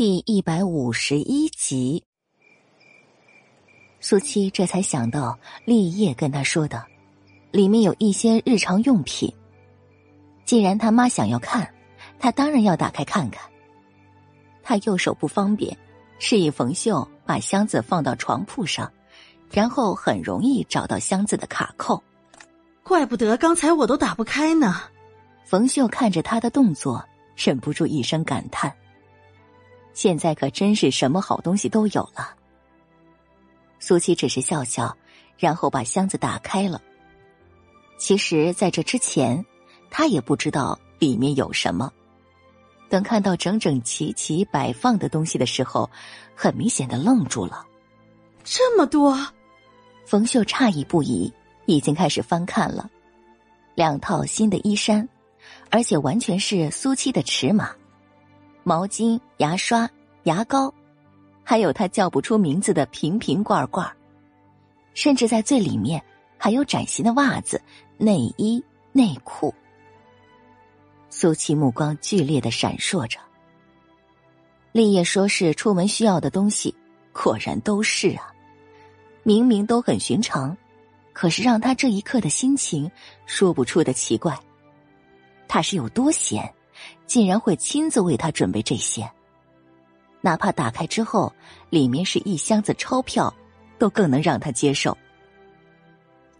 第一百五十一集，苏七这才想到立业跟他说的，里面有一些日常用品。既然他妈想要看，他当然要打开看看。他右手不方便，示意冯秀把箱子放到床铺上，然后很容易找到箱子的卡扣。怪不得刚才我都打不开呢。冯秀看着他的动作，忍不住一声感叹。现在可真是什么好东西都有了。苏七只是笑笑，然后把箱子打开了。其实，在这之前，他也不知道里面有什么。等看到整整齐齐摆放的东西的时候，很明显的愣住了。这么多，冯秀诧异不已，已经开始翻看了。两套新的衣衫，而且完全是苏七的尺码。毛巾、牙刷、牙膏，还有他叫不出名字的瓶瓶罐罐，甚至在最里面还有崭新的袜子、内衣、内裤。苏琪目光剧烈的闪烁着。立业说是出门需要的东西，果然都是啊。明明都很寻常，可是让他这一刻的心情说不出的奇怪。他是有多闲？竟然会亲自为他准备这些，哪怕打开之后里面是一箱子钞票，都更能让他接受。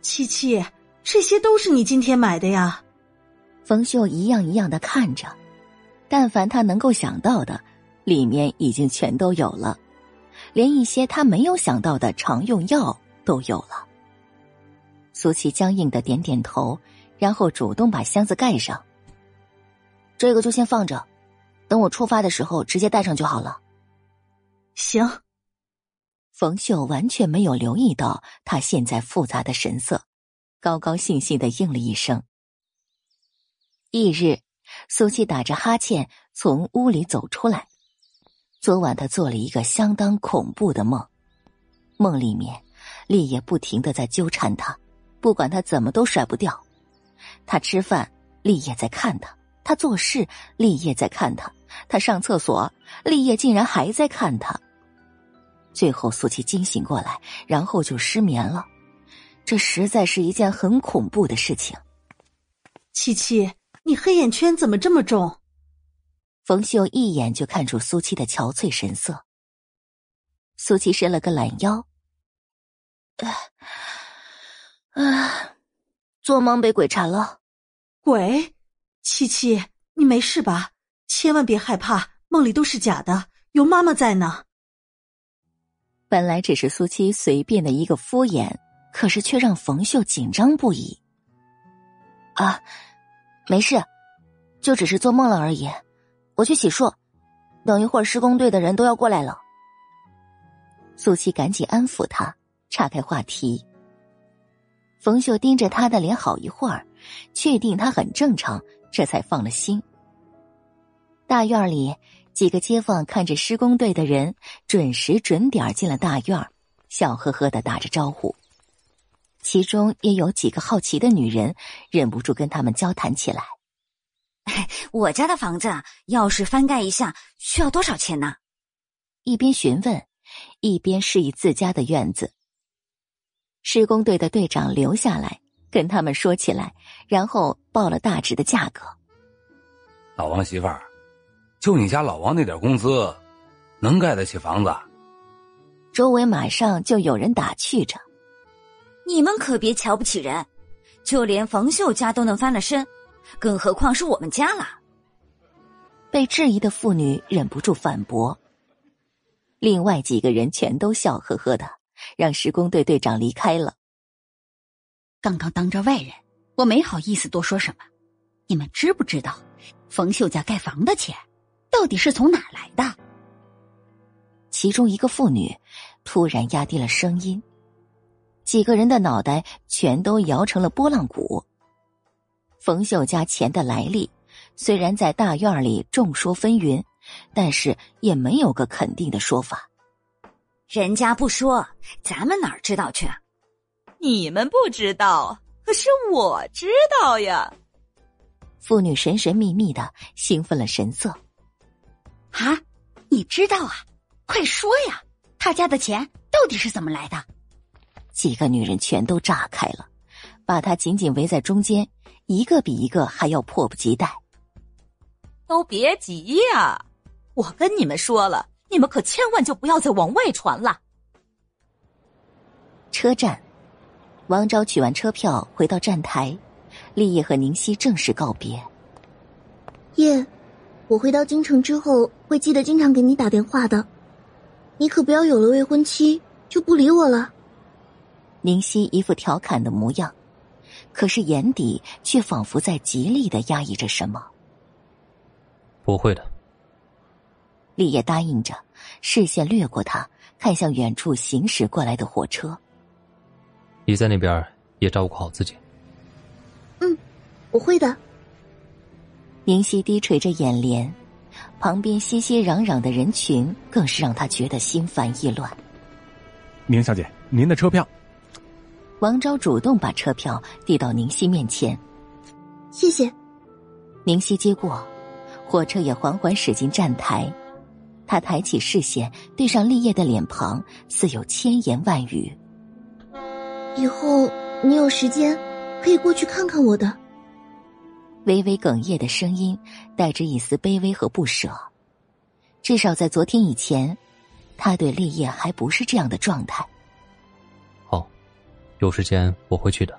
七七，这些都是你今天买的呀？冯秀一样一样的看着，但凡他能够想到的，里面已经全都有了，连一些他没有想到的常用药都有了。苏琪僵硬的点点头，然后主动把箱子盖上。这个就先放着，等我出发的时候直接带上就好了。行。冯秀完全没有留意到他现在复杂的神色，高高兴兴的应了一声。翌日，苏七打着哈欠从屋里走出来。昨晚他做了一个相当恐怖的梦，梦里面立业不停的在纠缠他，不管他怎么都甩不掉。他吃饭，立业在看他。他做事，立业在看他；他上厕所，立业竟然还在看他。最后，苏琪惊醒过来，然后就失眠了。这实在是一件很恐怖的事情。七七，你黑眼圈怎么这么重？冯秀一眼就看出苏七的憔悴神色。苏七伸了个懒腰，啊，做梦被鬼缠了。鬼？七七，你没事吧？千万别害怕，梦里都是假的，有妈妈在呢。本来只是苏七随便的一个敷衍，可是却让冯秀紧张不已。啊，没事，就只是做梦了而已。我去洗漱，等一会儿施工队的人都要过来了。苏七赶紧安抚他，岔开话题。冯秀盯着他的脸好一会儿，确定他很正常。这才放了心。大院里，几个街坊看着施工队的人准时准点进了大院，笑呵呵的打着招呼。其中也有几个好奇的女人，忍不住跟他们交谈起来：“ 我家的房子要是翻盖一下，需要多少钱呢？”一边询问，一边示意自家的院子。施工队的队长留下来。跟他们说起来，然后报了大致的价格。老王媳妇儿，就你家老王那点工资，能盖得起房子？周围马上就有人打趣着：“你们可别瞧不起人，就连冯秀家都能翻了身，更何况是我们家了。”被质疑的妇女忍不住反驳。另外几个人全都笑呵呵的，让施工队队长离开了。刚刚当着外人，我没好意思多说什么。你们知不知道，冯秀家盖房的钱到底是从哪来的？其中一个妇女突然压低了声音，几个人的脑袋全都摇成了拨浪鼓。冯秀家钱的来历，虽然在大院里众说纷纭，但是也没有个肯定的说法。人家不说，咱们哪知道去？你们不知道，可是我知道呀。妇女神神秘秘的兴奋了神色。啊，你知道啊？快说呀！他家的钱到底是怎么来的？几个女人全都炸开了，把他紧紧围在中间，一个比一个还要迫不及待。都别急呀，我跟你们说了，你们可千万就不要再往外传了。车站，王昭取完车票回到站台，立业和宁熙正式告别。叶，我回到京城之后会记得经常给你打电话的，你可不要有了未婚妻就不理我了。宁熙一副调侃的模样，可是眼底却仿佛在极力的压抑着什么。不会的，立业答应着，视线掠过他，看向远处行驶过来的火车。你在那边也照顾好自己。嗯，我会的。宁熙低垂着眼帘，旁边熙熙攘攘的人群更是让他觉得心烦意乱。宁小姐，您的车票。王昭主动把车票递到宁熙面前，谢谢。宁熙接过，火车也缓缓驶进站台。他抬起视线，对上立业的脸庞，似有千言万语。以后你有时间，可以过去看看我的。微微哽咽的声音，带着一丝卑微和不舍。至少在昨天以前，他对立业还不是这样的状态。好有时间我会去的。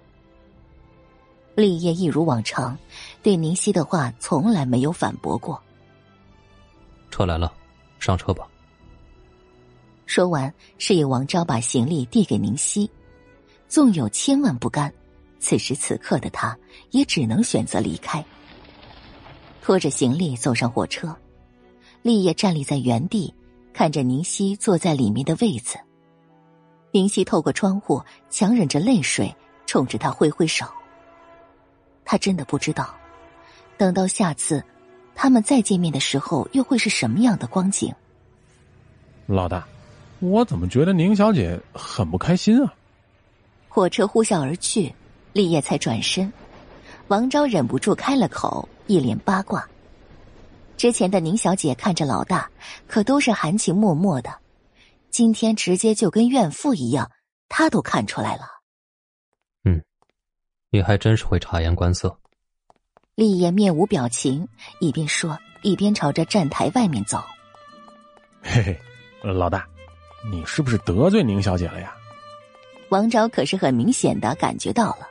立业一如往常，对宁熙的话从来没有反驳过。车来了，上车吧。说完，示意王昭把行李递给宁熙。纵有千万不甘，此时此刻的他也只能选择离开。拖着行李走上火车，立业站立在原地，看着宁熙坐在里面的位子。宁夕透过窗户，强忍着泪水，冲着他挥挥手。他真的不知道，等到下次他们再见面的时候，又会是什么样的光景。老大，我怎么觉得宁小姐很不开心啊？火车呼啸而去，立业才转身，王昭忍不住开了口，一脸八卦。之前的宁小姐看着老大，可都是含情脉脉的。今天直接就跟怨妇一样，他都看出来了。嗯，你还真是会察言观色。立业面无表情，一边说一边朝着站台外面走。嘿嘿，老大，你是不是得罪宁小姐了呀？王昭可是很明显的感觉到了，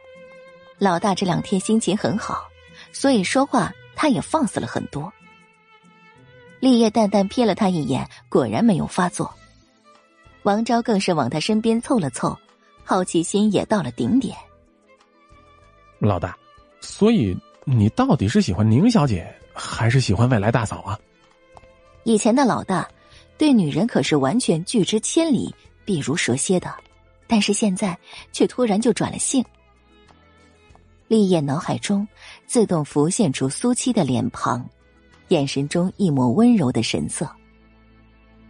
老大这两天心情很好，所以说话他也放肆了很多。立业淡淡瞥了他一眼，果然没有发作。王昭更是往他身边凑了凑，好奇心也到了顶点。老大，所以你到底是喜欢宁小姐，还是喜欢未来大嫂啊？以前的老大，对女人可是完全拒之千里、避如蛇蝎的，但是现在却突然就转了性。立业脑海中自动浮现出苏七的脸庞，眼神中一抹温柔的神色。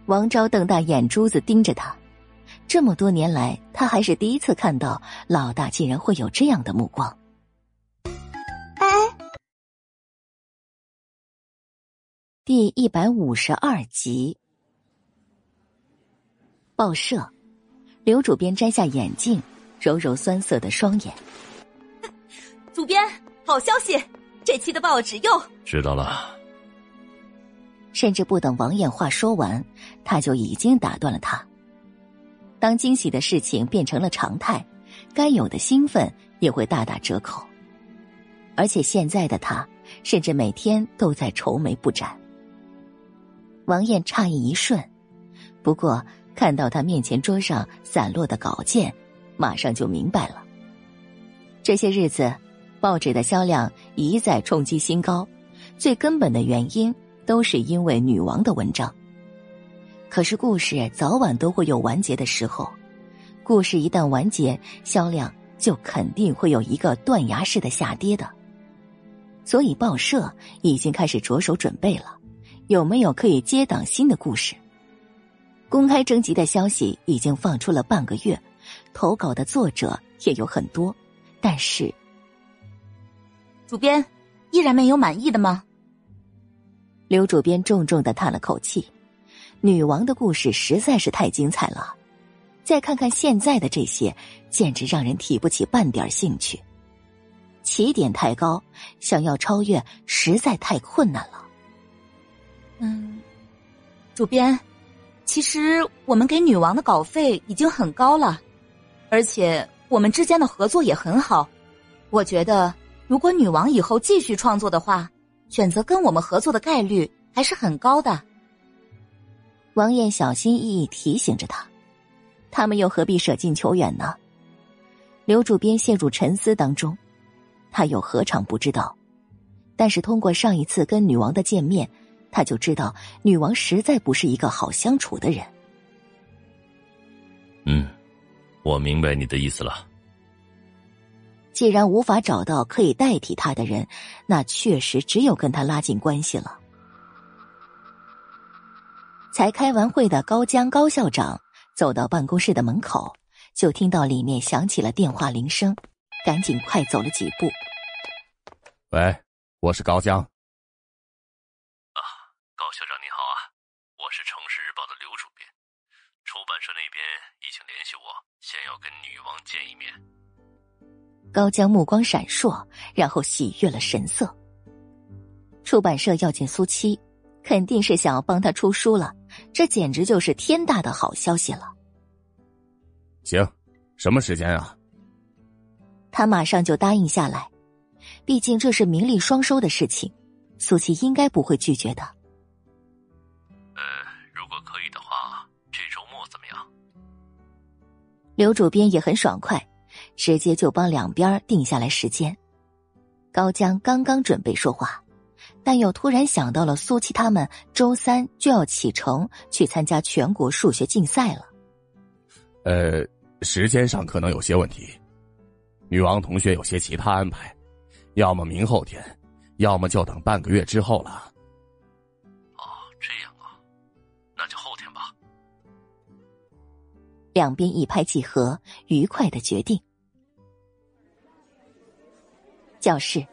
王昭瞪大眼珠子盯着他，这么多年来，他还是第一次看到老大竟然会有这样的目光。哎，第一百五十二集，报社，刘主编摘下眼镜，揉揉酸涩的双眼。主编，好消息，这期的报纸又知道了。甚至不等王艳话说完，他就已经打断了他。当惊喜的事情变成了常态，该有的兴奋也会大打折扣。而且现在的他，甚至每天都在愁眉不展。王艳诧异一瞬，不过看到他面前桌上散落的稿件，马上就明白了。这些日子，报纸的销量一再冲击新高，最根本的原因。都是因为女王的文章。可是故事早晚都会有完结的时候，故事一旦完结，销量就肯定会有一个断崖式的下跌的。所以报社已经开始着手准备了，有没有可以接档新的故事？公开征集的消息已经放出了半个月，投稿的作者也有很多，但是，主编依然没有满意的吗？刘主编重重的叹了口气，女王的故事实在是太精彩了。再看看现在的这些，简直让人提不起半点兴趣。起点太高，想要超越实在太困难了。嗯，主编，其实我们给女王的稿费已经很高了，而且我们之间的合作也很好。我觉得，如果女王以后继续创作的话，选择跟我们合作的概率还是很高的。王艳小心翼翼提醒着他。他们又何必舍近求远呢？刘主编陷入沉思当中，他又何尝不知道？但是通过上一次跟女王的见面，他就知道女王实在不是一个好相处的人。嗯，我明白你的意思了。既然无法找到可以代替他的人，那确实只有跟他拉近关系了。才开完会的高江高校长。走到办公室的门口，就听到里面响起了电话铃声，赶紧快走了几步。喂，我是高江。啊，高校长你好啊，我是《城市日报》的刘主编，出版社那边已经联系我，先要跟女王见一面。高江目光闪烁，然后喜悦了神色。出版社要见苏七，肯定是想要帮他出书了。这简直就是天大的好消息了！行，什么时间啊？他马上就答应下来，毕竟这是名利双收的事情，苏七应该不会拒绝的。刘主编也很爽快，直接就帮两边定下来时间。高江刚刚准备说话。但又突然想到了苏七他们周三就要启程去参加全国数学竞赛了。呃，时间上可能有些问题，女王同学有些其他安排，要么明后天，要么就等半个月之后了。两边一拍即合，愉快的决定。教室。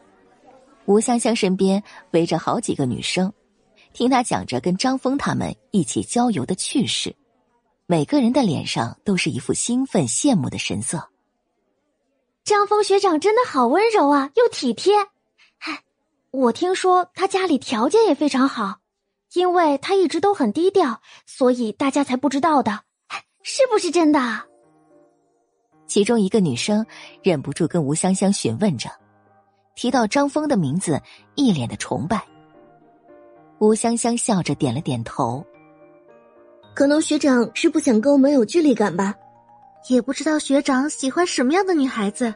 吴香香身边围着好几个女生，听她讲着跟张峰他们一起郊游的趣事，每个人的脸上都是一副兴奋羡慕的神色。张峰学长真的好温柔啊，又体贴。嗨，我听说他家里条件也非常好，因为他一直都很低调，所以大家才不知道的。是不是真的？其中一个女生忍不住跟吴香香询问着。提到张峰的名字，一脸的崇拜。吴香香笑着点了点头。可能学长是不想跟我们有距离感吧？也不知道学长喜欢什么样的女孩子。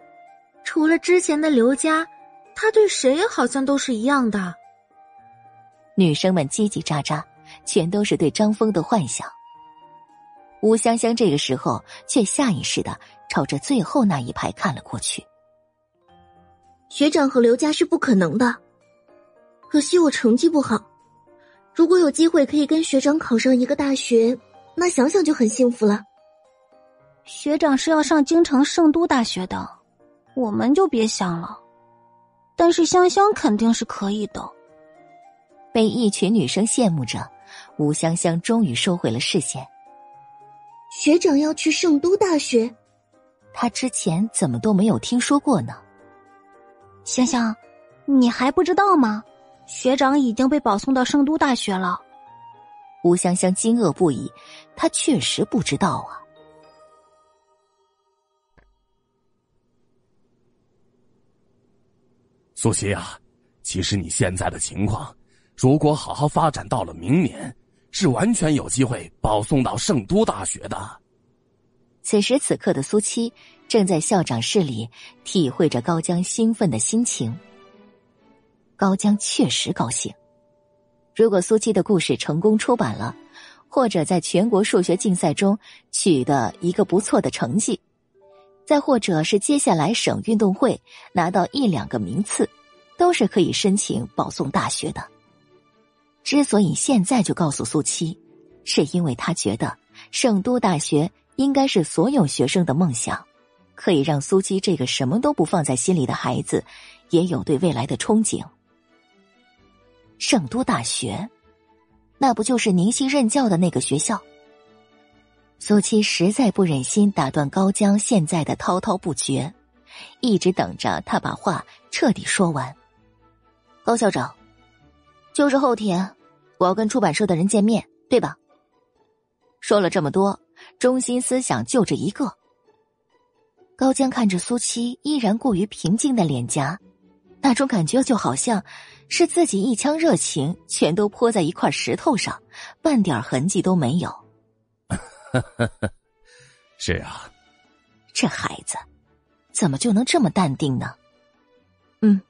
除了之前的刘佳，他对谁好像都是一样的。女生们叽叽喳喳，全都是对张峰的幻想。吴香香这个时候却下意识的朝着最后那一排看了过去。学长和刘家是不可能的，可惜我成绩不好。如果有机会可以跟学长考上一个大学，那想想就很幸福了。学长是要上京城圣都大学的，我们就别想了。但是香香肯定是可以的。被一群女生羡慕着，吴香香终于收回了视线。学长要去圣都大学，他之前怎么都没有听说过呢？香香，你还不知道吗？学长已经被保送到圣都大学了。吴香香惊愕不已，她确实不知道啊。苏西啊，其实你现在的情况，如果好好发展到了明年，是完全有机会保送到圣都大学的。此时此刻的苏七。正在校长室里体会着高江兴奋的心情。高江确实高兴，如果苏七的故事成功出版了，或者在全国数学竞赛中取得一个不错的成绩，再或者是接下来省运动会拿到一两个名次，都是可以申请保送大学的。之所以现在就告诉苏七，是因为他觉得圣都大学应该是所有学生的梦想。可以让苏七这个什么都不放在心里的孩子，也有对未来的憧憬。圣都大学，那不就是宁熙任教的那个学校？苏七实在不忍心打断高江现在的滔滔不绝，一直等着他把话彻底说完。高校长，就是后天，我要跟出版社的人见面，对吧？说了这么多，中心思想就这一个。高江看着苏七依然过于平静的脸颊，那种感觉就好像是自己一腔热情全都泼在一块石头上，半点痕迹都没有。是啊，这孩子怎么就能这么淡定呢？嗯，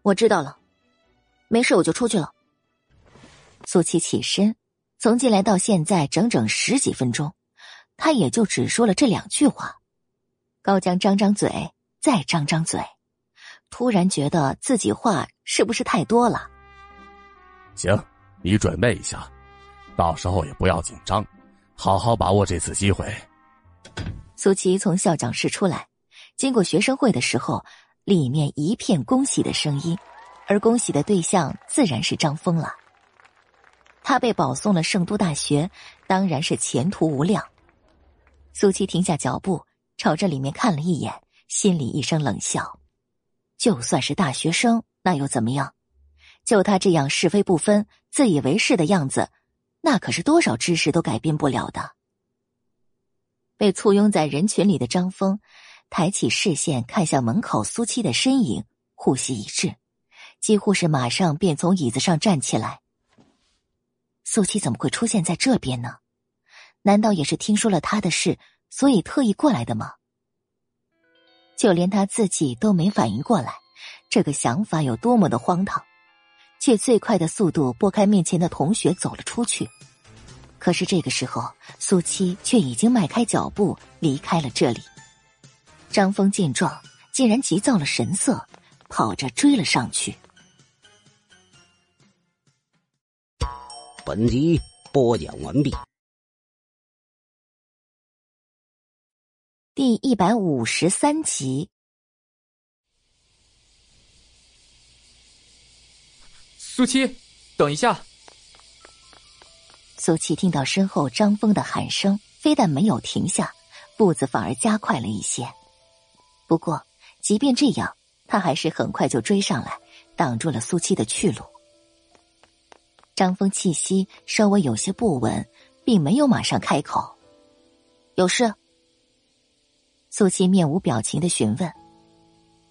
我知道了，没事，我就出去了。苏七起身，从进来到现在整整十几分钟，他也就只说了这两句话。高江张张嘴，再张张嘴，突然觉得自己话是不是太多了？行，你准备一下，到时候也不要紧张，好好把握这次机会。苏琪从校长室出来，经过学生会的时候，里面一片恭喜的声音，而恭喜的对象自然是张峰了。他被保送了圣都大学，当然是前途无量。苏琪停下脚步。朝着里面看了一眼，心里一声冷笑。就算是大学生，那又怎么样？就他这样是非不分、自以为是的样子，那可是多少知识都改变不了的。被簇拥在人群里的张峰，抬起视线看向门口苏七的身影，呼吸一滞，几乎是马上便从椅子上站起来。苏七怎么会出现在这边呢？难道也是听说了他的事？所以特意过来的吗？就连他自己都没反应过来，这个想法有多么的荒唐，却最快的速度拨开面前的同学走了出去。可是这个时候，苏七却已经迈开脚步离开了这里。张峰见状，竟然急躁了神色，跑着追了上去。本集播讲完毕。第一百五十三集，苏七，等一下！苏七听到身后张峰的喊声，非但没有停下，步子反而加快了一些。不过，即便这样，他还是很快就追上来，挡住了苏七的去路。张峰气息稍微有些不稳，并没有马上开口：“有事。”苏七面无表情的询问，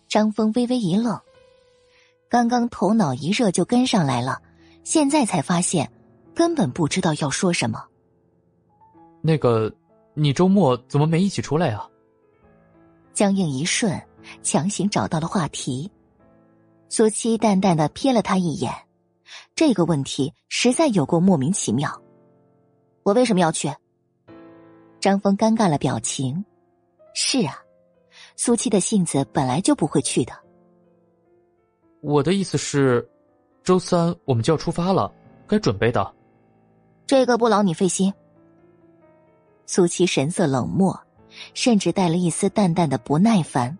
张峰微微一愣，刚刚头脑一热就跟上来了，现在才发现根本不知道要说什么。那个，你周末怎么没一起出来啊？僵硬一瞬，强行找到了话题。苏七淡淡的瞥了他一眼，这个问题实在有过莫名其妙。我为什么要去？张峰尴尬了表情。是啊，苏七的性子本来就不会去的。我的意思是，周三我们就要出发了，该准备的。这个不劳你费心。苏七神色冷漠，甚至带了一丝淡淡的不耐烦。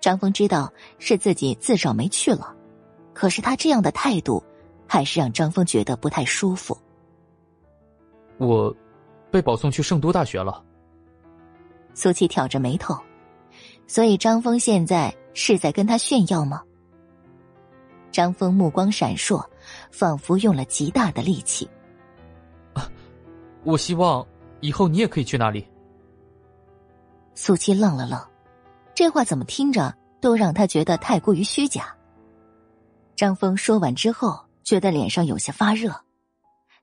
张峰知道是自己自找没趣了，可是他这样的态度，还是让张峰觉得不太舒服。我被保送去圣都大学了。苏七挑着眉头，所以张峰现在是在跟他炫耀吗？张峰目光闪烁，仿佛用了极大的力气。啊，我希望以后你也可以去那里。苏七愣了愣，这话怎么听着都让他觉得太过于虚假。张峰说完之后，觉得脸上有些发热，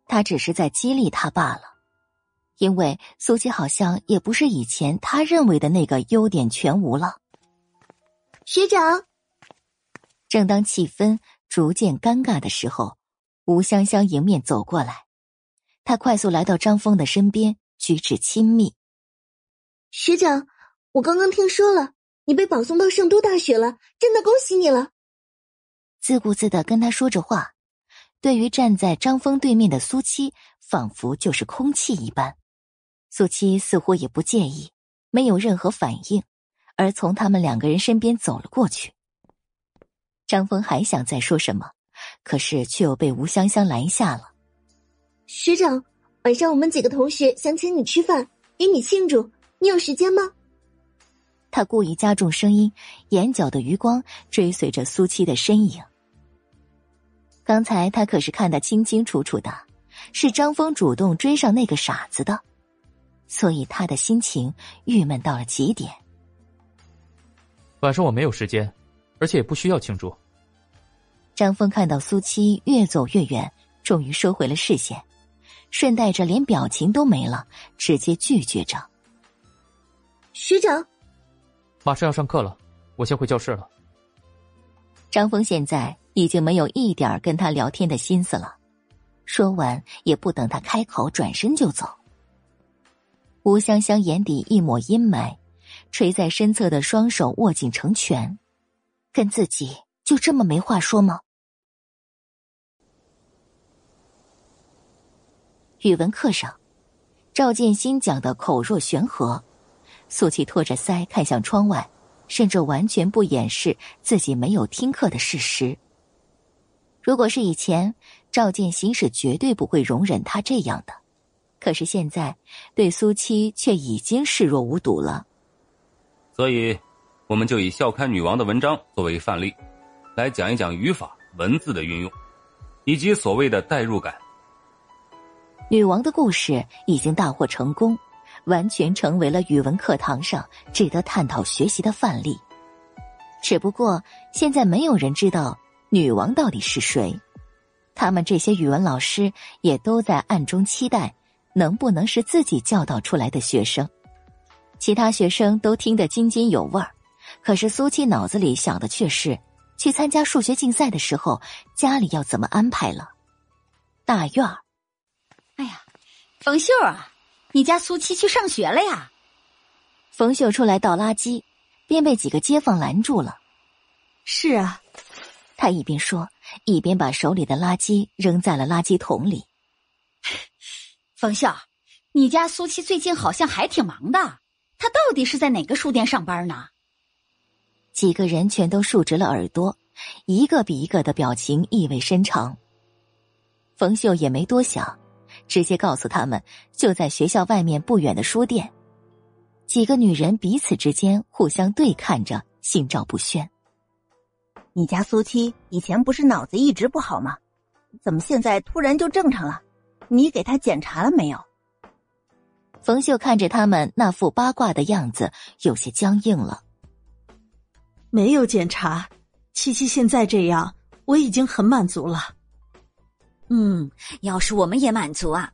他只是在激励他罢了。因为苏七好像也不是以前他认为的那个优点全无了。学长，正当气氛逐渐尴尬的时候，吴香香迎面走过来，她快速来到张峰的身边，举止亲密。学长，我刚刚听说了，你被保送到圣都大学了，真的恭喜你了。自顾自的跟他说着话，对于站在张峰对面的苏七，仿佛就是空气一般。苏七似乎也不介意，没有任何反应，而从他们两个人身边走了过去。张峰还想再说什么，可是却又被吴香香拦下了。学长，晚上我们几个同学想请你吃饭，与你庆祝，你有时间吗？他故意加重声音，眼角的余光追随着苏七的身影。刚才他可是看得清清楚楚的，是张峰主动追上那个傻子的，所以他的心情郁闷到了极点。晚上我没有时间，而且也不需要庆祝。张峰看到苏七越走越远，终于收回了视线，顺带着连表情都没了，直接拒绝着。学长，马上要上课了，我先回教室了。张峰现在已经没有一点跟他聊天的心思了，说完也不等他开口，转身就走。吴香香眼底一抹阴霾。垂在身侧的双手握紧成拳，跟自己就这么没话说吗？语文课上，赵建新讲的口若悬河，苏琪托着腮看向窗外，甚至完全不掩饰自己没有听课的事实。如果是以前，赵建新是绝对不会容忍他这样的，可是现在对苏七却已经视若无睹了。所以，我们就以笑刊女王的文章作为范例，来讲一讲语法、文字的运用，以及所谓的代入感。女王的故事已经大获成功，完全成为了语文课堂上值得探讨学习的范例。只不过，现在没有人知道女王到底是谁，他们这些语文老师也都在暗中期待，能不能是自己教导出来的学生。其他学生都听得津津有味儿，可是苏七脑子里想的却是去参加数学竞赛的时候家里要怎么安排了。大院儿，哎呀，冯秀啊，你家苏七去上学了呀？冯秀出来倒垃圾，便被几个街坊拦住了。是啊，他一边说，一边把手里的垃圾扔在了垃圾桶里。冯秀，你家苏七最近好像还挺忙的。他到底是在哪个书店上班呢？几个人全都竖直了耳朵，一个比一个的表情意味深长。冯秀也没多想，直接告诉他们就在学校外面不远的书店。几个女人彼此之间互相对看着，心照不宣。你家苏七以前不是脑子一直不好吗？怎么现在突然就正常了？你给他检查了没有？冯秀看着他们那副八卦的样子，有些僵硬了。没有检查，七七现在这样，我已经很满足了。嗯，要是我们也满足啊，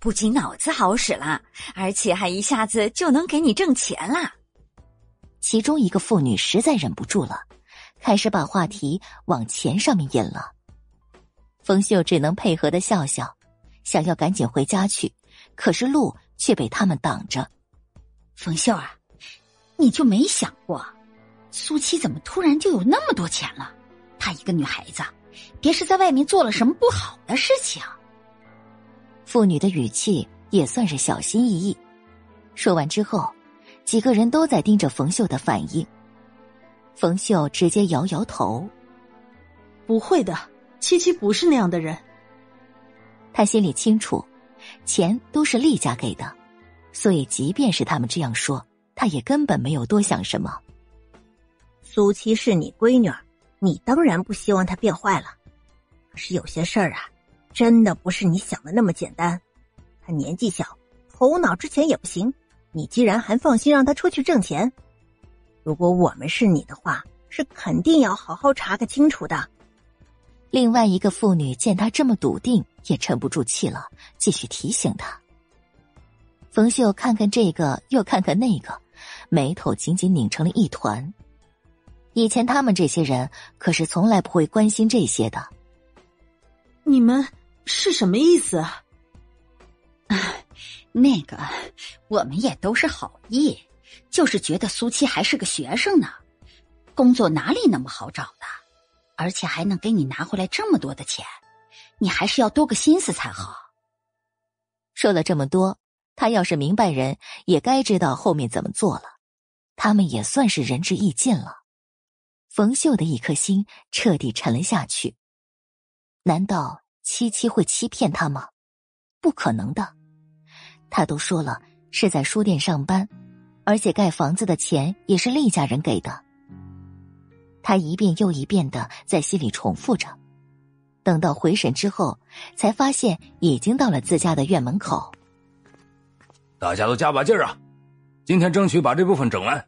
不仅脑子好使了，而且还一下子就能给你挣钱啦。其中一个妇女实在忍不住了，开始把话题往钱上面引了。冯秀只能配合的笑笑，想要赶紧回家去，可是路。却被他们挡着。冯秀啊，你就没想过，苏七怎么突然就有那么多钱了？她一个女孩子，别是在外面做了什么不好的事情？妇女的语气也算是小心翼翼。说完之后，几个人都在盯着冯秀的反应。冯秀直接摇摇头：“不会的，七七不是那样的人。”他心里清楚。钱都是厉家给的，所以即便是他们这样说，他也根本没有多想什么。苏七是你闺女，你当然不希望她变坏了。是有些事儿啊，真的不是你想的那么简单。他年纪小，头脑之前也不行，你既然还放心让他出去挣钱，如果我们是你的话，是肯定要好好查个清楚的。另外一个妇女见他这么笃定，也沉不住气了，继续提醒他。冯秀看看这个，又看看那个，眉头紧紧拧成了一团。以前他们这些人可是从来不会关心这些的。你们是什么意思？啊，那个，我们也都是好意，就是觉得苏七还是个学生呢，工作哪里那么好找的？而且还能给你拿回来这么多的钱，你还是要多个心思才好。说了这么多，他要是明白人，也该知道后面怎么做了。他们也算是仁至义尽了。冯秀的一颗心彻底沉了下去。难道七七会欺骗他吗？不可能的。他都说了是在书店上班，而且盖房子的钱也是厉家人给的。他一遍又一遍的在心里重复着，等到回神之后，才发现已经到了自家的院门口。大家都加把劲儿啊！今天争取把这部分整完。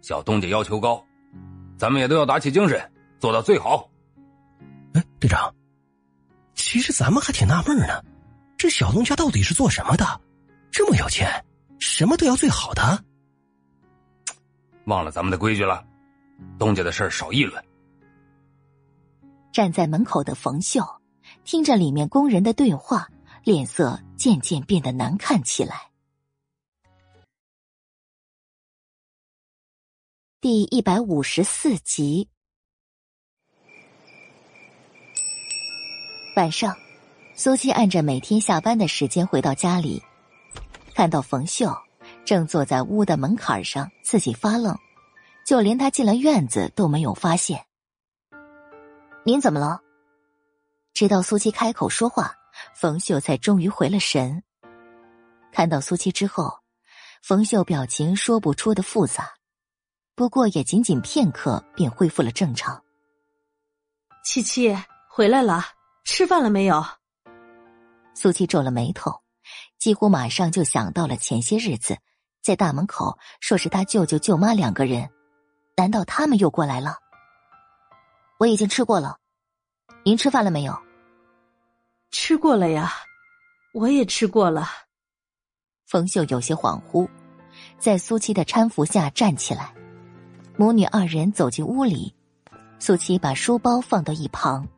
小东家要求高，咱们也都要打起精神，做到最好。哎，队长，其实咱们还挺纳闷呢，这小东家到底是做什么的？这么有钱，什么都要最好的？忘了咱们的规矩了。东家的事儿少议论。站在门口的冯秀听着里面工人的对话，脸色渐渐变得难看起来。第一百五十四集，晚上，苏七按着每天下班的时间回到家里，看到冯秀正坐在屋的门槛上自己发愣。就连他进了院子都没有发现。您怎么了？直到苏七开口说话，冯秀才终于回了神。看到苏七之后，冯秀表情说不出的复杂，不过也仅仅片刻便恢复了正常。七七回来了，吃饭了没有？苏七皱了眉头，几乎马上就想到了前些日子在大门口说是他舅舅舅妈两个人。难道他们又过来了？我已经吃过了，您吃饭了没有？吃过了呀，我也吃过了。冯秀有些恍惚，在苏七的搀扶下站起来，母女二人走进屋里。苏七把书包放到一旁，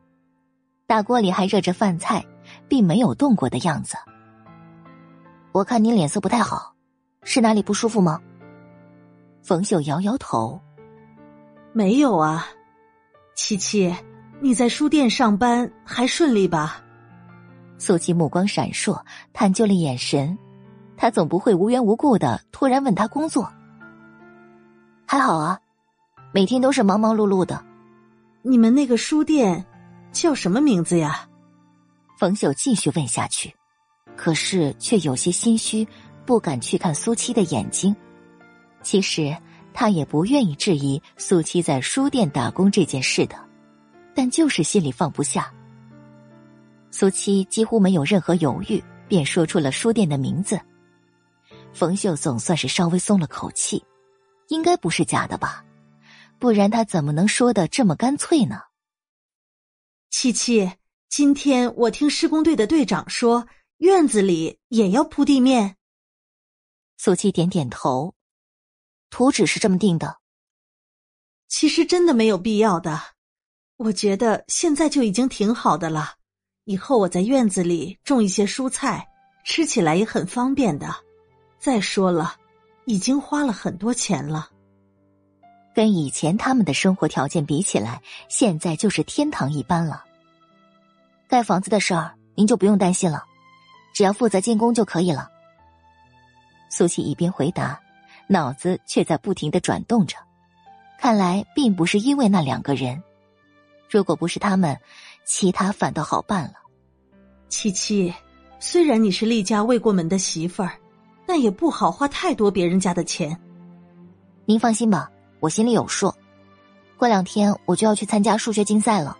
大锅里还热着饭菜，并没有动过的样子。我看你脸色不太好，是哪里不舒服吗？冯秀摇摇头。没有啊，七七，你在书店上班还顺利吧？苏七目光闪烁，探究了眼神，他总不会无缘无故的突然问他工作。还好啊，每天都是忙忙碌碌的。你们那个书店叫什么名字呀？冯秀继续问下去，可是却有些心虚，不敢去看苏七的眼睛。其实。他也不愿意质疑苏七在书店打工这件事的，但就是心里放不下。苏七几乎没有任何犹豫，便说出了书店的名字。冯秀总算是稍微松了口气，应该不是假的吧？不然他怎么能说的这么干脆呢？七七，今天我听施工队的队长说，院子里也要铺地面。苏七点点头。图纸是这么定的，其实真的没有必要的。我觉得现在就已经挺好的了。以后我在院子里种一些蔬菜，吃起来也很方便的。再说了，已经花了很多钱了。跟以前他们的生活条件比起来，现在就是天堂一般了。盖房子的事儿您就不用担心了，只要负责监工就可以了。苏琪一边回答。脑子却在不停的转动着，看来并不是因为那两个人，如果不是他们，其他反倒好办了。七七，虽然你是厉家未过门的媳妇儿，但也不好花太多别人家的钱。您放心吧，我心里有数。过两天我就要去参加数学竞赛了，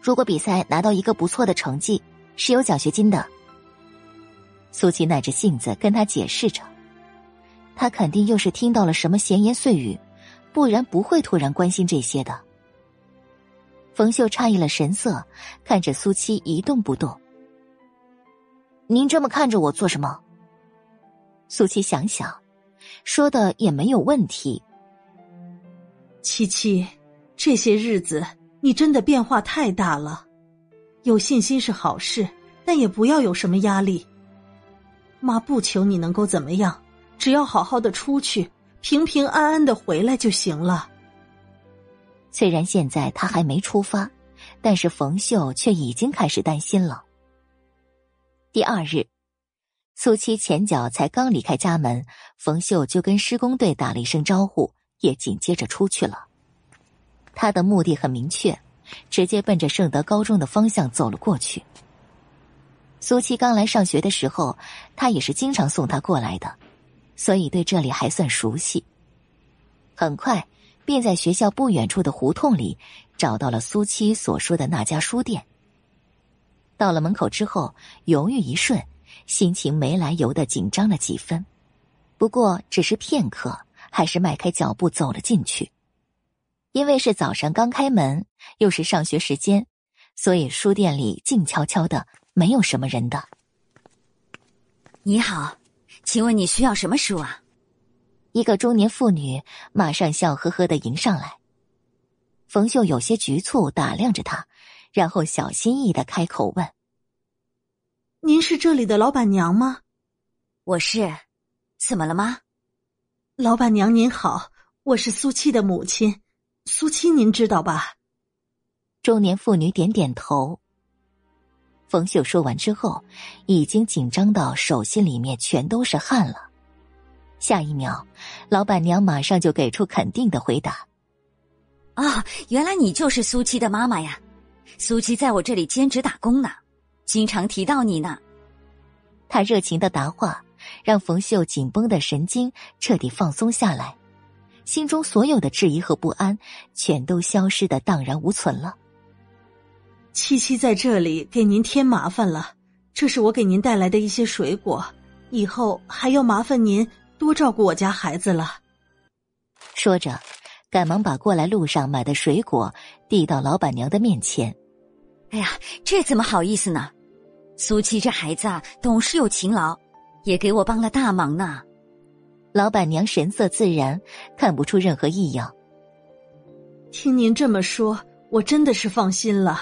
如果比赛拿到一个不错的成绩，是有奖学金的。苏琪耐着性子跟他解释着。他肯定又是听到了什么闲言碎语，不然不会突然关心这些的。冯秀诧异了神色，看着苏七一动不动。您这么看着我做什么？苏七想想，说的也没有问题。七七，这些日子你真的变化太大了，有信心是好事，但也不要有什么压力。妈不求你能够怎么样。只要好好的出去，平平安安的回来就行了。虽然现在他还没出发，但是冯秀却已经开始担心了。第二日，苏七前脚才刚离开家门，冯秀就跟施工队打了一声招呼，也紧接着出去了。他的目的很明确，直接奔着圣德高中的方向走了过去。苏七刚来上学的时候，他也是经常送他过来的，所以对这里还算熟悉。很快，便在学校不远处的胡同里找到了苏七所说的那家书店。到了门口之后，犹豫一瞬，心情没来由的紧张了几分。不过只是片刻，还是迈开脚步走了进去。因为是早上刚开门，又是上学时间，所以书店里静悄悄的，没有什么人的。你好，请问你需要什么书啊？一个中年妇女马上笑呵呵的迎上来。冯秀有些局促，打量着她。然后小心翼翼的开口问：“您是这里的老板娘吗？”“我是，怎么了吗？”“老板娘您好，我是苏七的母亲，苏七您知道吧？”中年妇女点点头。冯秀说完之后，已经紧张到手心里面全都是汗了。下一秒，老板娘马上就给出肯定的回答：“啊，原来你就是苏七的妈妈呀！”苏七在我这里兼职打工呢，经常提到你呢。他热情的答话，让冯秀紧绷的神经彻底放松下来，心中所有的质疑和不安全都消失的荡然无存了。七七在这里给您添麻烦了，这是我给您带来的一些水果，以后还要麻烦您多照顾我家孩子了。说着，赶忙把过来路上买的水果递到老板娘的面前。哎呀，这怎么好意思呢？苏七这孩子啊，懂事又勤劳，也给我帮了大忙呢。老板娘神色自然，看不出任何异样。听您这么说，我真的是放心了。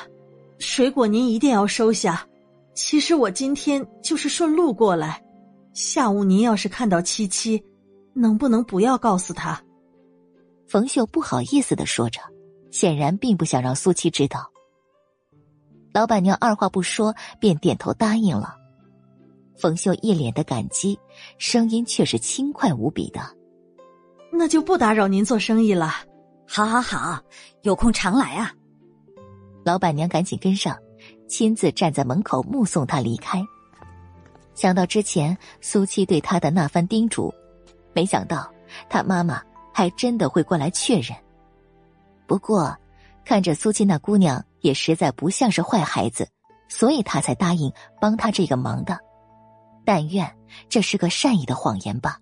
水果您一定要收下。其实我今天就是顺路过来。下午您要是看到七七，能不能不要告诉他？冯秀不好意思的说着，显然并不想让苏七知道。老板娘二话不说，便点头答应了。冯秀一脸的感激，声音却是轻快无比的：“那就不打扰您做生意了。”“好，好，好，有空常来啊。”老板娘赶紧跟上，亲自站在门口目送他离开。想到之前苏七对他的那番叮嘱，没想到他妈妈还真的会过来确认。不过，看着苏七那姑娘。也实在不像是坏孩子，所以他才答应帮他这个忙的。但愿这是个善意的谎言吧。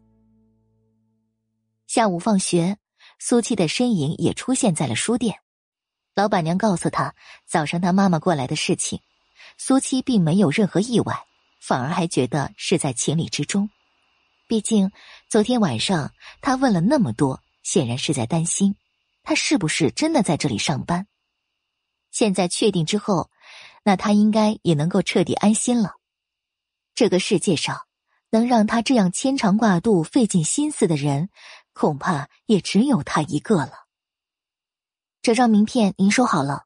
下午放学，苏七的身影也出现在了书店。老板娘告诉他早上他妈妈过来的事情，苏七并没有任何意外，反而还觉得是在情理之中。毕竟昨天晚上他问了那么多，显然是在担心他是不是真的在这里上班。现在确定之后，那他应该也能够彻底安心了。这个世界上，能让他这样牵肠挂肚、费尽心思的人，恐怕也只有他一个了。这张名片您收好了，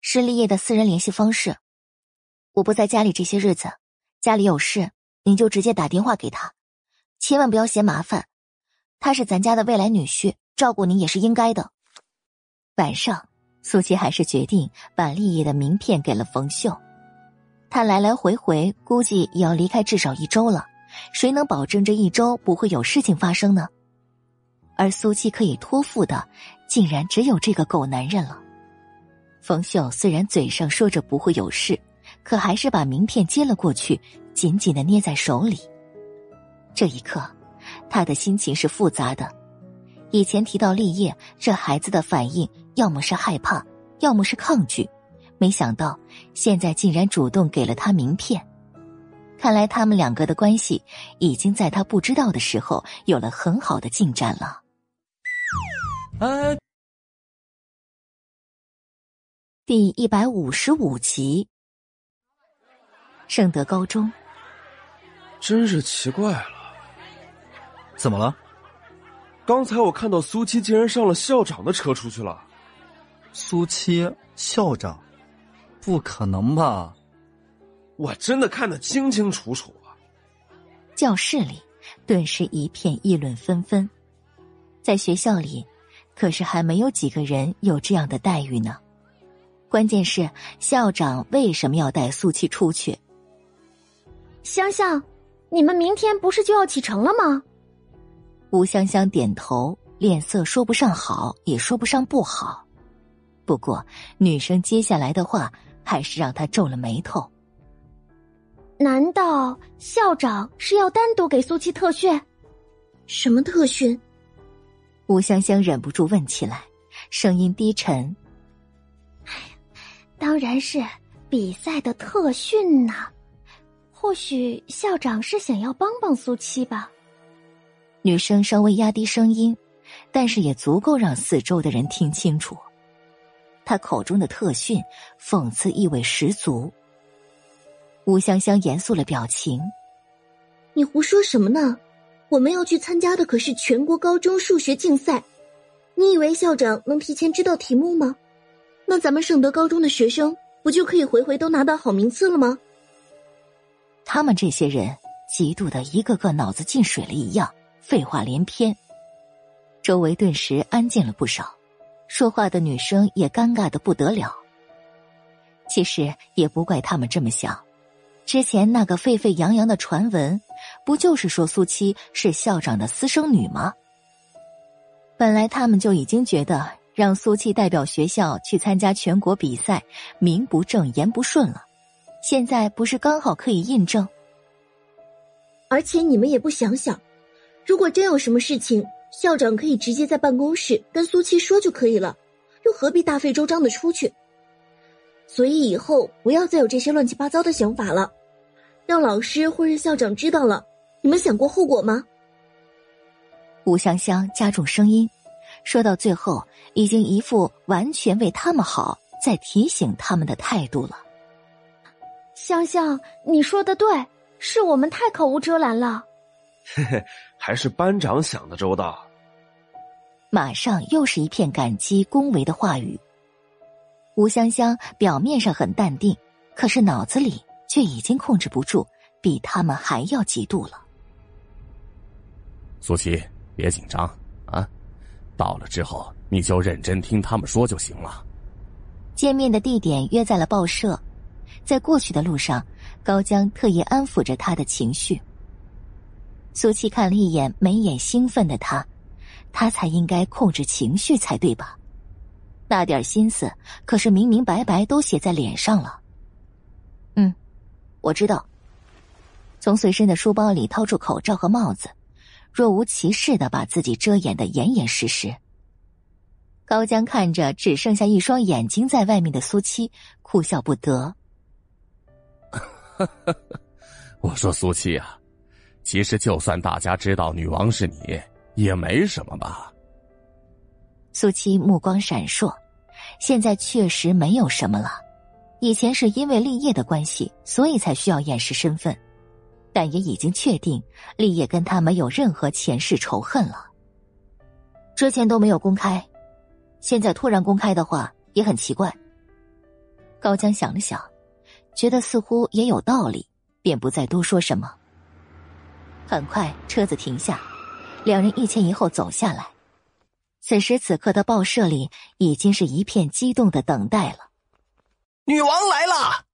是立业的私人联系方式。我不在家里这些日子，家里有事，您就直接打电话给他，千万不要嫌麻烦。他是咱家的未来女婿，照顾您也是应该的。晚上。苏琪还是决定把立业的名片给了冯秀。他来来回回，估计也要离开至少一周了。谁能保证这一周不会有事情发生呢？而苏七可以托付的，竟然只有这个狗男人了。冯秀虽然嘴上说着不会有事，可还是把名片接了过去，紧紧的捏在手里。这一刻，他的心情是复杂的。以前提到立业，这孩子的反应。要么是害怕，要么是抗拒，没想到现在竟然主动给了他名片。看来他们两个的关系已经在他不知道的时候有了很好的进展了。哎，第一百五十五集，圣德高中，真是奇怪了，怎么了？刚才我看到苏七竟然上了校长的车出去了。苏七校长，不可能吧？我真的看得清清楚楚啊！教室里顿时一片议论纷纷。在学校里，可是还没有几个人有这样的待遇呢。关键是校长为什么要带苏七出去？香香，你们明天不是就要启程了吗？吴香香点头，脸色说不上好，也说不上不好。不过，女生接下来的话还是让他皱了眉头。难道校长是要单独给苏七特训？什么特训？吴香香忍不住问起来，声音低沉：“哎呀，当然是比赛的特训呐！或许校长是想要帮帮苏七吧。”女生稍微压低声音，但是也足够让四周的人听清楚。他口中的特训，讽刺意味十足。吴香香严肃了表情：“你胡说什么呢？我们要去参加的可是全国高中数学竞赛。你以为校长能提前知道题目吗？那咱们圣德高中的学生不就可以回回都拿到好名次了吗？”他们这些人嫉妒的一个个脑子进水了一样，废话连篇。周围顿时安静了不少。说话的女生也尴尬的不得了。其实也不怪他们这么想，之前那个沸沸扬扬的传闻，不就是说苏七是校长的私生女吗？本来他们就已经觉得让苏七代表学校去参加全国比赛，名不正言不顺了，现在不是刚好可以印证？而且你们也不想想，如果真有什么事情。校长可以直接在办公室跟苏七说就可以了，又何必大费周章的出去？所以以后不要再有这些乱七八糟的想法了，让老师或是校长知道了，你们想过后果吗？吴香香加重声音，说到最后，已经一副完全为他们好，在提醒他们的态度了。香香，你说的对，是我们太口无遮拦了。嘿嘿。还是班长想的周到。马上又是一片感激恭维的话语。吴香香表面上很淡定，可是脑子里却已经控制不住，比他们还要嫉妒了。苏琪，别紧张啊，到了之后你就认真听他们说就行了。见面的地点约在了报社，在过去的路上，高江特意安抚着他的情绪。苏七看了一眼眉眼兴奋的他，他才应该控制情绪才对吧？那点心思可是明明白白都写在脸上了。嗯，我知道。从随身的书包里掏出口罩和帽子，若无其事的把自己遮掩的严严实实。高江看着只剩下一双眼睛在外面的苏七，哭笑不得。我说苏七啊。其实，就算大家知道女王是你，也没什么吧。苏七目光闪烁，现在确实没有什么了。以前是因为立业的关系，所以才需要掩饰身份，但也已经确定立业跟他没有任何前世仇恨了。之前都没有公开，现在突然公开的话也很奇怪。高江想了想，觉得似乎也有道理，便不再多说什么。很快，车子停下，两人一前一后走下来。此时此刻的报社里已经是一片激动的等待了。女王来了！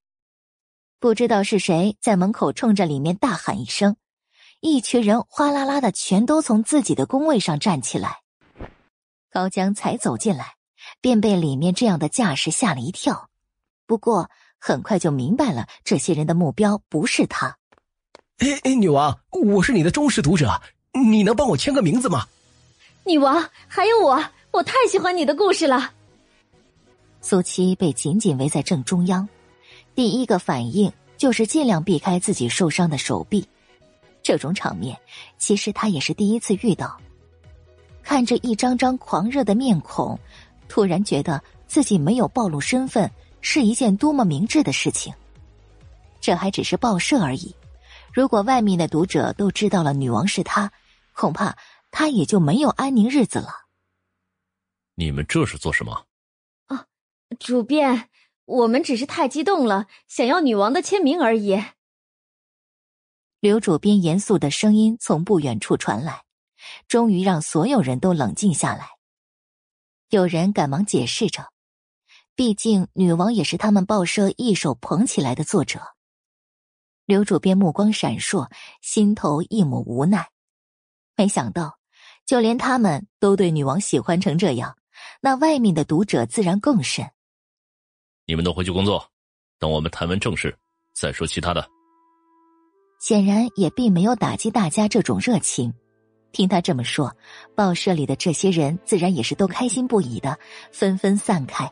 不知道是谁在门口冲着里面大喊一声，一群人哗啦啦的全都从自己的工位上站起来。高江才走进来，便被里面这样的架势吓了一跳，不过很快就明白了，这些人的目标不是他。哎哎，女王，我是你的忠实读者，你能帮我签个名字吗？女王，还有我，我太喜欢你的故事了。苏七被紧紧围在正中央，第一个反应就是尽量避开自己受伤的手臂。这种场面，其实他也是第一次遇到。看着一张张狂热的面孔，突然觉得自己没有暴露身份是一件多么明智的事情。这还只是报社而已。如果外面的读者都知道了女王是他，恐怕他也就没有安宁日子了。你们这是做什么？啊，主编，我们只是太激动了，想要女王的签名而已。刘主编严肃的声音从不远处传来，终于让所有人都冷静下来。有人赶忙解释着，毕竟女王也是他们报社一手捧起来的作者。刘主编目光闪烁，心头一抹无奈。没想到，就连他们都对女王喜欢成这样，那外面的读者自然更甚。你们都回去工作，等我们谈完正事，再说其他的。显然也并没有打击大家这种热情。听他这么说，报社里的这些人自然也是都开心不已的，纷纷散开。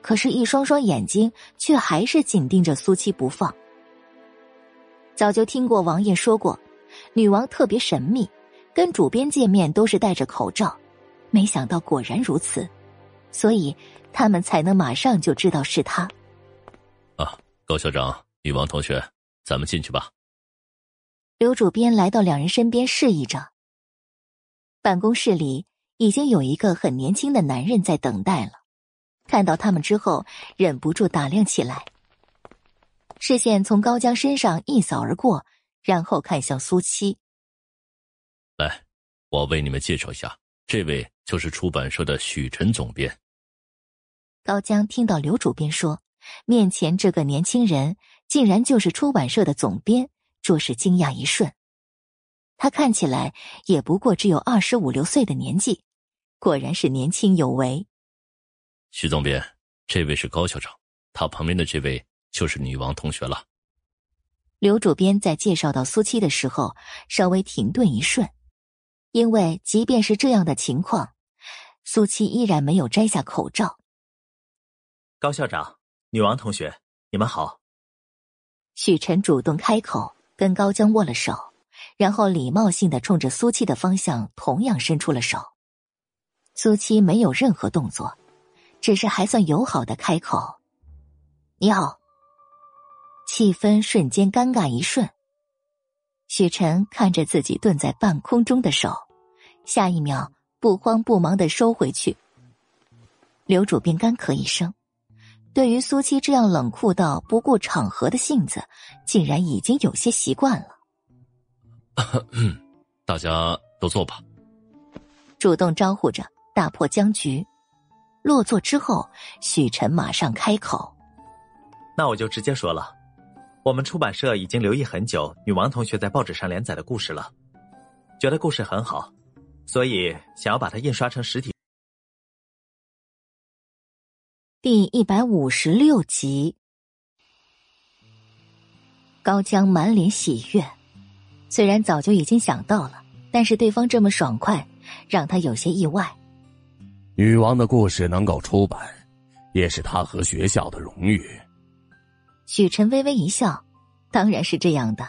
可是，一双双眼睛却还是紧盯着苏七不放。早就听过王爷说过，女王特别神秘，跟主编见面都是戴着口罩。没想到果然如此，所以他们才能马上就知道是他。啊，高校长，女王同学，咱们进去吧。刘主编来到两人身边，示意着。办公室里已经有一个很年轻的男人在等待了，看到他们之后，忍不住打量起来。视线从高江身上一扫而过，然后看向苏七。来，我为你们介绍一下，这位就是出版社的许晨总编。高江听到刘主编说，面前这个年轻人竟然就是出版社的总编，着实惊讶一瞬。他看起来也不过只有二十五六岁的年纪，果然是年轻有为。许总编，这位是高校长，他旁边的这位。就是女王同学了。刘主编在介绍到苏七的时候，稍微停顿一瞬，因为即便是这样的情况，苏七依然没有摘下口罩。高校长，女王同学，你们好。许晨主动开口，跟高江握了手，然后礼貌性的冲着苏七的方向同样伸出了手。苏七没有任何动作，只是还算友好的开口：“你好。”气氛瞬间尴尬一瞬。许晨看着自己顿在半空中的手，下一秒不慌不忙的收回去。刘主编干咳一声，对于苏七这样冷酷到不顾场合的性子，竟然已经有些习惯了。大家都坐吧。主动招呼着，打破僵局。落座之后，许晨马上开口：“那我就直接说了。”我们出版社已经留意很久女王同学在报纸上连载的故事了，觉得故事很好，所以想要把它印刷成实体。第一百五十六集，高江满脸喜悦，虽然早就已经想到了，但是对方这么爽快，让他有些意外。女王的故事能够出版，也是他和学校的荣誉。许晨微微一笑，当然是这样的。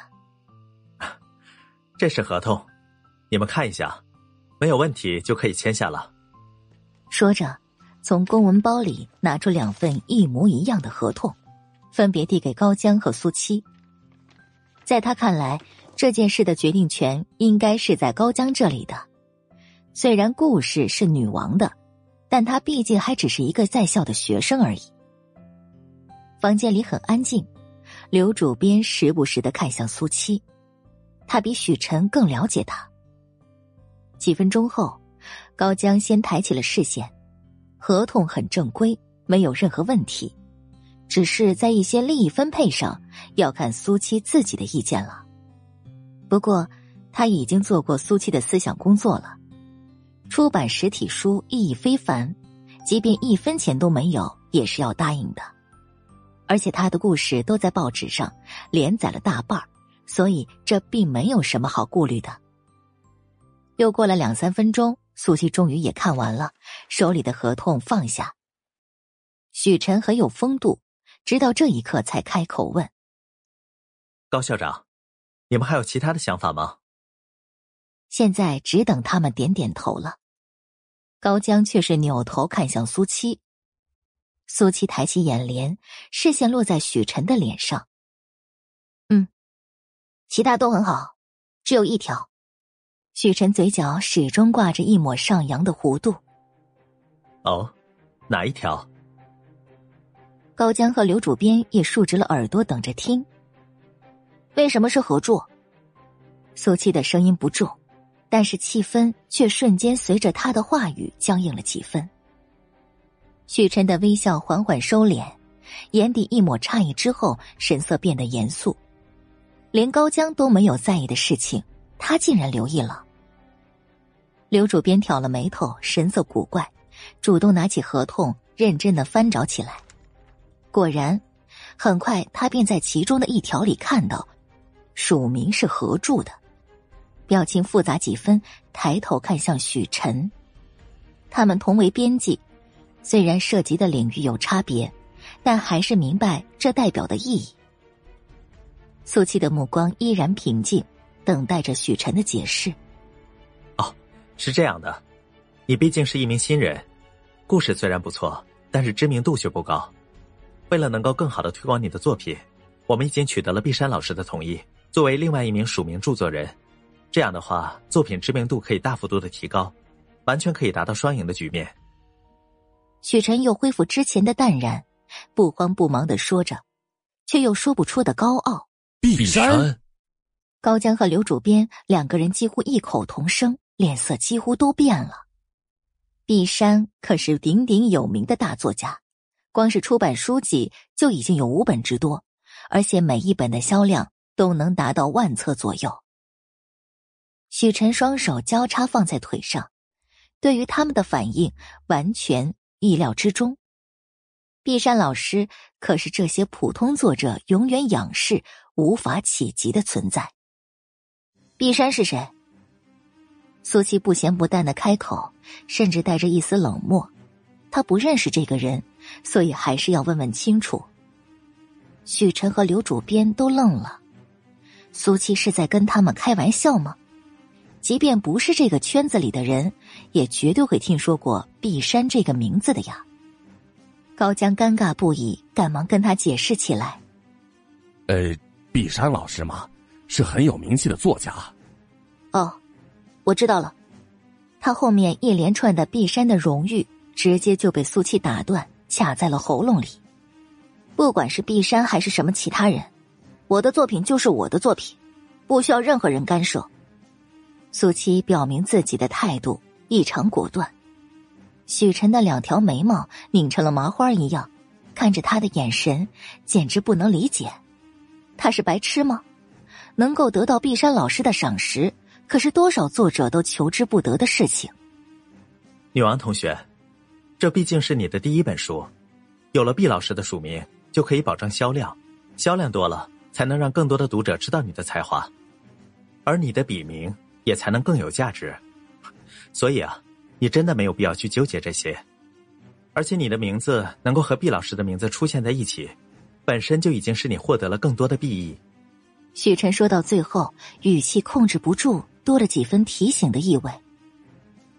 这是合同，你们看一下，没有问题就可以签下了。说着，从公文包里拿出两份一模一样的合同，分别递给高江和苏七。在他看来，这件事的决定权应该是在高江这里的。虽然故事是女王的，但他毕竟还只是一个在校的学生而已。房间里很安静，刘主编时不时的看向苏七，他比许晨更了解他。几分钟后，高江先抬起了视线，合同很正规，没有任何问题，只是在一些利益分配上要看苏七自己的意见了。不过他已经做过苏七的思想工作了，出版实体书意义非凡，即便一分钱都没有，也是要答应的。而且他的故事都在报纸上连载了大半所以这并没有什么好顾虑的。又过了两三分钟，苏西终于也看完了，手里的合同放下。许晨很有风度，直到这一刻才开口问：“高校长，你们还有其他的想法吗？”现在只等他们点点头了。高江却是扭头看向苏七。苏七抬起眼帘，视线落在许晨的脸上。嗯，其他都很好，只有一条。许晨嘴角始终挂着一抹上扬的弧度。哦，哪一条？高江和刘主编也竖直了耳朵等着听。为什么是合作？苏七的声音不重，但是气氛却瞬间随着他的话语僵硬了几分。许晨的微笑缓缓收敛，眼底一抹诧异之后，神色变得严肃。连高江都没有在意的事情，他竟然留意了。刘主编挑了眉头，神色古怪，主动拿起合同，认真的翻找起来。果然，很快他便在其中的一条里看到，署名是何柱的，表情复杂几分，抬头看向许晨。他们同为编辑，虽然涉及的领域有差别，但还是明白这代表的意义。苏七的目光依然平静，等待着许晨的解释。哦，是这样的，你毕竟是一名新人，故事虽然不错，但是知名度却不高。为了能够更好的推广你的作品，我们已经取得了碧山老师的同意，作为另外一名署名著作人，这样的话，作品知名度可以大幅度的提高，完全可以达到双赢的局面。许晨又恢复之前的淡然，不慌不忙的说着，却又说不出的高傲。碧山，高江和刘主编两个人几乎异口同声，脸色几乎都变了。碧山可是鼎鼎有名的大作家，光是出版书籍就已经有五本之多，而且每一本的销量都能达到万册左右。许晨双手交叉放在腿上，对于他们的反应完全意料之中。碧山老师可是这些普通作者永远仰视。无法企及的存在。碧山是谁？苏七不咸不淡的开口，甚至带着一丝冷漠。他不认识这个人，所以还是要问问清楚。许晨和刘主编都愣了。苏七是在跟他们开玩笑吗？即便不是这个圈子里的人，也绝对会听说过碧山这个名字的呀。高江尴尬不已，赶忙跟他解释起来：“呃。”碧山老师嘛，是很有名气的作家。哦，我知道了。他后面一连串的碧山的荣誉，直接就被苏七打断，卡在了喉咙里。不管是碧山还是什么其他人，我的作品就是我的作品，不需要任何人干涉。苏七表明自己的态度异常果断。许晨的两条眉毛拧成了麻花一样，看着他的眼神简直不能理解。他是白痴吗？能够得到碧山老师的赏识，可是多少作者都求之不得的事情。女王同学，这毕竟是你的第一本书，有了毕老师的署名，就可以保证销量，销量多了，才能让更多的读者知道你的才华，而你的笔名也才能更有价值。所以啊，你真的没有必要去纠结这些，而且你的名字能够和毕老师的名字出现在一起。本身就已经是你获得了更多的裨益。许晨说到最后，语气控制不住，多了几分提醒的意味。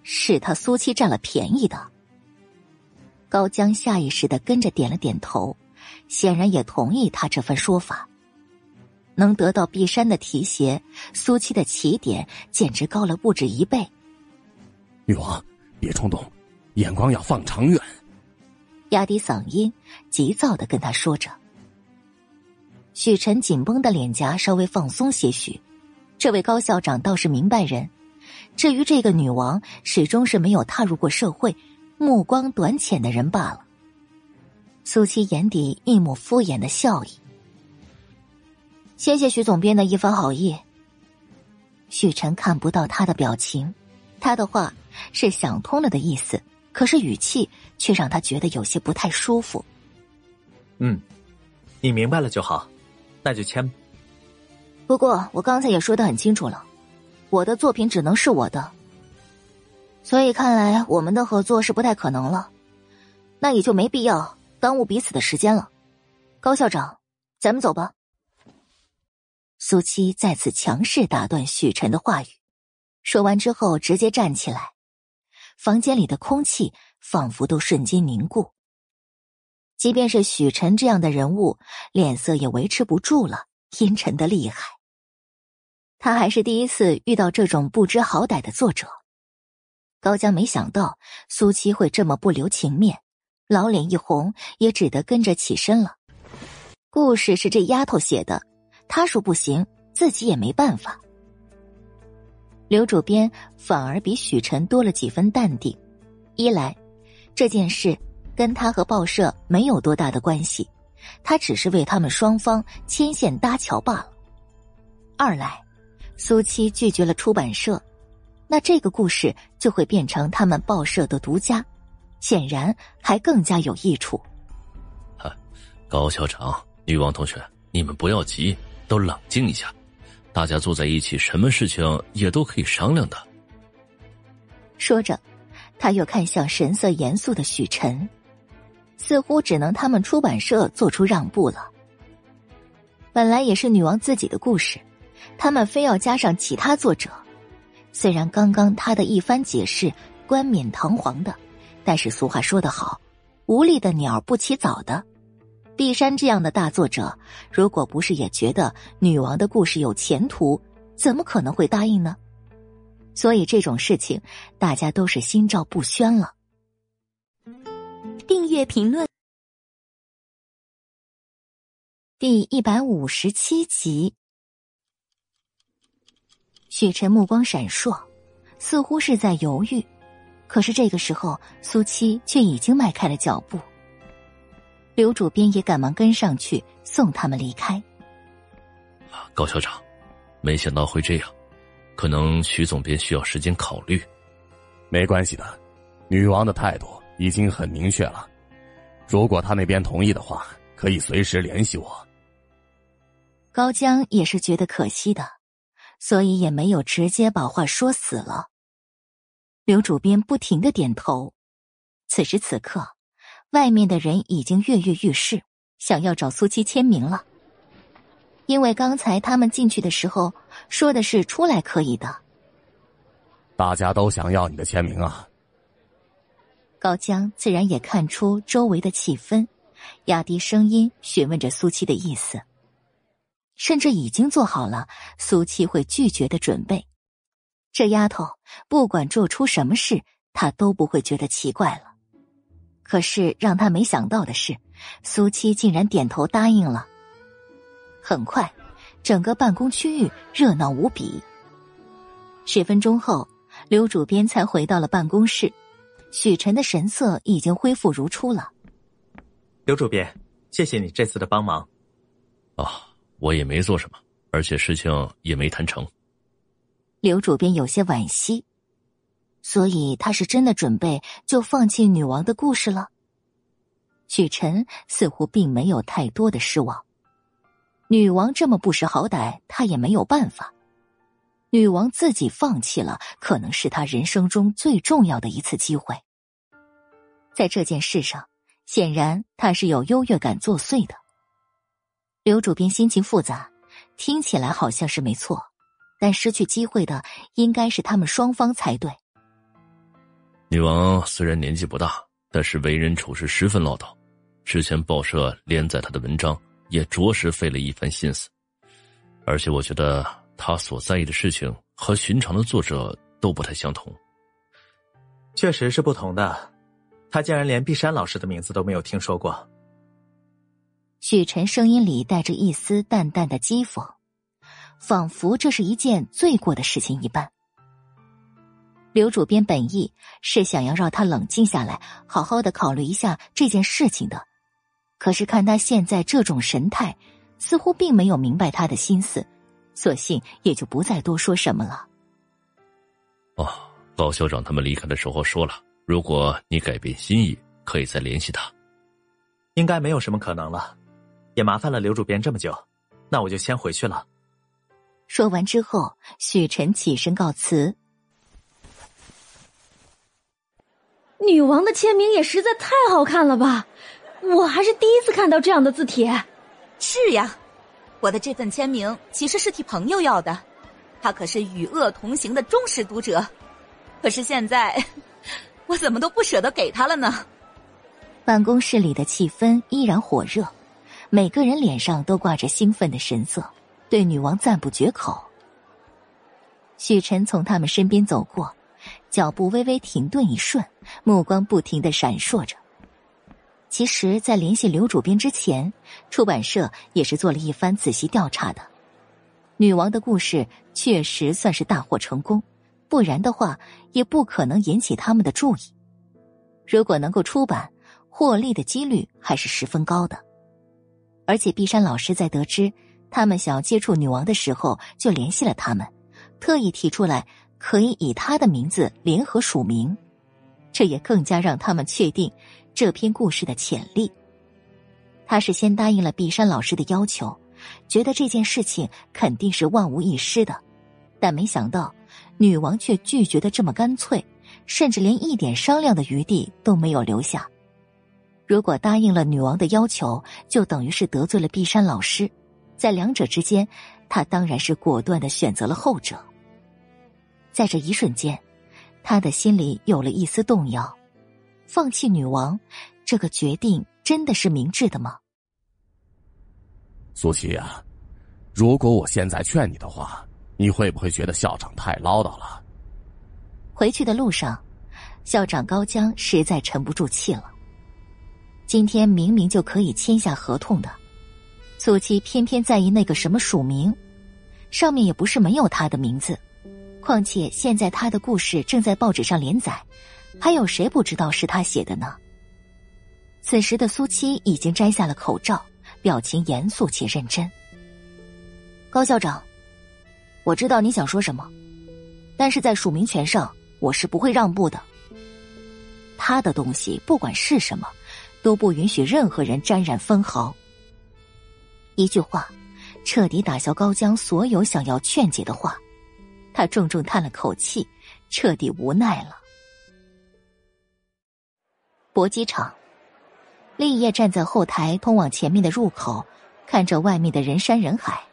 是他苏七占了便宜的。高江下意识的跟着点了点头，显然也同意他这番说法。能得到碧山的提携，苏七的起点简直高了不止一倍。女王，别冲动，眼光要放长远。压低嗓音，急躁的跟他说着。许晨紧绷的脸颊稍微放松些许，这位高校长倒是明白人。至于这个女王，始终是没有踏入过社会、目光短浅的人罢了。苏七眼底一抹敷衍的笑意。谢谢徐总编的一番好意。许晨看不到他的表情，他的话是想通了的意思，可是语气却让他觉得有些不太舒服。嗯，你明白了就好。那就签。不过我刚才也说的很清楚了，我的作品只能是我的，所以看来我们的合作是不太可能了。那也就没必要耽误彼此的时间了。高校长，咱们走吧。苏七再次强势打断许晨的话语，说完之后直接站起来，房间里的空气仿佛都瞬间凝固。即便是许晨这样的人物，脸色也维持不住了，阴沉的厉害。他还是第一次遇到这种不知好歹的作者。高江没想到苏七会这么不留情面，老脸一红，也只得跟着起身了。故事是这丫头写的，他说不行，自己也没办法。刘主编反而比许晨多了几分淡定，一来这件事。跟他和报社没有多大的关系，他只是为他们双方牵线搭桥罢了。二来，苏七拒绝了出版社，那这个故事就会变成他们报社的独家，显然还更加有益处。高校长、女王同学，你们不要急，都冷静一下，大家坐在一起，什么事情也都可以商量的。说着，他又看向神色严肃的许晨，似乎只能他们出版社做出让步了。本来也是女王自己的故事，他们非要加上其他作者。虽然刚刚他的一番解释冠冕堂皇的，但是俗话说得好，“无力的鸟不起早”的。碧山这样的大作者，如果不是也觉得女王的故事有前途，怎么可能会答应呢？所以这种事情，大家都是心照不宣了。订阅评论。第一百五十七集，许晨目光闪烁，似乎是在犹豫。可是这个时候，苏七却已经迈开了脚步。刘主编也赶忙跟上去送他们离开。高校长，没想到会这样，可能徐总编需要时间考虑。没关系的，女王的态度已经很明确了。如果他那边同意的话，可以随时联系我。高江也是觉得可惜的，所以也没有直接把话说死了。刘主编不停的点头。此时此刻，外面的人已经跃跃欲试，想要找苏七签名了。因为刚才他们进去的时候说的是出来可以的。大家都想要你的签名啊！高江自然也看出周围的气氛，压低声音询问着苏七的意思。甚至已经做好了苏七会拒绝的准备，这丫头不管做出什么事，他都不会觉得奇怪了。可是让他没想到的是，苏七竟然点头答应了。很快，整个办公区域热闹无比。十分钟后，刘主编才回到了办公室，许晨的神色已经恢复如初了。刘主编，谢谢你这次的帮忙。哦。我也没做什么，而且事情也没谈成。刘主编有些惋惜，所以他是真的准备就放弃女王的故事了。许晨似乎并没有太多的失望。女王这么不识好歹，他也没有办法。女王自己放弃了，可能是他人生中最重要的一次机会。在这件事上，显然他是有优越感作祟的。刘主编心情复杂，听起来好像是没错，但失去机会的应该是他们双方才对。女王虽然年纪不大，但是为人处事十分唠叨。之前报社连载她的文章，也着实费了一番心思。而且我觉得她所在意的事情和寻常的作者都不太相同。确实是不同的，他竟然连碧山老师的名字都没有听说过。许晨声音里带着一丝淡淡的讥讽，仿佛这是一件罪过的事情一般。刘主编本意是想要让他冷静下来，好好的考虑一下这件事情的，可是看他现在这种神态，似乎并没有明白他的心思，索性也就不再多说什么了。哦，高校长他们离开的时候说了，如果你改变心意，可以再联系他。应该没有什么可能了。也麻烦了刘主编这么久，那我就先回去了。说完之后，许晨起身告辞。女王的签名也实在太好看了吧！我还是第一次看到这样的字帖。是呀，我的这份签名其实是替朋友要的，他可是与恶同行的忠实读者。可是现在，我怎么都不舍得给他了呢？办公室里的气氛依然火热。每个人脸上都挂着兴奋的神色，对女王赞不绝口。许晨从他们身边走过，脚步微微停顿一瞬，目光不停的闪烁着。其实，在联系刘主编之前，出版社也是做了一番仔细调查的。女王的故事确实算是大获成功，不然的话，也不可能引起他们的注意。如果能够出版，获利的几率还是十分高的。而且，碧山老师在得知他们想要接触女王的时候，就联系了他们，特意提出来可以以他的名字联合署名，这也更加让他们确定这篇故事的潜力。他是先答应了碧山老师的要求，觉得这件事情肯定是万无一失的，但没想到女王却拒绝的这么干脆，甚至连一点商量的余地都没有留下。如果答应了女王的要求，就等于是得罪了碧山老师。在两者之间，他当然是果断的选择了后者。在这一瞬间，他的心里有了一丝动摇。放弃女王，这个决定真的是明智的吗？苏琪啊，如果我现在劝你的话，你会不会觉得校长太唠叨了？回去的路上，校长高江实在沉不住气了。今天明明就可以签下合同的，苏七偏偏在意那个什么署名，上面也不是没有他的名字。况且现在他的故事正在报纸上连载，还有谁不知道是他写的呢？此时的苏七已经摘下了口罩，表情严肃且认真。高校长，我知道你想说什么，但是在署名权上，我是不会让步的。他的东西不管是什么。都不允许任何人沾染分毫。一句话，彻底打消高江所有想要劝解的话。他重重叹了口气，彻底无奈了。搏击场，立业站在后台通往前面的入口，看着外面的人山人海。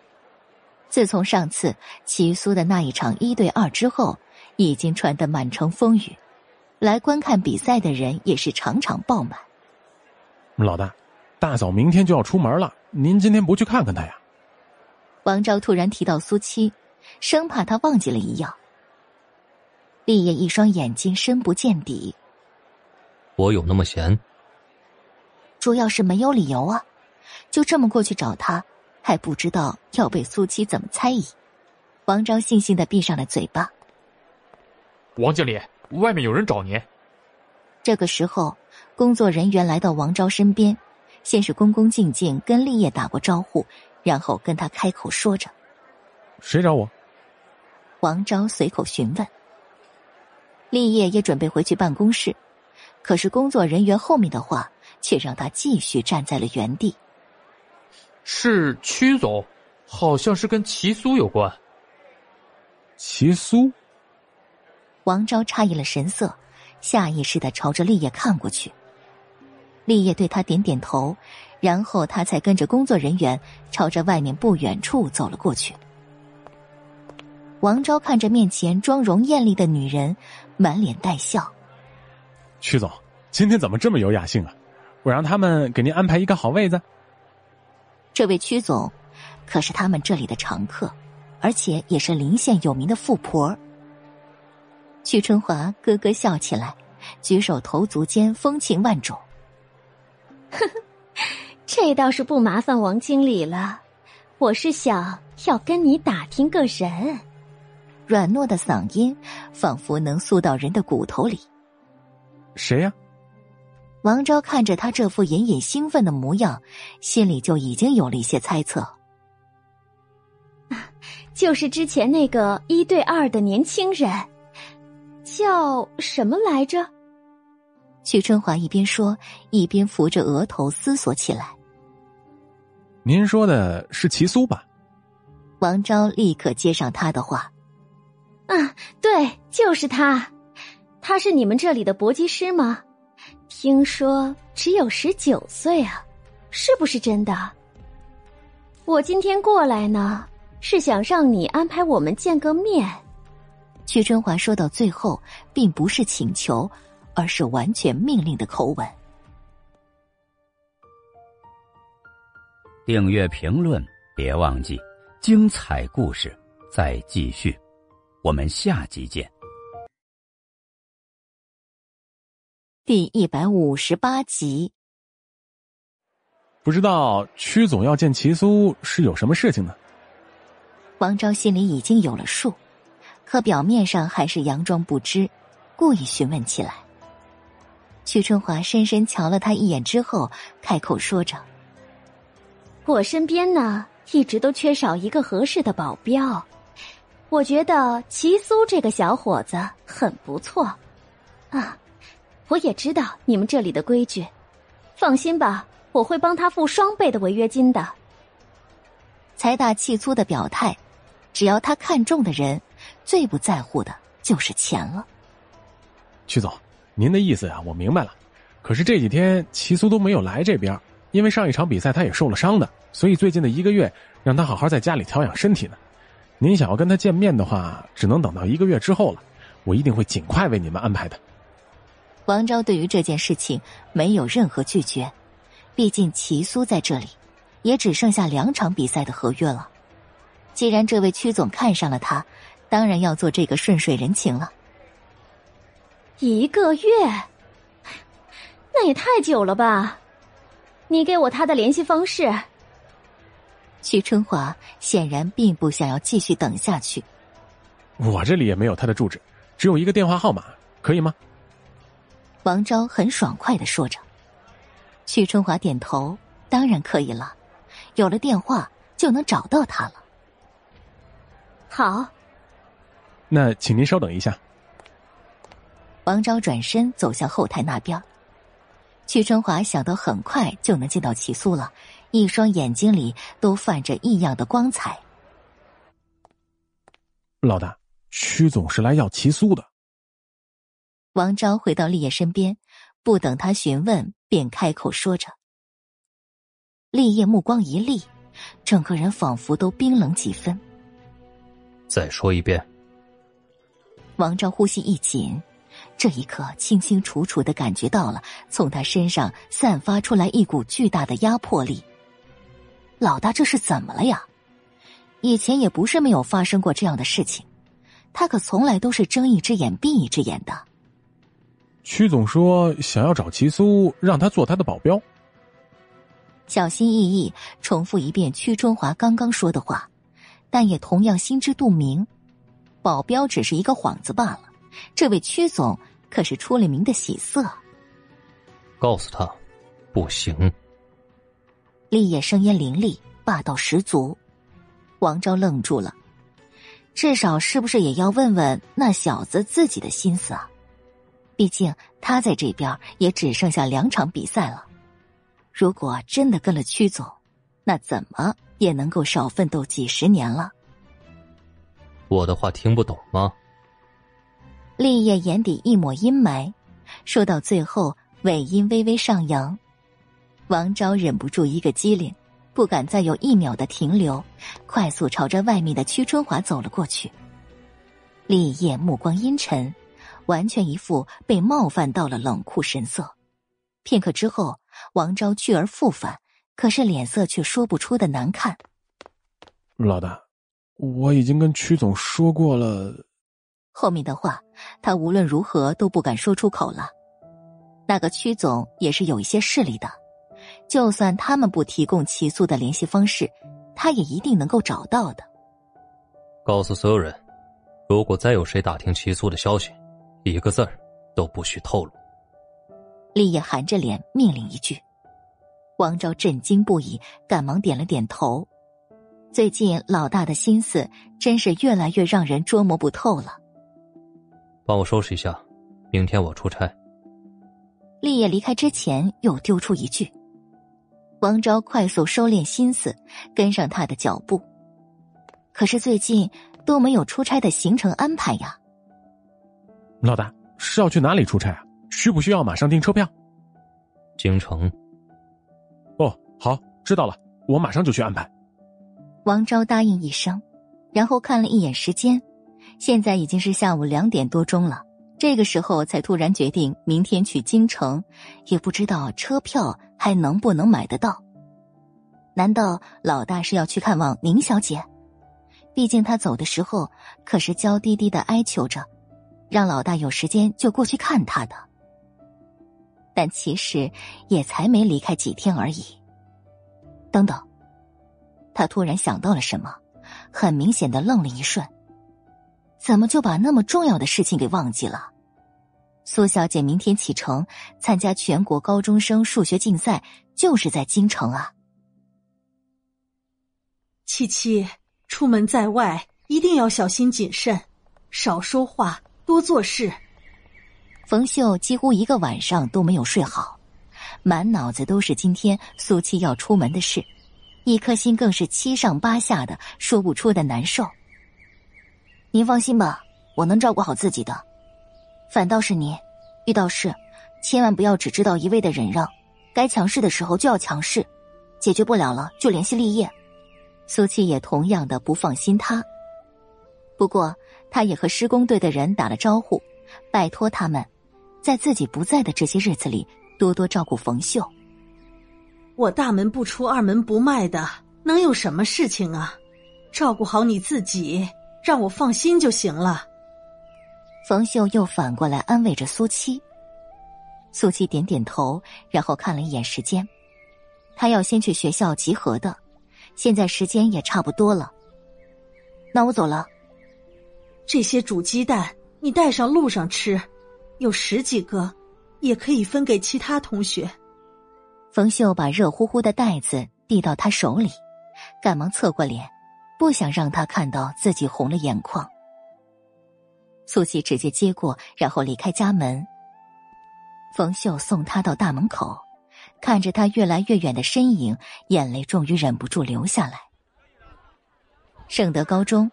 自从上次齐苏的那一场一对二之后，已经传得满城风雨，来观看比赛的人也是场场爆满。老大，大嫂明天就要出门了，您今天不去看看她呀？王昭突然提到苏七，生怕他忘记了一样。立业一双眼睛深不见底。我有那么闲？主要是没有理由啊，就这么过去找他，还不知道要被苏七怎么猜疑。王昭悻悻的闭上了嘴巴。王经理，外面有人找您。这个时候。工作人员来到王昭身边，先是恭恭敬敬跟立业打过招呼，然后跟他开口说着：“谁找我？”王昭随口询问。立业也准备回去办公室，可是工作人员后面的话却让他继续站在了原地。是曲总，好像是跟齐苏有关。齐苏。王昭诧异了神色，下意识的朝着立业看过去。立业对他点点头，然后他才跟着工作人员朝着外面不远处走了过去。王昭看着面前妆容艳丽的女人，满脸带笑：“曲总，今天怎么这么有雅兴啊？我让他们给您安排一个好位子。”这位曲总，可是他们这里的常客，而且也是临县有名的富婆。曲春华咯咯笑起来，举手投足间风情万种。呵呵，这倒是不麻烦王经理了。我是想要跟你打听个人。软糯的嗓音仿佛能诉到人的骨头里。谁呀？王昭看着他这副隐隐兴奋的模样，心里就已经有了一些猜测。啊 就是之前那个一对二的年轻人，叫什么来着？许春华一边说，一边扶着额头思索起来。您说的是齐苏吧？王昭立刻接上他的话：“啊，对，就是他。他是你们这里的搏击师吗？听说只有十九岁啊，是不是真的？我今天过来呢，是想让你安排我们见个面。”屈春华说到最后，并不是请求。而是完全命令的口吻。订阅评论，别忘记，精彩故事再继续，我们下集见。第一百五十八集。不知道曲总要见齐苏是有什么事情呢？王昭心里已经有了数，可表面上还是佯装不知，故意询问起来。曲春华深深瞧了他一眼之后，开口说着：“我身边呢一直都缺少一个合适的保镖。我觉得齐苏这个小伙子很不错，啊，我也知道你们这里的规矩，放心吧，我会帮他付双倍的违约金的。财大气粗的表态，只要他看中的人，最不在乎的就是钱了。曲总，您的意思啊，我明白了。可是这几天齐苏都没有来这边，因为上一场比赛他也受了伤的，所以最近的一个月让他好好在家里调养身体呢。您想要跟他见面的话，只能等到一个月之后了。我一定会尽快为你们安排的。王昭对于这件事情没有任何拒绝，毕竟齐苏在这里，也只剩下两场比赛的合约了。既然这位曲总看上了他，当然要做这个顺水人情了。一个月，那也太久了吧？你给我他的联系方式。徐春华显然并不想要继续等下去。我这里也没有他的住址，只有一个电话号码，可以吗？王昭很爽快的说着。徐春华点头，当然可以了。有了电话就能找到他了。好。那请您稍等一下。王昭转身走向后台那边。曲春华想到很快就能见到齐苏了。一双眼睛里都泛着异样的光彩。老大，曲总是来要齐苏的。王昭回到立业身边，不等他询问，便开口说着。立业目光一厉，整个人仿佛都冰冷几分。再说一遍。王昭呼吸一紧。这一刻，清清楚楚的感觉到了从他身上散发出来一股巨大的压迫力。老大，这是怎么了呀？以前也不是没有发生过这样的事情，他可从来都是睁一只眼闭一只眼的。曲总说想要找齐苏，让他做他的保镖。小心翼翼重复一遍屈春华刚刚说的话，但也同样心知肚明，保镖只是一个幌子罢了。这位屈总可是出了名的喜色。告诉他，不行。立业声音凌厉，霸道十足。王昭愣住了，至少是不是也要问问那小子自己的心思啊？毕竟他在这边也只剩下两场比赛了。如果真的跟了曲总，那怎么也能够少奋斗几十年了。我的话听不懂吗？立业眼底一抹阴霾，说到最后尾音微微上扬。王昭忍不住一个机灵，不敢再有一秒的停留，快速朝着外面的屈春华走了过去。立业目光阴沉，完全一副被冒犯到了冷酷神色。片刻之后，王昭去而复返，可是脸色却说不出的难看。老大，我已经跟曲总说过了。后面的话，他无论如何都不敢说出口了。那个曲总也是有一些势力的。就算他们不提供齐苏的联系方式，他也一定能够找到的。告诉所有人，如果再有谁打听齐苏的消息，一个字儿都不许透露。立业含着脸命令一句，王昭震惊不已，赶忙点了点头。最近老大的心思真是越来越让人捉摸不透了。帮我收拾一下，明天我出差。立业离开之前又丢出一句。王昭快速收敛心思，跟上他的脚步。可是最近都没有出差的行程安排呀。老大是要去哪里出差啊？需不需要马上订车票？京城。哦，好，知道了，我马上就去安排。王昭答应一声，然后看了一眼时间，现在已经是下午两点多钟了。这个时候才突然决定明天去京城，也不知道车票还能不能买得到。难道老大是要去看望宁小姐？毕竟他走的时候可是娇滴滴的哀求着，让老大有时间就过去看他的。但其实也才没离开几天而已。等等，他突然想到了什么，很明显的愣了一瞬。怎么就把那么重要的事情给忘记了？苏小姐明天启程参加全国高中生数学竞赛，就是在京城啊。七七，出门在外一定要小心谨慎，少说话，多做事。冯秀几乎一个晚上都没有睡好，满脑子都是今天苏七要出门的事，一颗心更是七上八下的，说不出的难受。您放心吧，我能照顾好自己的。反倒是你，遇到事，千万不要只知道一味的忍让，该强势的时候就要强势，解决不了了就联系立业。苏七也同样的不放心他，不过他也和施工队的人打了招呼，拜托他们。在自己不在的这些日子里，多多照顾冯秀。我大门不出二门不迈的，能有什么事情啊？照顾好你自己，让我放心就行了。冯秀又反过来安慰着苏七。苏七点点头，然后看了一眼时间，他要先去学校集合的，现在时间也差不多了。那我走了。这些煮鸡蛋，你带上路上吃。有十几个，也可以分给其他同学。冯秀把热乎乎的袋子递到他手里，赶忙侧过脸，不想让他看到自己红了眼眶。苏琪直接接过，然后离开家门。冯秀送他到大门口，看着他越来越远的身影，眼泪终于忍不住流下来。圣德高中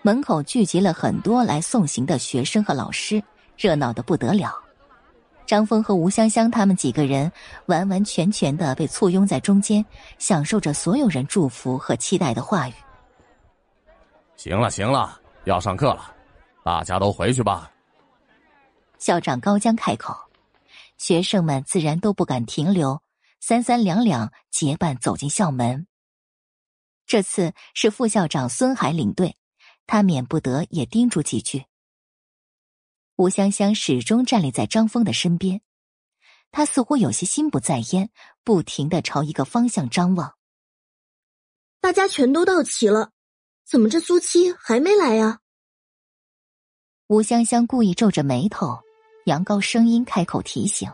门口聚集了很多来送行的学生和老师。热闹的不得了，张峰和吴香香他们几个人完完全全的被簇拥在中间，享受着所有人祝福和期待的话语。行了行了，要上课了，大家都回去吧。校长高江开口，学生们自然都不敢停留，三三两两结伴走进校门。这次是副校长孙海领队，他免不得也叮嘱几句。吴香香始终站立在张峰的身边，他似乎有些心不在焉，不停的朝一个方向张望。大家全都到齐了，怎么这苏七还没来呀？吴香香故意皱着眉头，扬高声音开口提醒。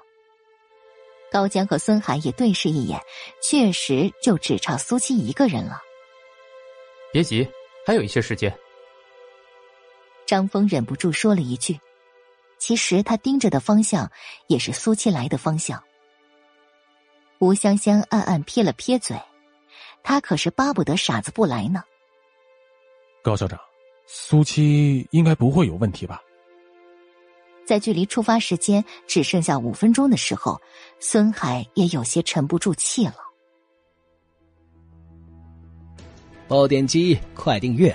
高江和孙涵也对视一眼，确实就只差苏七一个人了。别急，还有一些时间。张峰忍不住说了一句。其实他盯着的方向也是苏七来的方向。吴香香暗暗撇了撇嘴，他可是巴不得傻子不来呢。高校长，苏七应该不会有问题吧？在距离出发时间只剩下五分钟的时候，孙海也有些沉不住气了。爆点击，快订阅！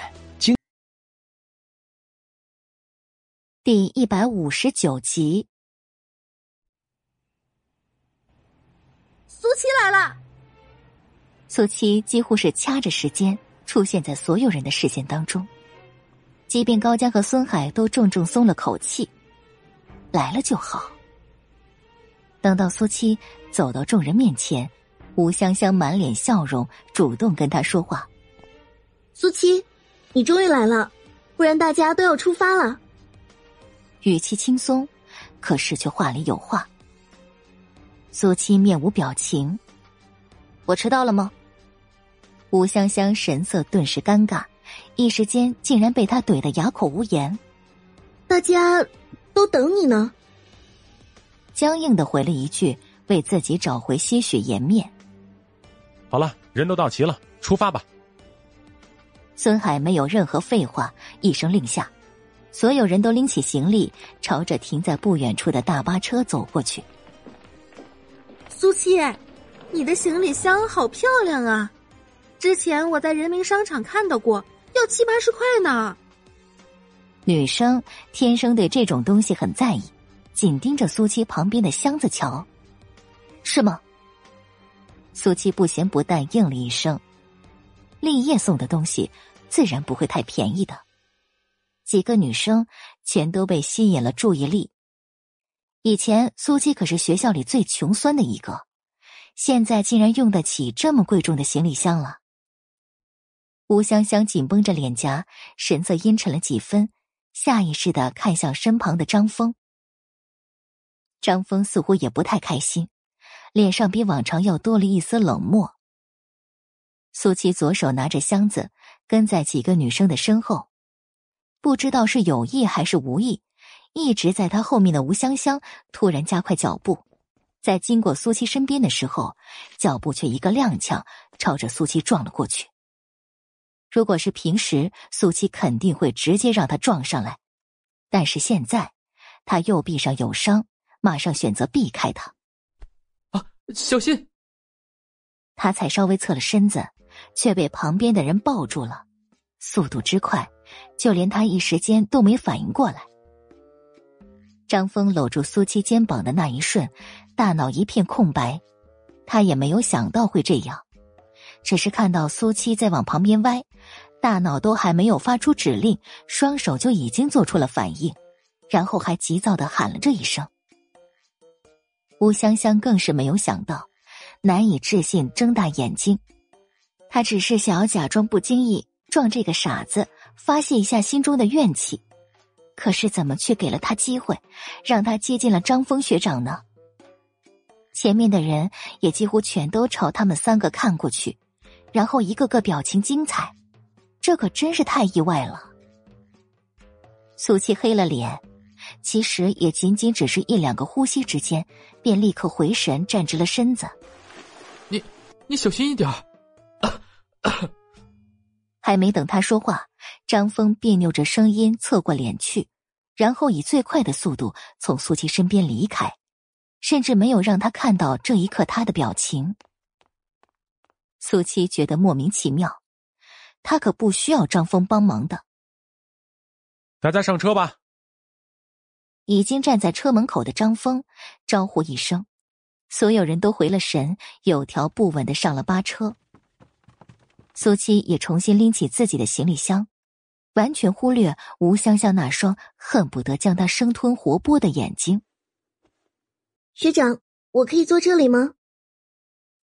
第一百五十九集，苏七来了。苏七几乎是掐着时间出现在所有人的视线当中，即便高江和孙海都重重松了口气，来了就好。等到苏七走到众人面前，吴香香满脸笑容，主动跟他说话：“苏七，你终于来了，不然大家都要出发了。”语气轻松，可是却话里有话。苏七面无表情，我迟到了吗？吴香香神色顿时尴尬，一时间竟然被他怼得哑口无言。大家都等你呢。僵硬的回了一句，为自己找回些许颜面。好了，人都到齐了，出发吧。孙海没有任何废话，一声令下。所有人都拎起行李，朝着停在不远处的大巴车走过去。苏七，你的行李箱好漂亮啊！之前我在人民商场看到过，要七八十块呢。女生天生对这种东西很在意，紧盯着苏七旁边的箱子瞧。是吗？苏七不咸不淡应了一声。立业送的东西，自然不会太便宜的。几个女生全都被吸引了注意力。以前苏七可是学校里最穷酸的一个，现在竟然用得起这么贵重的行李箱了。吴香香紧绷着脸颊，神色阴沉了几分，下意识的看向身旁的张峰。张峰似乎也不太开心，脸上比往常要多了一丝冷漠。苏七左手拿着箱子，跟在几个女生的身后，不知道是有意还是无意，一直在他后面的吴香香突然加快脚步，在经过苏七身边的时候，脚步却一个踉跄，朝着苏七撞了过去。如果是平时，苏七肯定会直接让他撞上来，但是现在，他右臂上有伤，马上选择避开他。啊，小心！他才稍微侧了身子，却被旁边的人抱住了，速度之快，就连他一时间都没反应过来。张峰搂住苏七肩膀的那一瞬，大脑一片空白，他也没有想到会这样。只是看到苏七在往旁边歪，大脑都还没有发出指令，双手就已经做出了反应，然后还急躁的喊了这一声。吴香香更是没有想到，难以置信，睁大眼睛。他只是想要假装不经意撞这个傻子，发泄一下心中的怨气，可是怎么却给了他机会，让他接近了张峰学长呢？前面的人也几乎全都朝他们三个看过去。然后一个个表情精彩，这可真是太意外了。苏七黑了脸，其实也仅仅只是一两个呼吸之间，便立刻回神，站直了身子。你，你小心一点。还没等他说话，张峰别扭着声音侧过脸去，然后以最快的速度从苏七身边离开，甚至没有让他看到这一刻他的表情。苏七觉得莫名其妙，他可不需要张峰帮忙的。大家上车吧。已经站在车门口的张峰招呼一声，所有人都回了神，有条不紊的上了巴车。苏七也重新拎起自己的行李箱，完全忽略吴香香那双恨不得将她生吞活剥的眼睛。学长，我可以坐这里吗？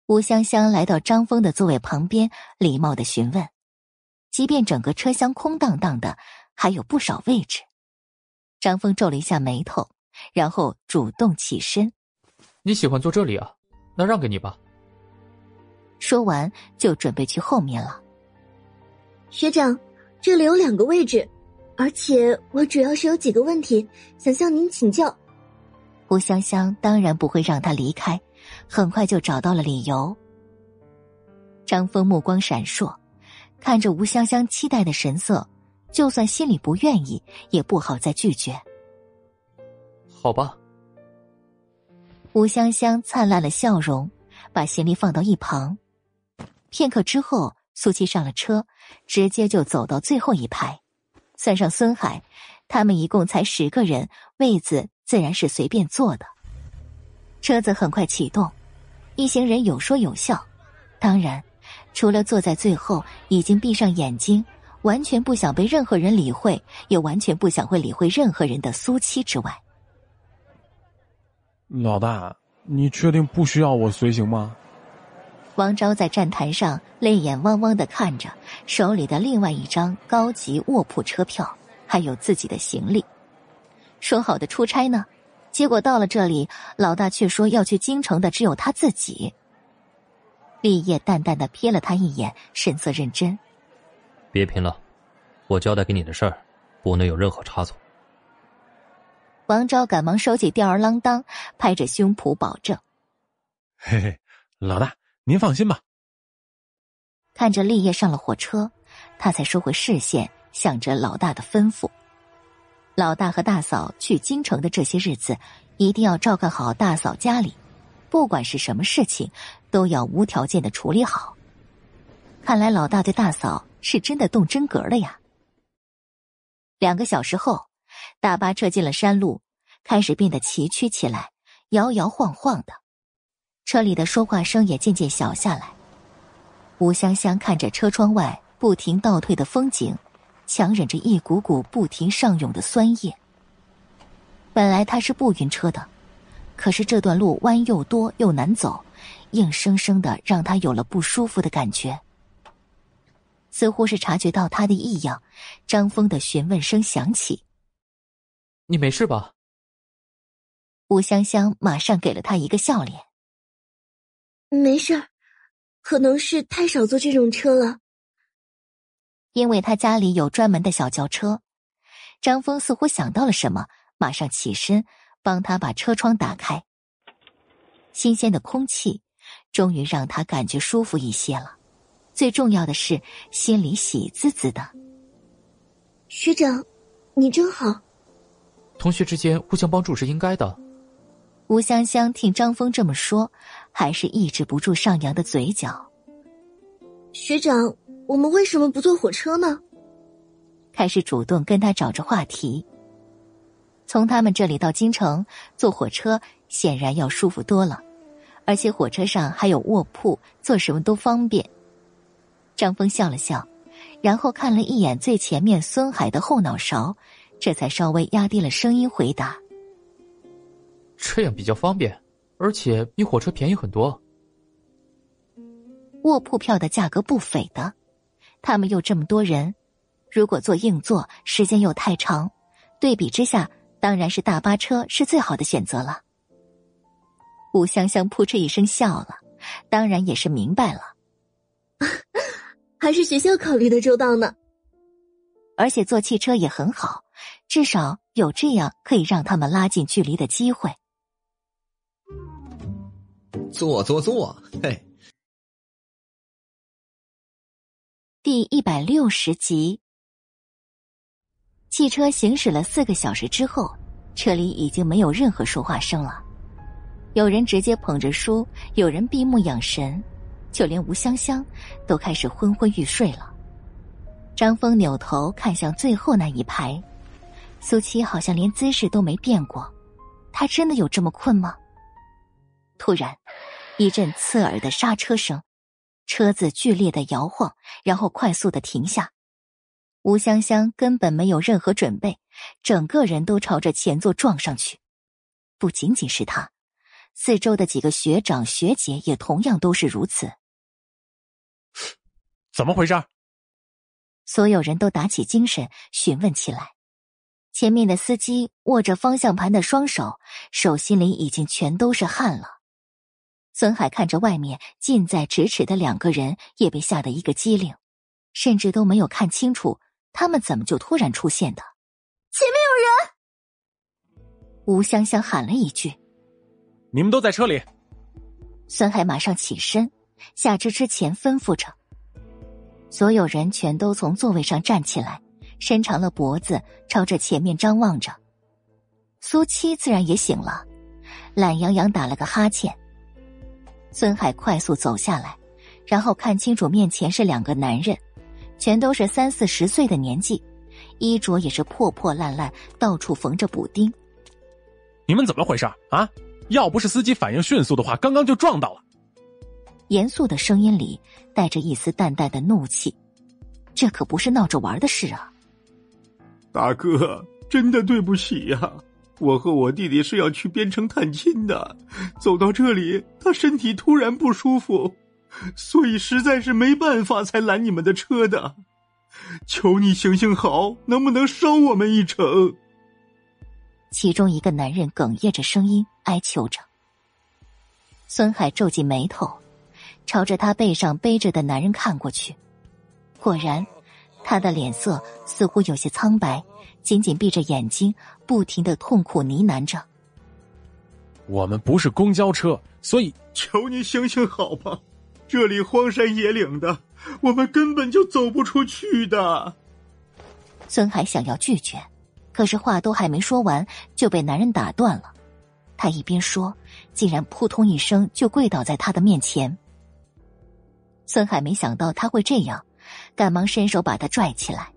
吴香香来到张峰的座位旁边，礼貌的询问。即便整个车厢空荡荡的，还有不少位置。张峰皱了一下眉头，然后主动起身：“你喜欢坐这里啊？那让给你吧。”说完就准备去后面了。学长，这里有两个位置，而且我主要是有几个问题想向您请教。吴香香当然不会让他离开。很快就找到了理由。张峰目光闪烁，看着吴香香期待的神色，就算心里不愿意，也不好再拒绝。好吧。吴香香灿烂的笑容，把行李放到一旁。片刻之后，苏七上了车，直接就走到最后一排。算上孙海，他们一共才十个人，位子自然是随便坐的。车子很快启动，一行人有说有笑。当然，除了坐在最后已经闭上眼睛，完全不想被任何人理会，也完全不想会理会任何人的苏七之外。老大，你确定不需要我随行吗？王昭在站台上泪眼汪汪的看着手里的另外一张高级卧铺车票，还有自己的行李。说好的出差呢？结果到了这里，老大却说要去京城的只有他自己。立业淡淡的瞥了他一眼，神色认真。别拼了，我交代给你的事儿，不能有任何差错。王昭赶忙收起吊儿郎当，拍着胸脯保证：“嘿嘿，老大您放心吧。”看着立业上了火车，他才收回视线，想着老大的吩咐。老大和大嫂去京城的这些日子，一定要照看好大嫂家里，不管是什么事情，都要无条件的处理好。看来老大对大嫂是真的动真格了呀。两个小时后，大巴车进了山路，开始变得崎岖起来，摇摇晃晃的，车里的说话声也渐渐小下来。吴香香看着车窗外不停倒退的风景。强忍着一股股不停上涌的酸液。本来她是不晕车的，可是这段路弯又多又难走，硬生生的让她有了不舒服的感觉。似乎是察觉到他的异样，张峰的询问声响起：“你没事吧？”吴香香马上给了他一个笑脸：“没事儿可能是太少坐这种车了。因为他家里有专门的小轿车，张峰似乎想到了什么，马上起身帮他把车窗打开。新鲜的空气终于让他感觉舒服一些了，最重要的是心里喜滋滋的。学长，你真好。同学之间互相帮助是应该的。吴香香听张峰这么说，还是抑制不住上扬的嘴角。学长。我们为什么不坐火车呢？开始主动跟他找着话题。从他们这里到京城，坐火车显然要舒服多了，而且火车上还有卧铺，做什么都方便。张峰笑了笑，然后看了一眼最前面孙海的后脑勺，这才稍微压低了声音回答：“这样比较方便，而且比火车便宜很多。卧铺票的价格不菲的。”他们又这么多人，如果坐硬座时间又太长，对比之下，当然是大巴车是最好的选择了。吴香香扑哧一声笑了，当然也是明白了，还是学校考虑的周到呢。而且坐汽车也很好，至少有这样可以让他们拉近距离的机会。坐坐坐，嘿。第一百六十集，汽车行驶了四个小时之后，车里已经没有任何说话声了。有人直接捧着书，有人闭目养神，就连吴香香都开始昏昏欲睡了。张峰扭头看向最后那一排，苏七好像连姿势都没变过，他真的有这么困吗？突然，一阵刺耳的刹车声。车子剧烈的摇晃，然后快速的停下。吴香香根本没有任何准备，整个人都朝着前座撞上去。不仅仅是他，四周的几个学长学姐也同样都是如此。怎么回事？所有人都打起精神询问起来。前面的司机握着方向盘的双手，手心里已经全都是汗了。孙海看着外面近在咫尺的两个人，也被吓得一个机灵，甚至都没有看清楚他们怎么就突然出现的。前面有人！吴香香喊了一句：“你们都在车里。”孙海马上起身，下车之前吩咐着，所有人全都从座位上站起来，伸长了脖子朝着前面张望着。苏七自然也醒了，懒洋洋打了个哈欠。孙海快速走下来，然后看清楚面前是两个男人，全都是三四十岁的年纪，衣着也是破破烂烂，到处缝着补丁。你们怎么回事啊？要不是司机反应迅速的话，刚刚就撞到了。严肃的声音里带着一丝淡淡的怒气，这可不是闹着玩的事啊！大哥，真的对不起呀。我和我弟弟是要去边城探亲的，走到这里，他身体突然不舒服，所以实在是没办法才拦你们的车的。求你行行好，能不能捎我们一程？其中一个男人哽咽着声音哀求着。孙海皱紧眉头，朝着他背上背着的男人看过去，果然，他的脸色似乎有些苍白。紧紧闭着眼睛，不停的痛苦呢喃着：“我们不是公交车，所以求你行行好吧！这里荒山野岭的，我们根本就走不出去的。”孙海想要拒绝，可是话都还没说完，就被男人打断了。他一边说，竟然扑通一声就跪倒在他的面前。孙海没想到他会这样，赶忙伸手把他拽起来。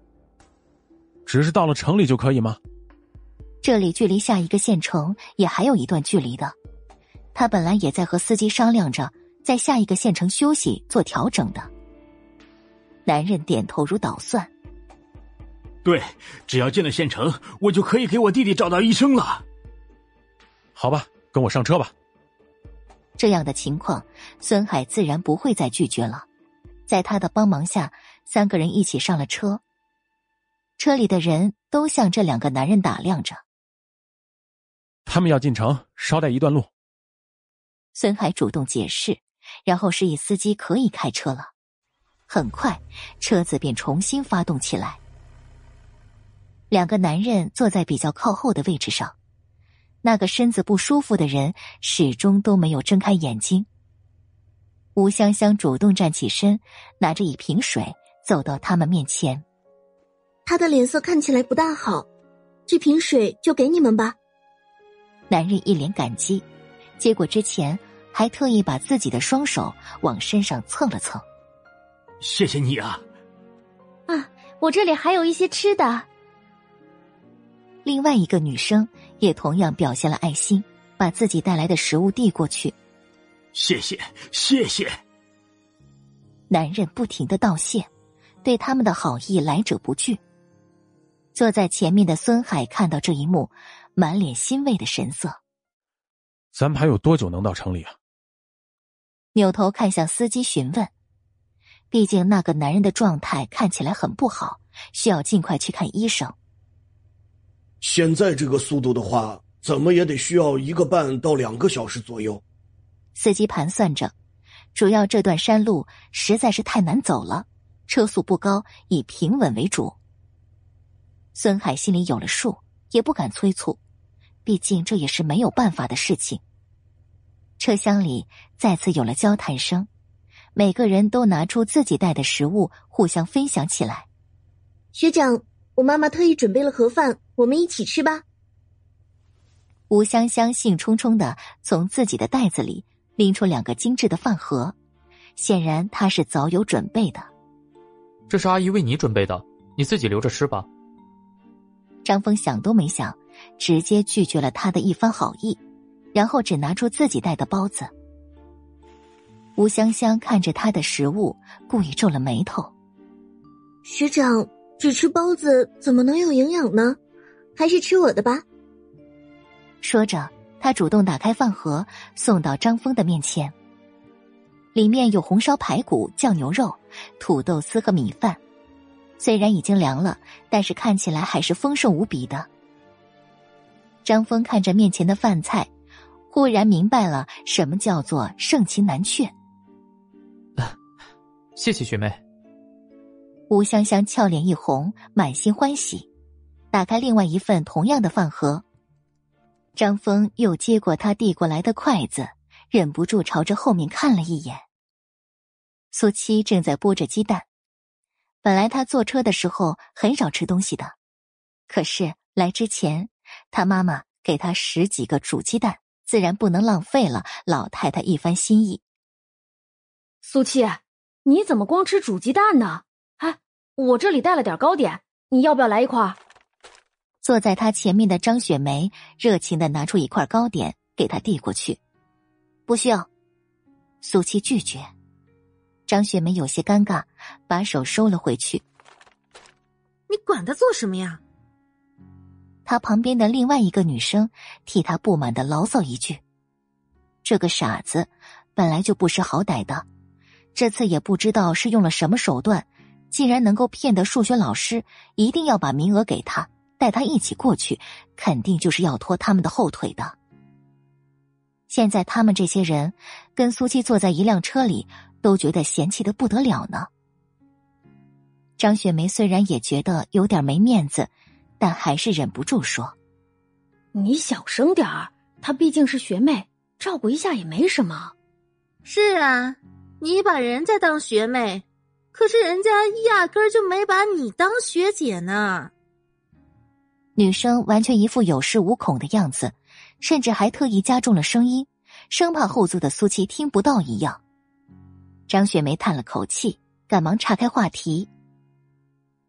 只是到了城里就可以吗？这里距离下一个县城也还有一段距离的。他本来也在和司机商量着，在下一个县城休息做调整的。男人点头如捣蒜。对，只要进了县城，我就可以给我弟弟找到医生了。好吧，跟我上车吧。这样的情况，孙海自然不会再拒绝了。在他的帮忙下，三个人一起上了车。车里的人都向这两个男人打量着。他们要进城，捎带一段路。孙海主动解释，然后示意司机可以开车了。很快，车子便重新发动起来。两个男人坐在比较靠后的位置上，那个身子不舒服的人始终都没有睁开眼睛。吴香香主动站起身，拿着一瓶水走到他们面前。他的脸色看起来不大好，这瓶水就给你们吧。男人一脸感激，接过之前还特意把自己的双手往身上蹭了蹭。谢谢你啊！啊，我这里还有一些吃的。另外一个女生也同样表现了爱心，把自己带来的食物递过去。谢谢，谢谢。男人不停的道谢，对他们的好意来者不拒。坐在前面的孙海看到这一幕，满脸欣慰的神色。咱们还有多久能到城里啊？扭头看向司机询问，毕竟那个男人的状态看起来很不好，需要尽快去看医生。现在这个速度的话，怎么也得需要一个半到两个小时左右。司机盘算着，主要这段山路实在是太难走了，车速不高，以平稳为主。孙海心里有了数，也不敢催促，毕竟这也是没有办法的事情。车厢里再次有了交谈声，每个人都拿出自己带的食物，互相分享起来。学长，我妈妈特意准备了盒饭，我们一起吃吧。吴香香兴冲冲的从自己的袋子里拎出两个精致的饭盒，显然她是早有准备的。这是阿姨为你准备的，你自己留着吃吧。张峰想都没想，直接拒绝了他的一番好意，然后只拿出自己带的包子。吴香香看着他的食物，故意皱了眉头。学长只吃包子怎么能有营养呢？还是吃我的吧。说着，他主动打开饭盒，送到张峰的面前。里面有红烧排骨、酱牛肉、土豆丝和米饭。虽然已经凉了，但是看起来还是丰盛无比的。张峰看着面前的饭菜，忽然明白了什么叫做盛情难却。谢谢学妹。吴香香俏脸一红，满心欢喜，打开另外一份同样的饭盒。张峰又接过他递过来的筷子，忍不住朝着后面看了一眼。苏七正在剥着鸡蛋。本来他坐车的时候很少吃东西的，可是来之前，他妈妈给他十几个煮鸡蛋，自然不能浪费了老太太一番心意。苏七，你怎么光吃煮鸡蛋呢？哎，我这里带了点糕点，你要不要来一块？坐在他前面的张雪梅热情的拿出一块糕点给他递过去，不需要。苏七拒绝。张雪梅有些尴尬，把手收了回去。你管他做什么呀？他旁边的另外一个女生替他不满的牢骚一句：“这个傻子本来就不识好歹的，这次也不知道是用了什么手段，竟然能够骗得数学老师一定要把名额给他，带他一起过去，肯定就是要拖他们的后腿的。现在他们这些人跟苏七坐在一辆车里。”都觉得嫌弃的不得了呢。张雪梅虽然也觉得有点没面子，但还是忍不住说：“你小声点儿，她毕竟是学妹，照顾一下也没什么。”是啊，你把人家当学妹，可是人家压根儿就没把你当学姐呢。女生完全一副有恃无恐的样子，甚至还特意加重了声音，生怕后座的苏琪听不到一样。张雪梅叹了口气，赶忙岔开话题：“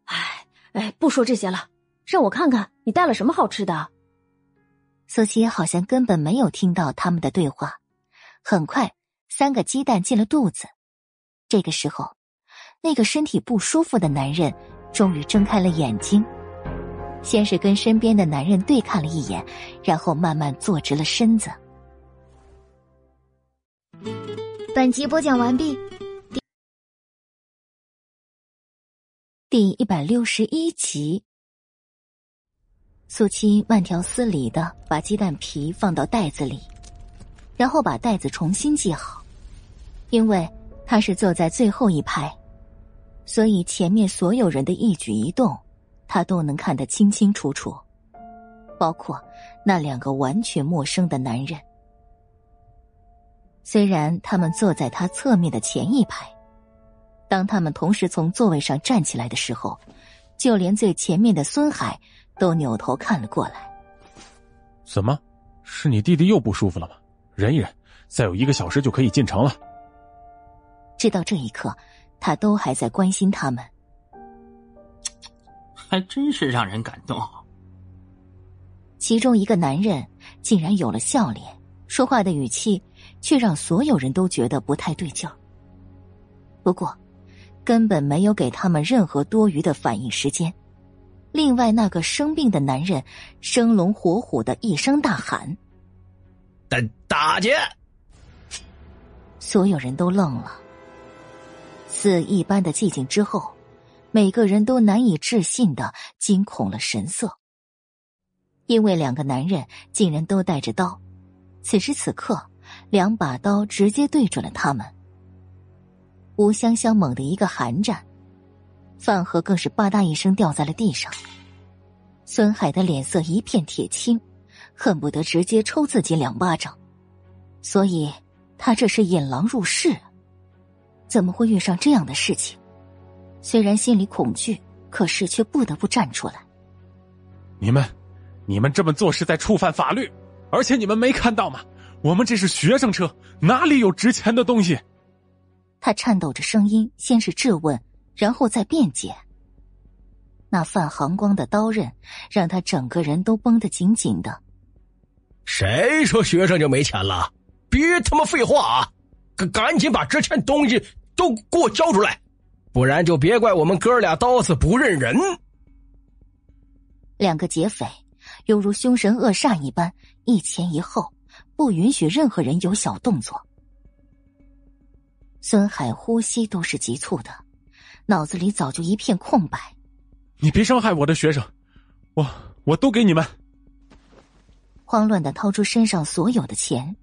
哎哎，不说这些了，让我看看你带了什么好吃的。”苏七好像根本没有听到他们的对话。很快，三个鸡蛋进了肚子。这个时候，那个身体不舒服的男人终于睁开了眼睛，先是跟身边的男人对看了一眼，然后慢慢坐直了身子。本集播讲完毕。第一百六十一集，苏青慢条斯理的把鸡蛋皮放到袋子里，然后把袋子重新系好。因为他是坐在最后一排，所以前面所有人的一举一动，他都能看得清清楚楚，包括那两个完全陌生的男人。虽然他们坐在他侧面的前一排，当他们同时从座位上站起来的时候，就连最前面的孙海都扭头看了过来。怎么，是你弟弟又不舒服了吗？忍一忍，再有一个小时就可以进城了。直到这一刻，他都还在关心他们。还真是让人感动。其中一个男人竟然有了笑脸，说话的语气却让所有人都觉得不太对劲儿。不过，根本没有给他们任何多余的反应时间。另外，那个生病的男人生龙活虎的一声大喊：“大大姐！”所有人都愣了。死一般的寂静之后，每个人都难以置信的惊恐了神色，因为两个男人竟然都带着刀。此时此刻，两把刀直接对准了他们。吴香香猛地一个寒战。饭盒更是吧嗒一声掉在了地上，孙海的脸色一片铁青，恨不得直接抽自己两巴掌。所以，他这是引狼入室，怎么会遇上这样的事情？虽然心里恐惧，可是却不得不站出来。你们，你们这么做是在触犯法律，而且你们没看到吗？我们这是学生车，哪里有值钱的东西？他颤抖着声音，先是质问。然后再辩解。那泛寒光的刀刃让他整个人都绷得紧紧的。谁说学生就没钱了？别他妈废话啊！赶赶紧把值钱东西都给我交出来，不然就别怪我们哥俩刀子不认人。两个劫匪犹如凶神恶煞一般，一前一后，不允许任何人有小动作。孙海呼吸都是急促的。脑子里早就一片空白。你别伤害我的学生，我我都给你们。慌乱的掏出身上所有的钱，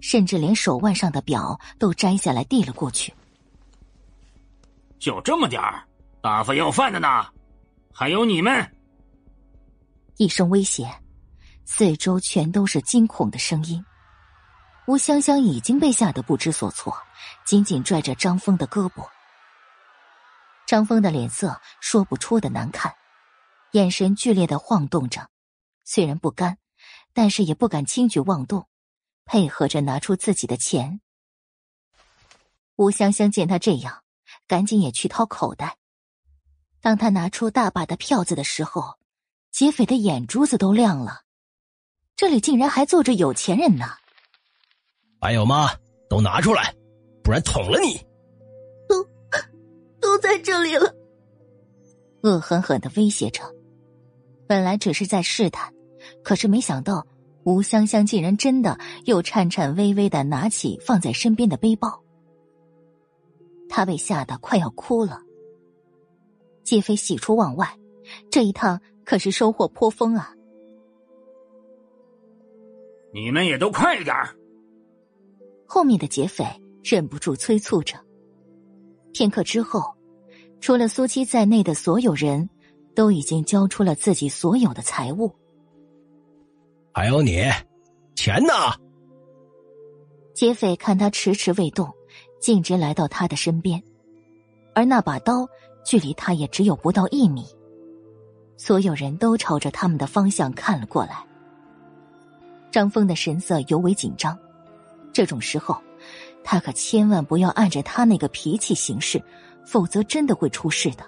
甚至连手腕上的表都摘下来递了过去。就这么点儿，打发要饭的呢？还有你们！一声威胁，四周全都是惊恐的声音。吴香香已经被吓得不知所措，紧紧拽着张峰的胳膊。张峰的脸色说不出的难看，眼神剧烈的晃动着，虽然不甘，但是也不敢轻举妄动，配合着拿出自己的钱。吴香香见他这样，赶紧也去掏口袋。当他拿出大把的票子的时候，劫匪的眼珠子都亮了，这里竟然还坐着有钱人呢！还有吗？都拿出来，不然捅了你！都都在这里了，恶狠狠的威胁着。本来只是在试探，可是没想到吴香香竟然真的又颤颤巍巍的拿起放在身边的背包。他被吓得快要哭了。季飞喜出望外，这一趟可是收获颇丰啊！你们也都快点儿！后面的劫匪忍不住催促着。片刻之后，除了苏七在内的所有人，都已经交出了自己所有的财物。还有你，钱呢？劫匪看他迟迟未动，径直来到他的身边，而那把刀距离他也只有不到一米。所有人都朝着他们的方向看了过来。张峰的神色尤为紧张，这种时候。他可千万不要按着他那个脾气行事，否则真的会出事的。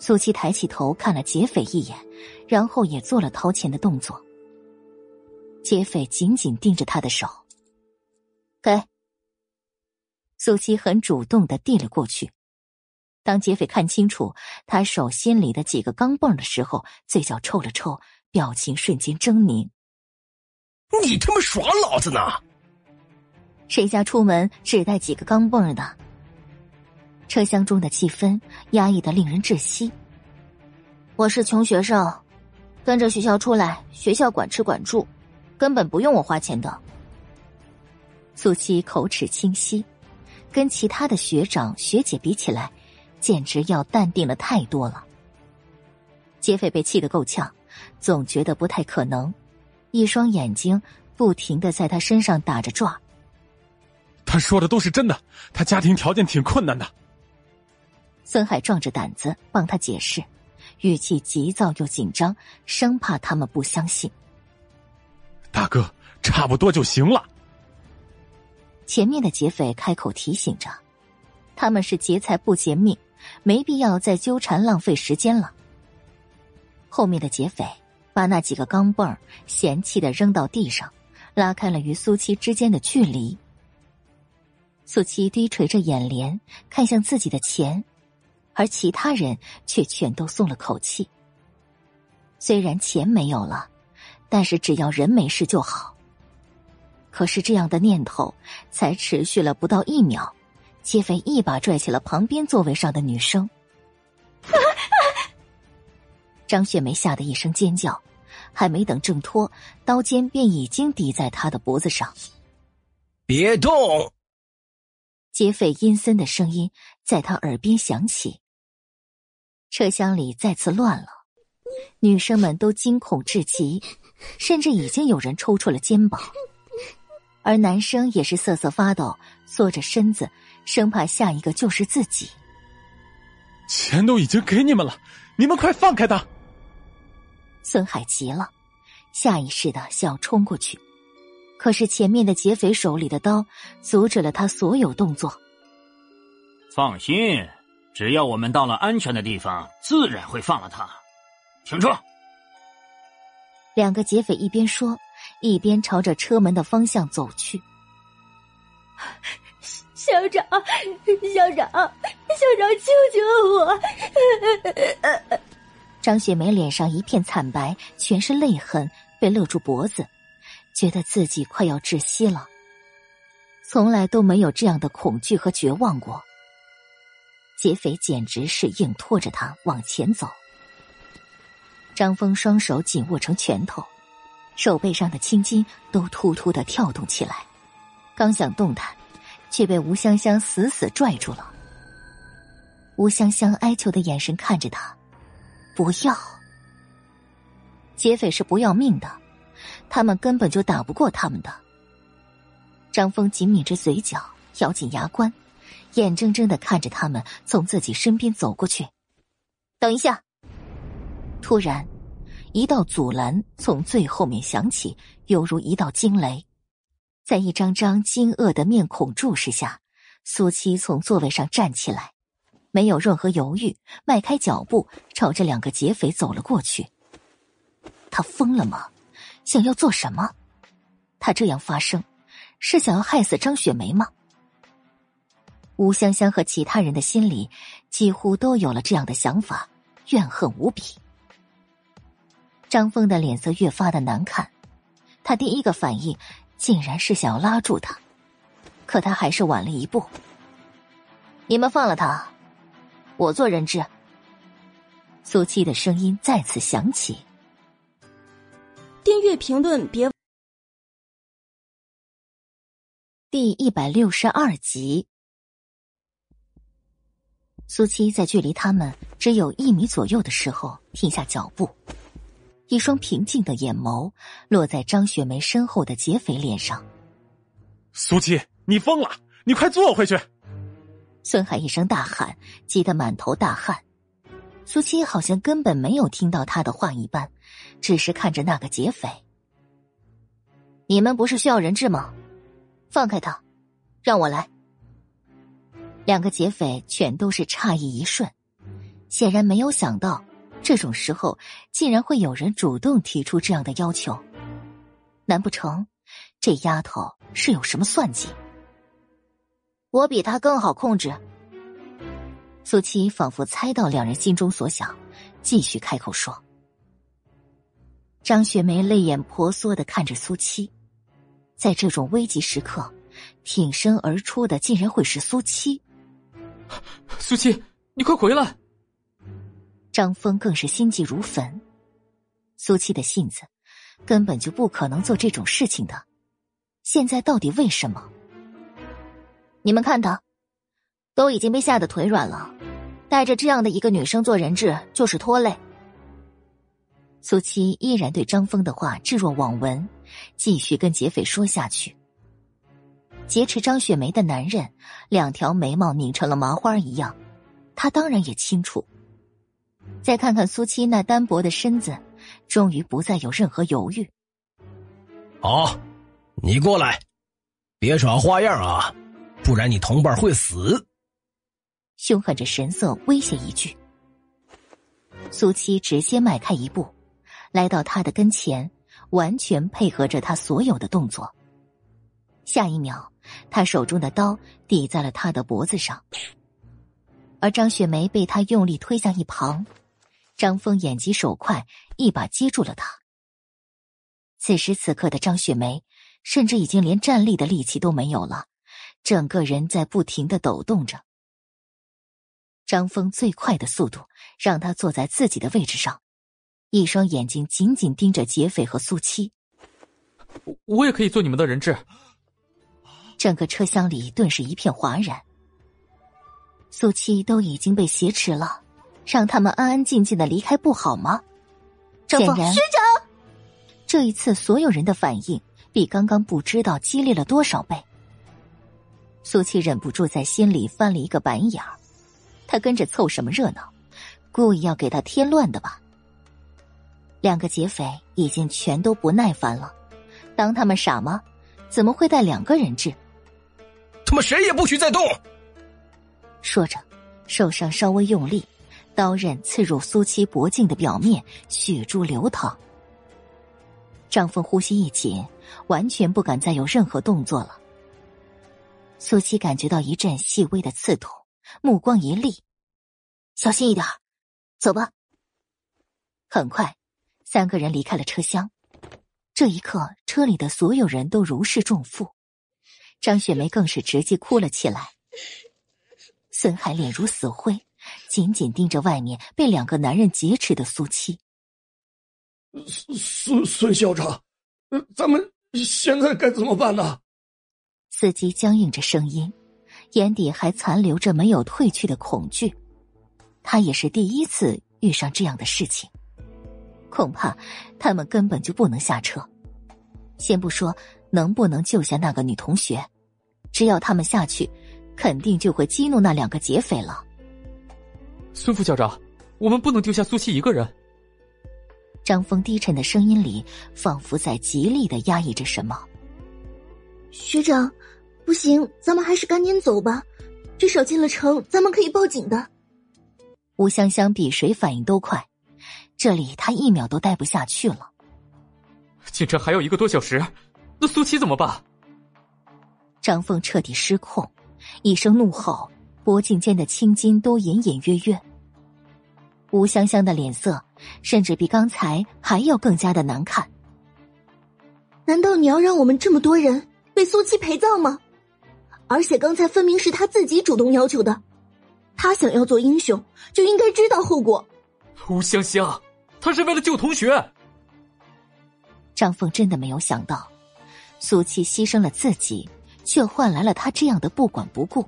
苏七抬起头看了劫匪一眼，然后也做了掏钱的动作。劫匪紧紧盯着他的手，给。苏七很主动的递了过去。当劫匪看清楚他手心里的几个钢镚的时候，嘴角抽了抽，表情瞬间狰狞：“你他妈耍老子呢！”谁家出门只带几个钢镚的？车厢中的气氛压抑的令人窒息。我是穷学生，跟着学校出来，学校管吃管住，根本不用我花钱的。苏七口齿清晰，跟其他的学长学姐比起来，简直要淡定了太多了。劫匪被气得够呛，总觉得不太可能，一双眼睛不停的在他身上打着转。他说的都是真的，他家庭条件挺困难的。孙海壮着胆子帮他解释，语气急躁又紧张，生怕他们不相信。大哥，差不多就行了。前面的劫匪开口提醒着，他们是劫财不劫命，没必要再纠缠浪费时间了。后面的劫匪把那几个钢镚儿嫌弃的扔到地上，拉开了与苏七之间的距离。苏七低垂着眼帘看向自己的钱，而其他人却全都松了口气。虽然钱没有了，但是只要人没事就好。可是这样的念头才持续了不到一秒，劫匪一把拽起了旁边座位上的女生。张雪梅吓得一声尖叫，还没等挣脱，刀尖便已经抵在她的脖子上。别动！劫匪阴森的声音在他耳边响起。车厢里再次乱了，女生们都惊恐至极，甚至已经有人抽搐了肩膀，而男生也是瑟瑟发抖，缩着身子，生怕下一个就是自己。钱都已经给你们了，你们快放开他！孙海急了，下意识的想要冲过去，可是前面的劫匪手里的刀阻止了他所有动作。放心，只要我们到了安全的地方，自然会放了他。停车！两个劫匪一边说，一边朝着车门的方向走去。校长，校长，校长，救救我！张雪梅脸上一片惨白，全是泪痕，被勒住脖子，觉得自己快要窒息了。从来都没有这样的恐惧和绝望过。劫匪简直是硬拖着他往前走。张峰双手紧握成拳头，手背上的青筋都突突的跳动起来，刚想动弹，却被吴香香死死拽住了。吴香香哀求的眼神看着他。不要！劫匪是不要命的，他们根本就打不过他们的。张峰紧抿着嘴角，咬紧牙关，眼睁睁的看着他们从自己身边走过去。等一下！突然，一道阻拦从最后面响起，犹如一道惊雷。在一张张惊愕的面孔注视下，苏七从座位上站起来。没有任何犹豫，迈开脚步朝着两个劫匪走了过去。他疯了吗？想要做什么？他这样发生，是想要害死张雪梅吗？吴香香和其他人的心里几乎都有了这样的想法，怨恨无比。张峰的脸色越发的难看，他第一个反应竟然是想要拉住他，可他还是晚了一步。你们放了他。我做人质。苏七的声音再次响起。订阅评论别。第一百六十二集，苏七在距离他们只有一米左右的时候停下脚步，一双平静的眼眸落在张雪梅身后的劫匪脸上。苏七，你疯了！你快坐回去！孙海一声大喊，急得满头大汗。苏七好像根本没有听到他的话一般，只是看着那个劫匪。你们不是需要人质吗？放开他，让我来。两个劫匪全都是诧异一瞬，显然没有想到这种时候竟然会有人主动提出这样的要求。难不成这丫头是有什么算计？我比他更好控制。苏七仿佛猜到两人心中所想，继续开口说：“张雪梅泪眼婆娑的看着苏七，在这种危急时刻，挺身而出的竟然会是苏七。苏七，你快回来！”张峰更是心急如焚。苏七的性子根本就不可能做这种事情的，现在到底为什么？你们看他，都已经被吓得腿软了，带着这样的一个女生做人质就是拖累。苏七依然对张峰的话置若罔闻，继续跟劫匪说下去。劫持张雪梅的男人，两条眉毛拧成了麻花一样，他当然也清楚。再看看苏七那单薄的身子，终于不再有任何犹豫。好，你过来，别耍花样啊，不然你同伴会死。凶狠着神色威胁一句。苏七直接迈开一步，来到他的跟前，完全配合着他所有的动作。下一秒，他手中的刀抵在了他的脖子上，而张雪梅被他用力推向一旁。张峰眼疾手快，一把接住了他。此时此刻的张雪梅，甚至已经连站立的力气都没有了，整个人在不停的抖动着。张峰最快的速度让他坐在自己的位置上，一双眼睛紧紧盯着劫匪和苏七。我也可以做你们的人质。整个车厢里顿时一片哗然。苏七都已经被挟持了，让他们安安静静的离开不好吗？张峰，学长，这一次所有人的反应比刚刚不知道激烈了多少倍。苏七忍不住在心里翻了一个白眼儿，他跟着凑什么热闹？故意要给他添乱的吧？两个劫匪已经全都不耐烦了，当他们傻吗？怎么会带两个人质？他们谁也不许再动！说着，手上稍微用力，刀刃刺入苏七脖颈的表面，血珠流淌。张峰呼吸一紧，完全不敢再有任何动作了。苏七感觉到一阵细微的刺痛，目光一厉：“小心一点，走吧。”很快，三个人离开了车厢。这一刻，车里的所有人都如释重负。张雪梅更是直接哭了起来。孙海脸如死灰，紧紧盯着外面被两个男人劫持的苏七。孙孙校长，咱们现在该怎么办呢？司机僵硬着声音，眼底还残留着没有褪去的恐惧。他也是第一次遇上这样的事情，恐怕他们根本就不能下车。先不说能不能救下那个女同学。只要他们下去，肯定就会激怒那两个劫匪了。孙副校长，我们不能丢下苏西一个人。张峰低沉的声音里，仿佛在极力的压抑着什么。学长，不行，咱们还是赶紧走吧。至少进了城，咱们可以报警的。吴香香比谁反应都快，这里她一秒都待不下去了。进城还有一个多小时，那苏七怎么办？张凤彻底失控，一声怒吼，脖颈间的青筋都隐隐约约。吴香香的脸色甚至比刚才还要更加的难看。难道你要让我们这么多人为苏七陪葬吗？而且刚才分明是他自己主动要求的，他想要做英雄就应该知道后果。吴香香，他是为了救同学。张凤真的没有想到，苏七牺牲了自己。却换来了他这样的不管不顾。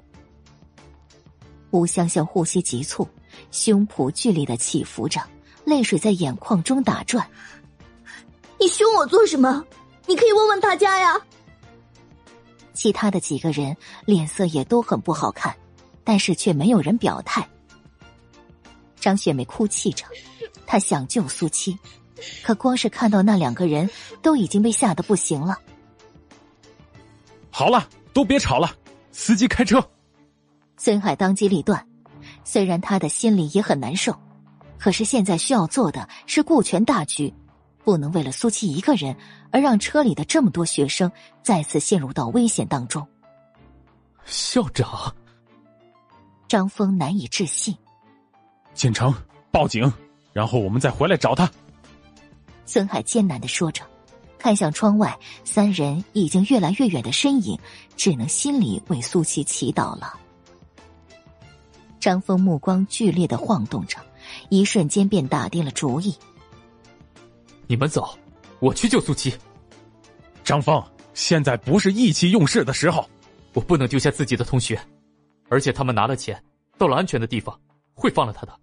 吴香香呼吸急促，胸脯剧烈的起伏着，泪水在眼眶中打转。你凶我做什么？你可以问问大家呀。其他的几个人脸色也都很不好看，但是却没有人表态。张雪梅哭泣着，她想救苏七，可光是看到那两个人都已经被吓得不行了。好了，都别吵了，司机开车。孙海当机立断，虽然他的心里也很难受，可是现在需要做的是顾全大局，不能为了苏七一个人而让车里的这么多学生再次陷入到危险当中。校长，张峰难以置信。进城报警，然后我们再回来找他。孙海艰难的说着。看向窗外，三人已经越来越远的身影，只能心里为苏七祈祷了。张峰目光剧烈的晃动着，一瞬间便打定了主意：“你们走，我去救苏七。”张峰，现在不是意气用事的时候。我不能丢下自己的同学，而且他们拿了钱，到了安全的地方，会放了他的。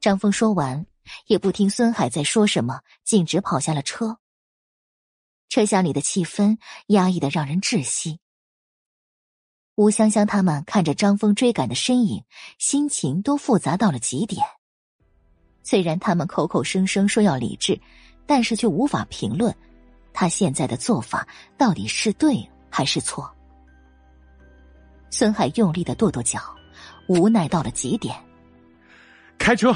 张峰说完，也不听孙海在说什么，径直跑下了车。车厢里的气氛压抑的让人窒息。吴香香他们看着张峰追赶的身影，心情都复杂到了极点。虽然他们口口声声说要理智，但是却无法评论他现在的做法到底是对还是错。孙海用力的跺跺脚，无奈到了极点。开车。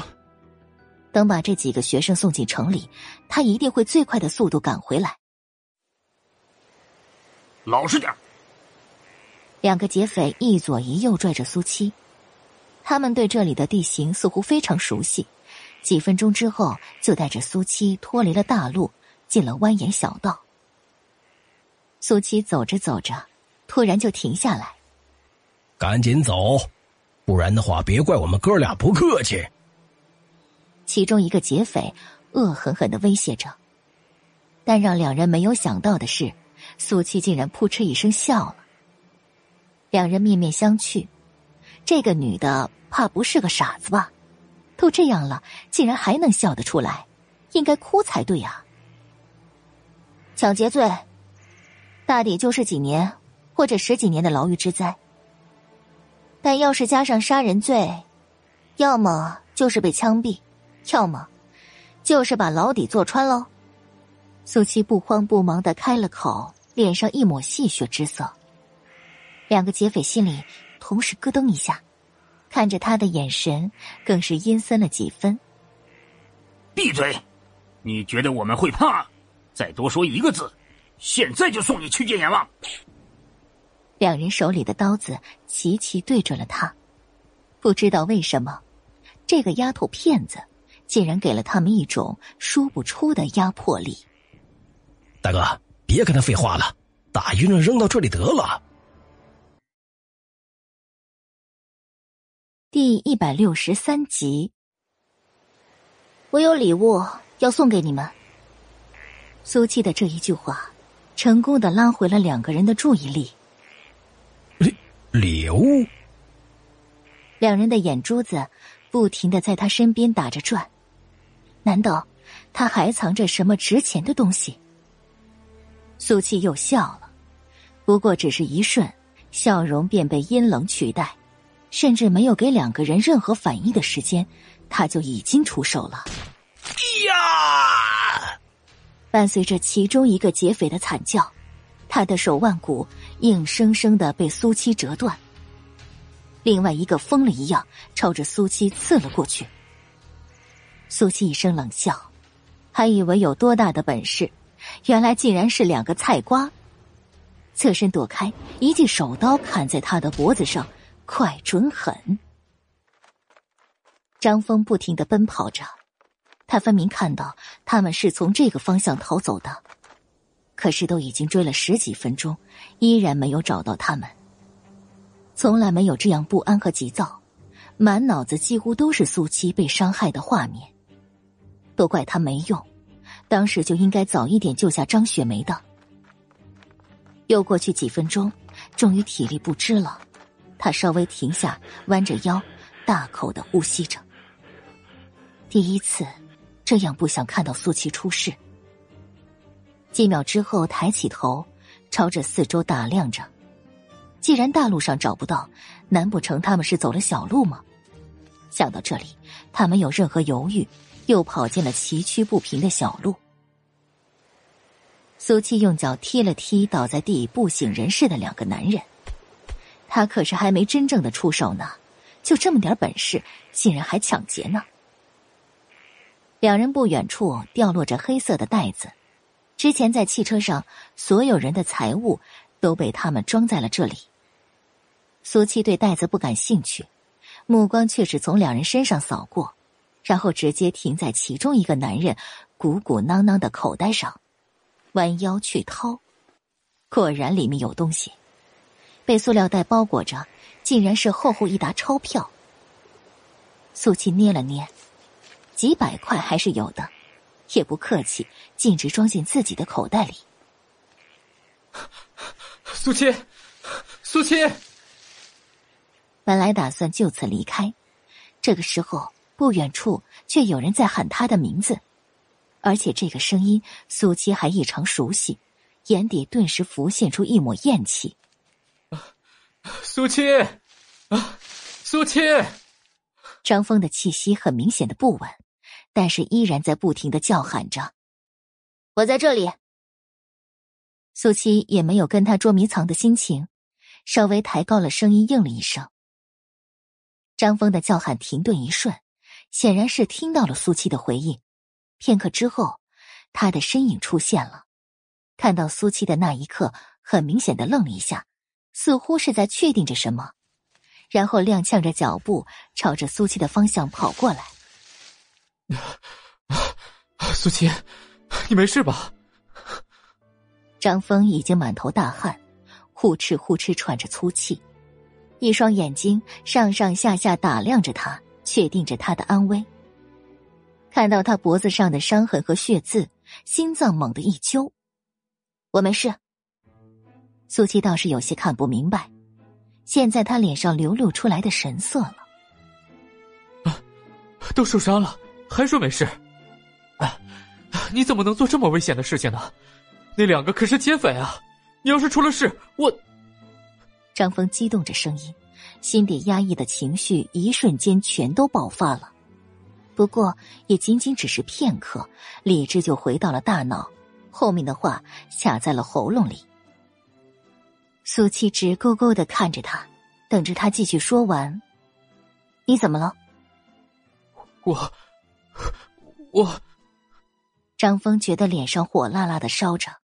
等把这几个学生送进城里，他一定会最快的速度赶回来。老实点。两个劫匪一左一右拽着苏七，他们对这里的地形似乎非常熟悉。几分钟之后，就带着苏七脱离了大路，进了蜿蜒小道。苏七走着走着，突然就停下来。赶紧走，不然的话，别怪我们哥俩不客气。其中一个劫匪恶狠狠的威胁着，但让两人没有想到的是，苏七竟然扑哧一声笑了。两人面面相觑，这个女的怕不是个傻子吧？都这样了，竟然还能笑得出来，应该哭才对啊！抢劫罪，大抵就是几年或者十几年的牢狱之灾。但要是加上杀人罪，要么就是被枪毙，要么就是把牢底坐穿喽。苏七不慌不忙的开了口，脸上一抹戏谑之色。两个劫匪心里同时咯噔一下，看着他的眼神更是阴森了几分。闭嘴！你觉得我们会怕？再多说一个字，现在就送你去见阎王！两人手里的刀子齐齐对准了他，不知道为什么，这个丫头片子竟然给了他们一种说不出的压迫力。大哥，别跟他废话了，打晕了扔到这里得了。第一百六十三集，我有礼物要送给你们。苏七的这一句话，成功的拉回了两个人的注意力。礼礼物，两人的眼珠子不停的在他身边打着转，难道他还藏着什么值钱的东西？苏七又笑了，不过只是一瞬，笑容便被阴冷取代，甚至没有给两个人任何反应的时间，他就已经出手了。呀！伴随着其中一个劫匪的惨叫。他的手腕骨硬生生的被苏七折断，另外一个疯了一样朝着苏七刺了过去。苏七一声冷笑，还以为有多大的本事，原来竟然是两个菜瓜。侧身躲开，一记手刀砍在他的脖子上，快准狠。张峰不停的奔跑着，他分明看到他们是从这个方向逃走的。可是都已经追了十几分钟，依然没有找到他们。从来没有这样不安和急躁，满脑子几乎都是苏七被伤害的画面。都怪他没用，当时就应该早一点救下张雪梅的。又过去几分钟，终于体力不支了，他稍微停下，弯着腰，大口的呼吸着。第一次，这样不想看到苏七出事。几秒之后，抬起头，朝着四周打量着。既然大路上找不到，难不成他们是走了小路吗？想到这里，他没有任何犹豫，又跑进了崎岖不平的小路。苏七用脚踢了踢倒在地不省人事的两个男人，他可是还没真正的出手呢，就这么点本事，竟然还抢劫呢！两人不远处掉落着黑色的袋子。之前在汽车上，所有人的财物都被他们装在了这里。苏七对袋子不感兴趣，目光却是从两人身上扫过，然后直接停在其中一个男人鼓鼓囊囊的口袋上，弯腰去掏，果然里面有东西，被塑料袋包裹着，竟然是厚厚一沓钞票。苏七捏了捏，几百块还是有的。也不客气，径直装进自己的口袋里。苏七，苏七。本来打算就此离开，这个时候不远处却有人在喊他的名字，而且这个声音苏七还异常熟悉，眼底顿时浮现出一抹厌弃。苏七，啊，苏七！张峰的气息很明显的不稳，但是依然在不停的叫喊着：“我在这里。”苏七也没有跟他捉迷藏的心情，稍微抬高了声音应了一声。张峰的叫喊停顿一瞬，显然是听到了苏七的回应。片刻之后，他的身影出现了。看到苏七的那一刻，很明显的愣了一下，似乎是在确定着什么，然后踉跄着脚步朝着苏七的方向跑过来。苏七，你没事吧？张峰已经满头大汗，呼哧呼哧喘着粗气，一双眼睛上上下下打量着他，确定着他的安危。看到他脖子上的伤痕和血渍，心脏猛地一揪。我没事。苏七倒是有些看不明白，现在他脸上流露出来的神色了。啊，都受伤了，还说没事？啊，你怎么能做这么危险的事情呢？那两个可是劫匪啊！你要是出了事，我……张峰激动着声音，心底压抑的情绪一瞬间全都爆发了。不过也仅仅只是片刻，理智就回到了大脑，后面的话卡在了喉咙里。苏七直勾勾的看着他，等着他继续说完。你怎么了？我……我……张峰觉得脸上火辣辣的烧着。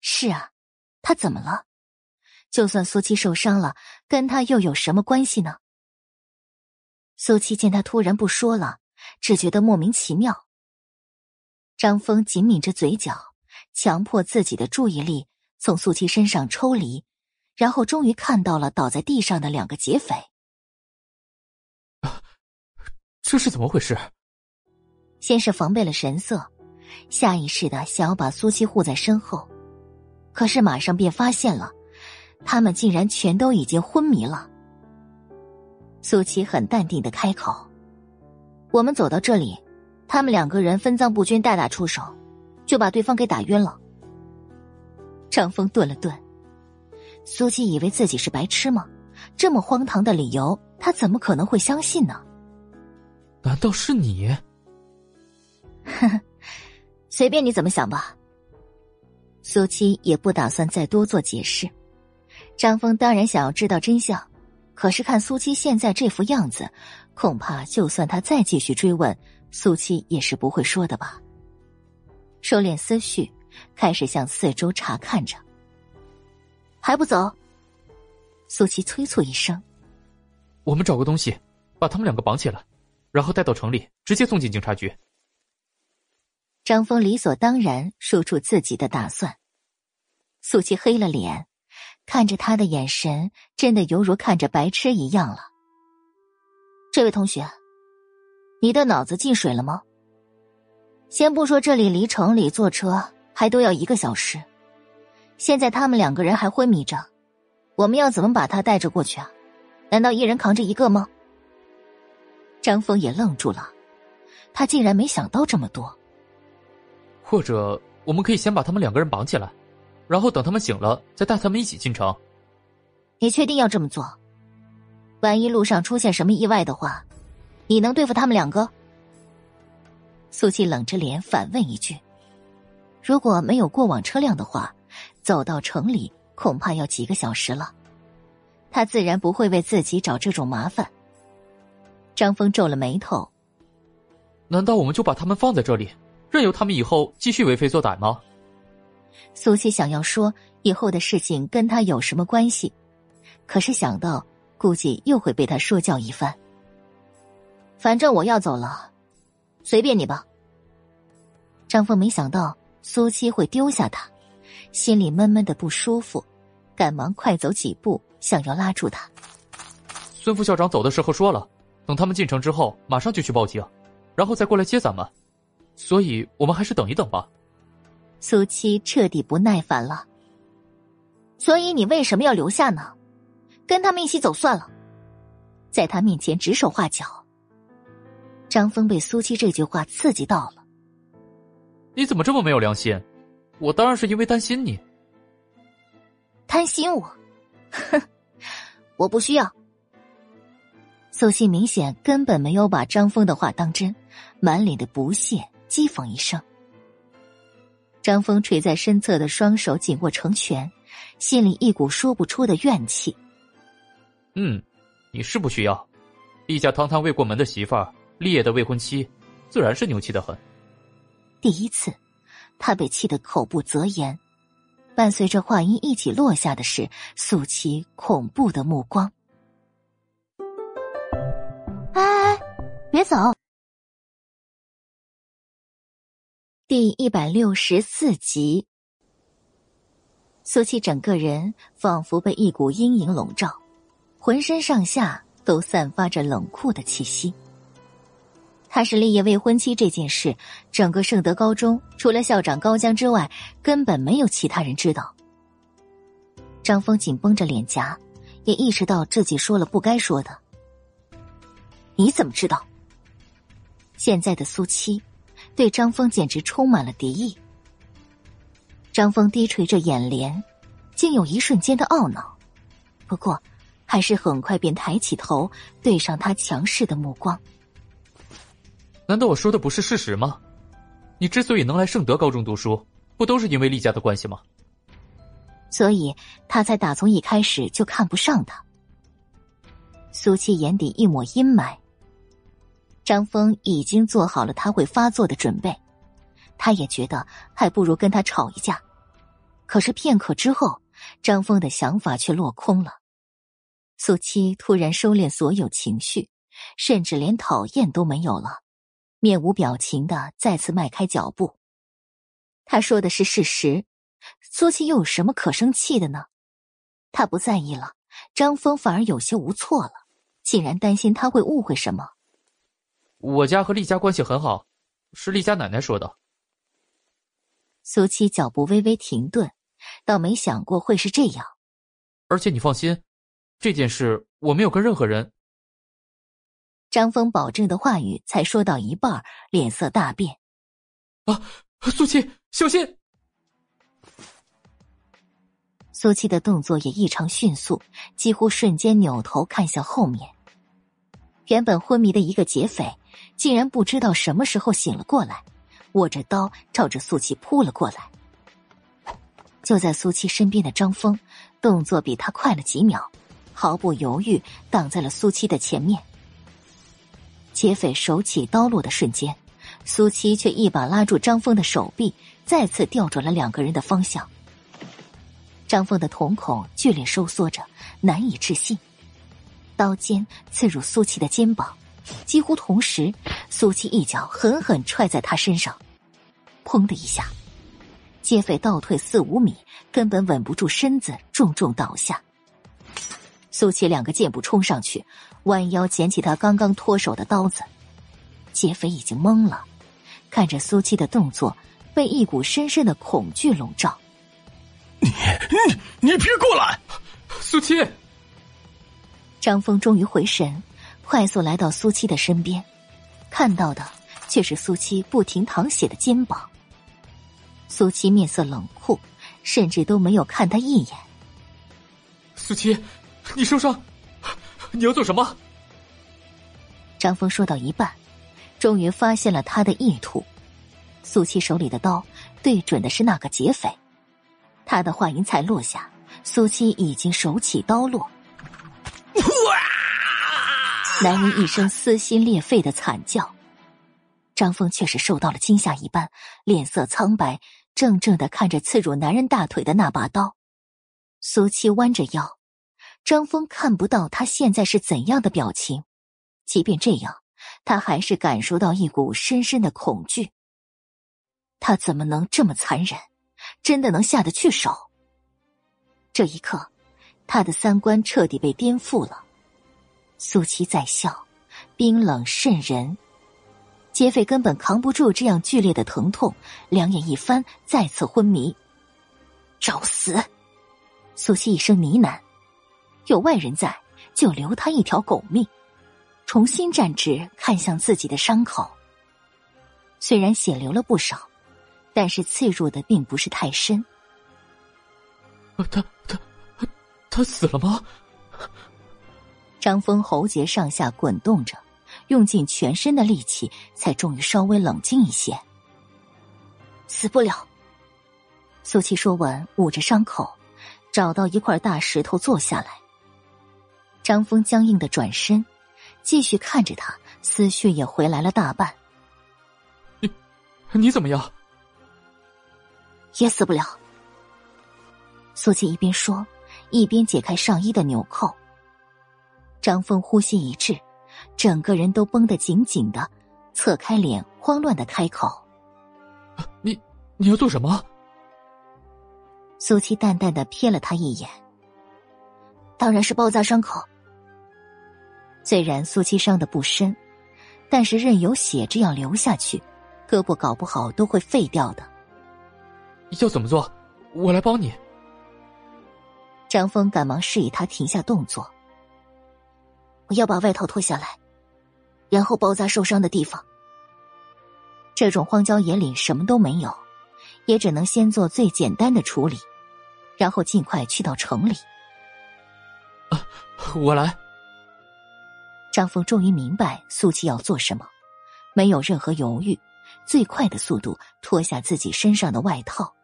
是啊，他怎么了？就算苏七受伤了，跟他又有什么关系呢？苏七见他突然不说了，只觉得莫名其妙。张峰紧抿着嘴角，强迫自己的注意力从苏七身上抽离，然后终于看到了倒在地上的两个劫匪。这是怎么回事？先是防备了神色，下意识的想要把苏七护在身后。可是马上便发现了，他们竟然全都已经昏迷了。苏七很淡定的开口：“我们走到这里，他们两个人分赃不均，大打出手，就把对方给打晕了。”张峰顿了顿，苏七以为自己是白痴吗？这么荒唐的理由，他怎么可能会相信呢？难道是你？呵呵，随便你怎么想吧。苏七也不打算再多做解释，张峰当然想要知道真相，可是看苏七现在这副样子，恐怕就算他再继续追问，苏七也是不会说的吧。收敛思绪，开始向四周查看着。还不走？苏琪催促一声：“我们找个东西，把他们两个绑起来，然后带到城里，直接送进警察局。”张峰理所当然说出自己的打算。苏琪黑了脸，看着他的眼神真的犹如看着白痴一样了。这位同学，你的脑子进水了吗？先不说这里离城里坐车还都要一个小时，现在他们两个人还昏迷着，我们要怎么把他带着过去啊？难道一人扛着一个吗？张峰也愣住了，他竟然没想到这么多。或者我们可以先把他们两个人绑起来，然后等他们醒了再带他们一起进城。你确定要这么做？万一路上出现什么意外的话，你能对付他们两个？苏七冷着脸反问一句：“如果没有过往车辆的话，走到城里恐怕要几个小时了。他自然不会为自己找这种麻烦。”张峰皱了眉头：“难道我们就把他们放在这里？”任由他们以后继续为非作歹吗？苏西想要说以后的事情跟他有什么关系，可是想到估计又会被他说教一番。反正我要走了，随便你吧。张峰没想到苏七会丢下他，心里闷闷的不舒服，赶忙快走几步，想要拉住他。孙副校长走的时候说了，等他们进城之后，马上就去报警，然后再过来接咱们。所以我们还是等一等吧。苏七彻底不耐烦了。所以你为什么要留下呢？跟他们一起走算了，在他面前指手画脚。张峰被苏七这句话刺激到了。你怎么这么没有良心？我当然是因为担心你。担心我？哼，我不需要。苏信明显根本没有把张峰的话当真，满脸的不屑，讥讽一声。张峰垂在身侧的双手紧握成拳，心里一股说不出的怨气。嗯，你是不需要。厉家堂堂未过门的媳妇儿，烈的未婚妻，自然是牛气的很。第一次，他被气得口不择言。伴随着话音一起落下的是苏琪恐怖的目光。哎，别走！第一百六十四集，苏琪整个人仿佛被一股阴影笼罩，浑身上下都散发着冷酷的气息。她是立业未婚妻这件事，整个圣德高中除了校长高江之外，根本没有其他人知道。张峰紧绷着脸颊，也意识到自己说了不该说的。你怎么知道？现在的苏七对张峰简直充满了敌意。张峰低垂着眼帘，竟有一瞬间的懊恼，不过还是很快便抬起头，对上他强势的目光。难道我说的不是事实吗？你之所以能来圣德高中读书，不都是因为厉家的关系吗？所以他才打从一开始就看不上他。苏七眼底一抹阴霾。张峰已经做好了他会发作的准备，他也觉得还不如跟他吵一架。可是片刻之后，张峰的想法却落空了。苏七突然收敛所有情绪，甚至连讨厌都没有了。面无表情的再次迈开脚步。他说的是事实，苏七又有什么可生气的呢？他不在意了，张峰反而有些无措了，竟然担心他会误会什么。我家和厉家关系很好，是厉家奶奶说的。苏七脚步微微停顿，倒没想过会是这样。而且你放心，这件事我没有跟任何人。张峰保证的话语才说到一半，脸色大变。啊，苏七，小心！苏七的动作也异常迅速，几乎瞬间扭头看向后面。原本昏迷的一个劫匪，竟然不知道什么时候醒了过来，握着刀朝着苏七扑了过来。就在苏七身边的张峰，动作比他快了几秒，毫不犹豫挡在了苏七的前面。劫匪手起刀落的瞬间，苏七却一把拉住张峰的手臂，再次调转了两个人的方向。张峰的瞳孔剧烈收缩着，难以置信。刀尖刺入苏七的肩膀，几乎同时，苏七一脚狠狠踹在他身上，砰的一下，劫匪倒退四五米，根本稳不住身子，重重倒下。苏七两个箭步冲上去，弯腰捡起他刚刚脱手的刀子。劫匪已经懵了，看着苏七的动作，被一股深深的恐惧笼罩。你你你别过来！苏七。张峰终于回神，快速来到苏七的身边，看到的却是苏七不停淌血的肩膀。苏七面色冷酷，甚至都没有看他一眼。苏七。你受伤，你要做什么？张峰说到一半，终于发现了他的意图。苏七手里的刀对准的是那个劫匪，他的话音才落下，苏七已经手起刀落。男人一声撕心裂肺的惨叫，张峰却是受到了惊吓一般，脸色苍白，怔怔的看着刺入男人大腿的那把刀。苏七弯着腰。张峰看不到他现在是怎样的表情，即便这样，他还是感受到一股深深的恐惧。他怎么能这么残忍？真的能下得去手？这一刻，他的三观彻底被颠覆了。苏七在笑，冰冷渗人。劫匪根本扛不住这样剧烈的疼痛，两眼一翻，再次昏迷。找死！苏七一声呢喃。有外人在，就留他一条狗命。重新站直，看向自己的伤口。虽然血流了不少，但是刺入的并不是太深。他他他死了吗？张峰喉结上下滚动着，用尽全身的力气，才终于稍微冷静一些。死不了。苏七说完，捂着伤口，找到一块大石头坐下来。张峰僵硬的转身。继续看着他，思绪也回来了大半。你，你怎么样？也死不了。苏琪一边说，一边解开上衣的纽扣。张峰呼吸一滞，整个人都绷得紧紧的，侧开脸，慌乱的开口：“你，你要做什么？”苏七淡淡的瞥了他一眼：“当然是包扎伤口。”虽然苏七伤的不深，但是任由血这样流下去，胳膊搞不好都会废掉的。要怎么做？我来帮你。张峰赶忙示意他停下动作。我要把外套脱下来，然后包扎受伤的地方。这种荒郊野岭什么都没有，也只能先做最简单的处理，然后尽快去到城里。啊，我来。张峰终于明白苏七要做什么，没有任何犹豫，最快的速度脱下自己身上的外套。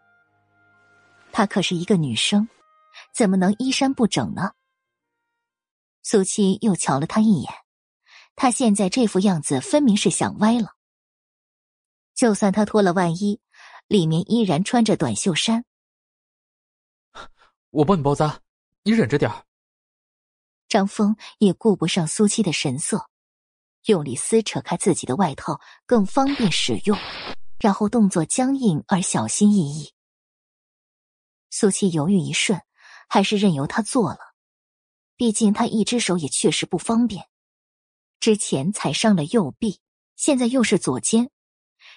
她可是一个女生，怎么能衣衫不整呢？苏七又瞧了他一眼，他现在这副样子分明是想歪了。就算他脱了外衣，里面依然穿着短袖衫。我帮你包扎，你忍着点儿。张峰也顾不上苏七的神色，用力撕扯开自己的外套，更方便使用。然后动作僵硬而小心翼翼。苏七犹豫一瞬，还是任由他做了。毕竟他一只手也确实不方便，之前踩伤了右臂，现在又是左肩，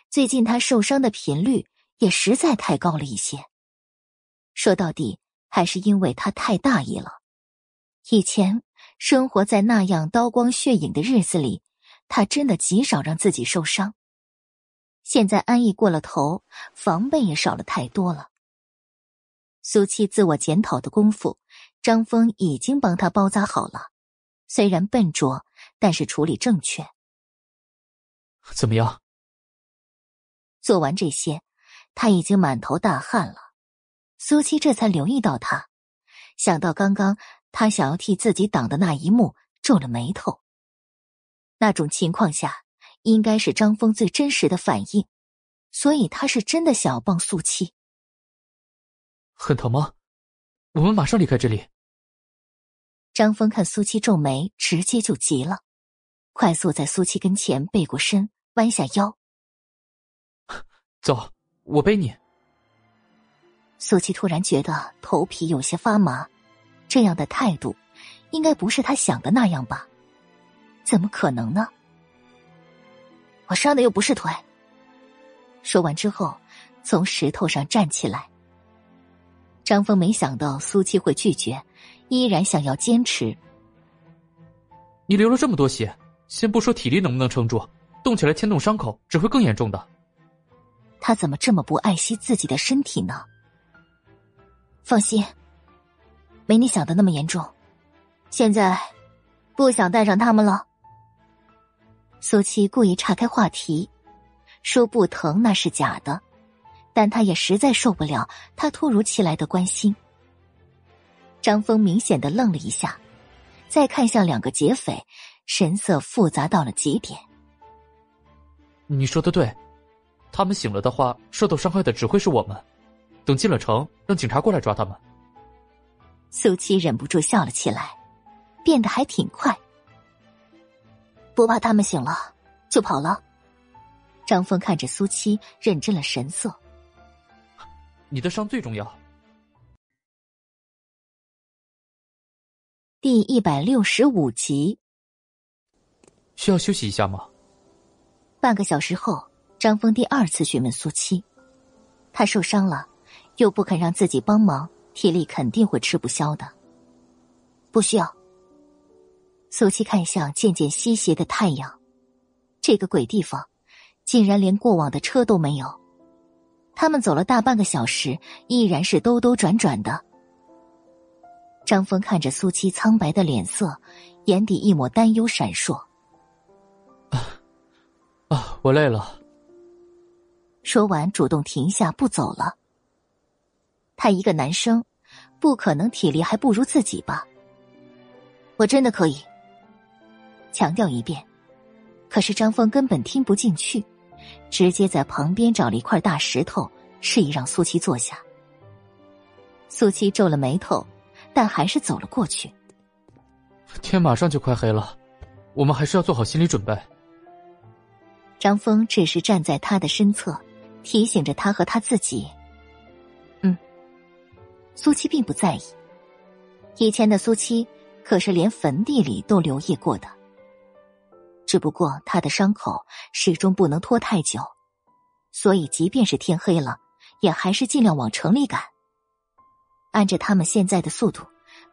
最近他受伤的频率也实在太高了一些。说到底，还是因为他太大意了。以前生活在那样刀光血影的日子里，他真的极少让自己受伤。现在安逸过了头，防备也少了太多了。苏七自我检讨的功夫，张峰已经帮他包扎好了，虽然笨拙，但是处理正确。怎么样？做完这些，他已经满头大汗了。苏七这才留意到他，想到刚刚。他想要替自己挡的那一幕，皱了眉头。那种情况下，应该是张峰最真实的反应，所以他是真的想要帮苏七。很疼吗？我们马上离开这里。张峰看苏七皱眉，直接就急了，快速在苏七跟前背过身，弯下腰。走，我背你。苏七突然觉得头皮有些发麻。这样的态度，应该不是他想的那样吧？怎么可能呢？我伤的又不是腿。说完之后，从石头上站起来。张峰没想到苏七会拒绝，依然想要坚持。你流了这么多血，先不说体力能不能撑住，动起来牵动伤口只会更严重的。他怎么这么不爱惜自己的身体呢？放心。没你想的那么严重，现在不想带上他们了。苏七故意岔开话题，说不疼那是假的，但他也实在受不了他突如其来的关心。张峰明显的愣了一下，再看向两个劫匪，神色复杂到了极点。你说的对，他们醒了的话，受到伤害的只会是我们。等进了城，让警察过来抓他们。苏七忍不住笑了起来，变得还挺快。不怕他们醒了就跑了。张峰看着苏七，认真了神色。你的伤最重要。第一百六十五集。需要休息一下吗？半个小时后，张峰第二次询问苏七，他受伤了，又不肯让自己帮忙。体力肯定会吃不消的。不需要。苏七看向渐渐西斜的太阳，这个鬼地方，竟然连过往的车都没有。他们走了大半个小时，依然是兜兜转转的。张峰看着苏七苍白的脸色，眼底一抹担忧闪烁。啊，我累了。说完，主动停下不走了。他一个男生，不可能体力还不如自己吧？我真的可以。强调一遍，可是张峰根本听不进去，直接在旁边找了一块大石头，示意让苏七坐下。苏七皱了眉头。但还是走了过去。天马上就快黑了，我们还是要做好心理准备。张峰只是站在他的身侧，提醒着他和他自己。苏七并不在意。以前的苏七可是连坟地里都留意过的。只不过他的伤口始终不能拖太久，所以即便是天黑了，也还是尽量往城里赶。按着他们现在的速度，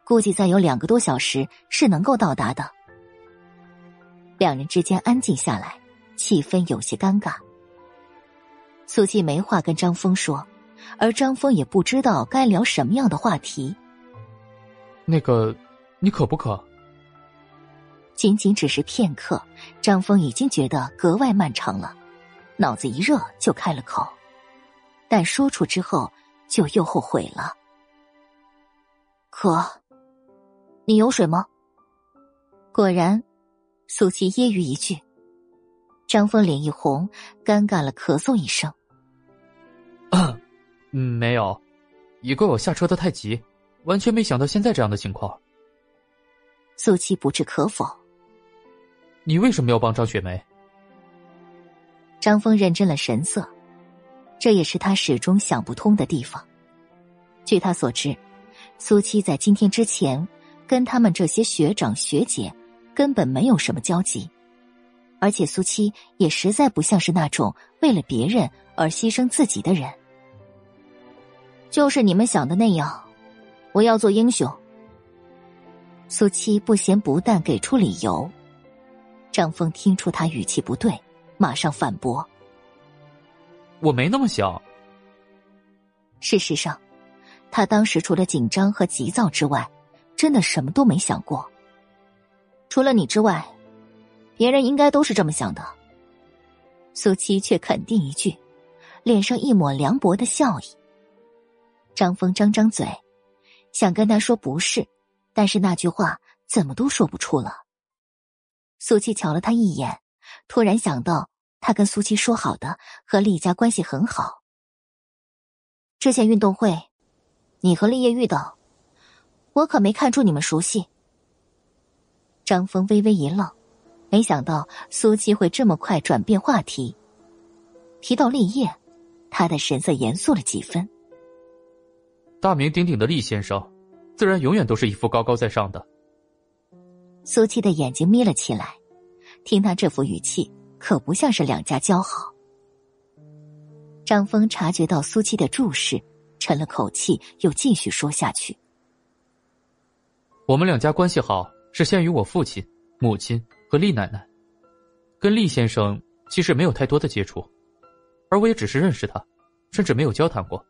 估计再有两个多小时是能够到达的。两人之间安静下来，气氛有些尴尬。苏七没话跟张峰说，而张峰也不知道该聊什么样的话题。那个，你渴不渴？仅仅只是片刻，张峰已经觉得格外漫长了，脑子一热就开了口，但说出之后就又后悔了。渴，你有水吗？果然，苏七揶揄一句。张峰脸一红，尴尬了，咳嗽一声。嗯，没有，也怪我下车的太急，完全没想到现在这样的情况。苏七不置可否。你为什么要帮张雪梅？张峰认真了神色，这也是他始终想不通的地方。据他所知。苏七在今天之前，跟他们这些学长学姐根本没有什么交集，而且苏七也实在不像是那种为了别人而牺牲自己的人。就是你们想的那样，我要做英雄。苏七不咸不淡给出理由，张峰听出他语气不对，马上反驳：“我没那么想。事实上。”他当时除了紧张和急躁之外，真的什么都没想过。除了你之外，别人应该都是这么想的。苏七却肯定一句，脸上一抹凉薄的笑意。张峰张张嘴，想跟他说不是，但是那句话怎么都说不出了。苏七瞧了他一眼，突然想到他跟苏七说好的和厉家关系很好，之前运动会。你和厉业遇到，我可没看出你们熟悉。张峰微微一愣，没想到苏七会这么快转变话题。提到立业，他的神色严肃了几分。大名鼎鼎的厉先生，自然永远都是一副高高在上的。苏七的眼睛眯了起来，听他这副语气，可不像是两家交好。张峰察觉到苏七的注视。沉了口气，又继续说下去：“我们两家关系好，是限于我父亲、母亲和厉奶奶，跟厉先生其实没有太多的接触，而我也只是认识他，甚至没有交谈过。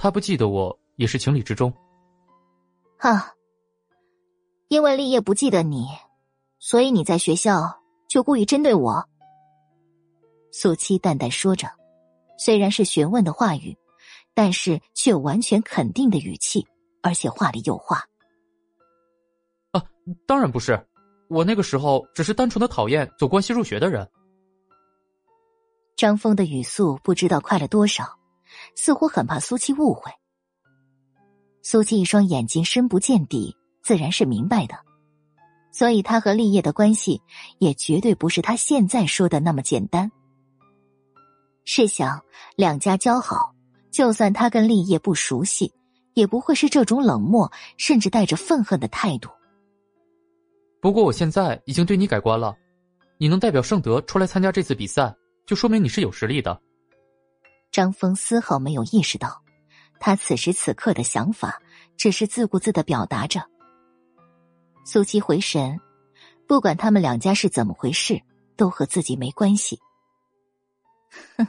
他不记得我也是情理之中。”哈，因为立业不记得你，所以你在学校就故意针对我。”苏七淡淡说着，虽然是询问的话语。但是却完全肯定的语气，而且话里有话。啊，当然不是，我那个时候只是单纯的讨厌走关系入学的人。张峰的语速不知道快了多少，似乎很怕苏七误会。苏七一双眼睛深不见底，自然是明白的，所以他和立业的关系也绝对不是他现在说的那么简单。试想，两家交好。就算他跟立业不熟悉，也不会是这种冷漠甚至带着愤恨的态度。不过我现在已经对你改观了，你能代表盛德出来参加这次比赛，就说明你是有实力的。张峰丝毫没有意识到，他此时此刻的想法只是自顾自的表达着。苏七回神，不管他们两家是怎么回事，都和自己没关系。哼，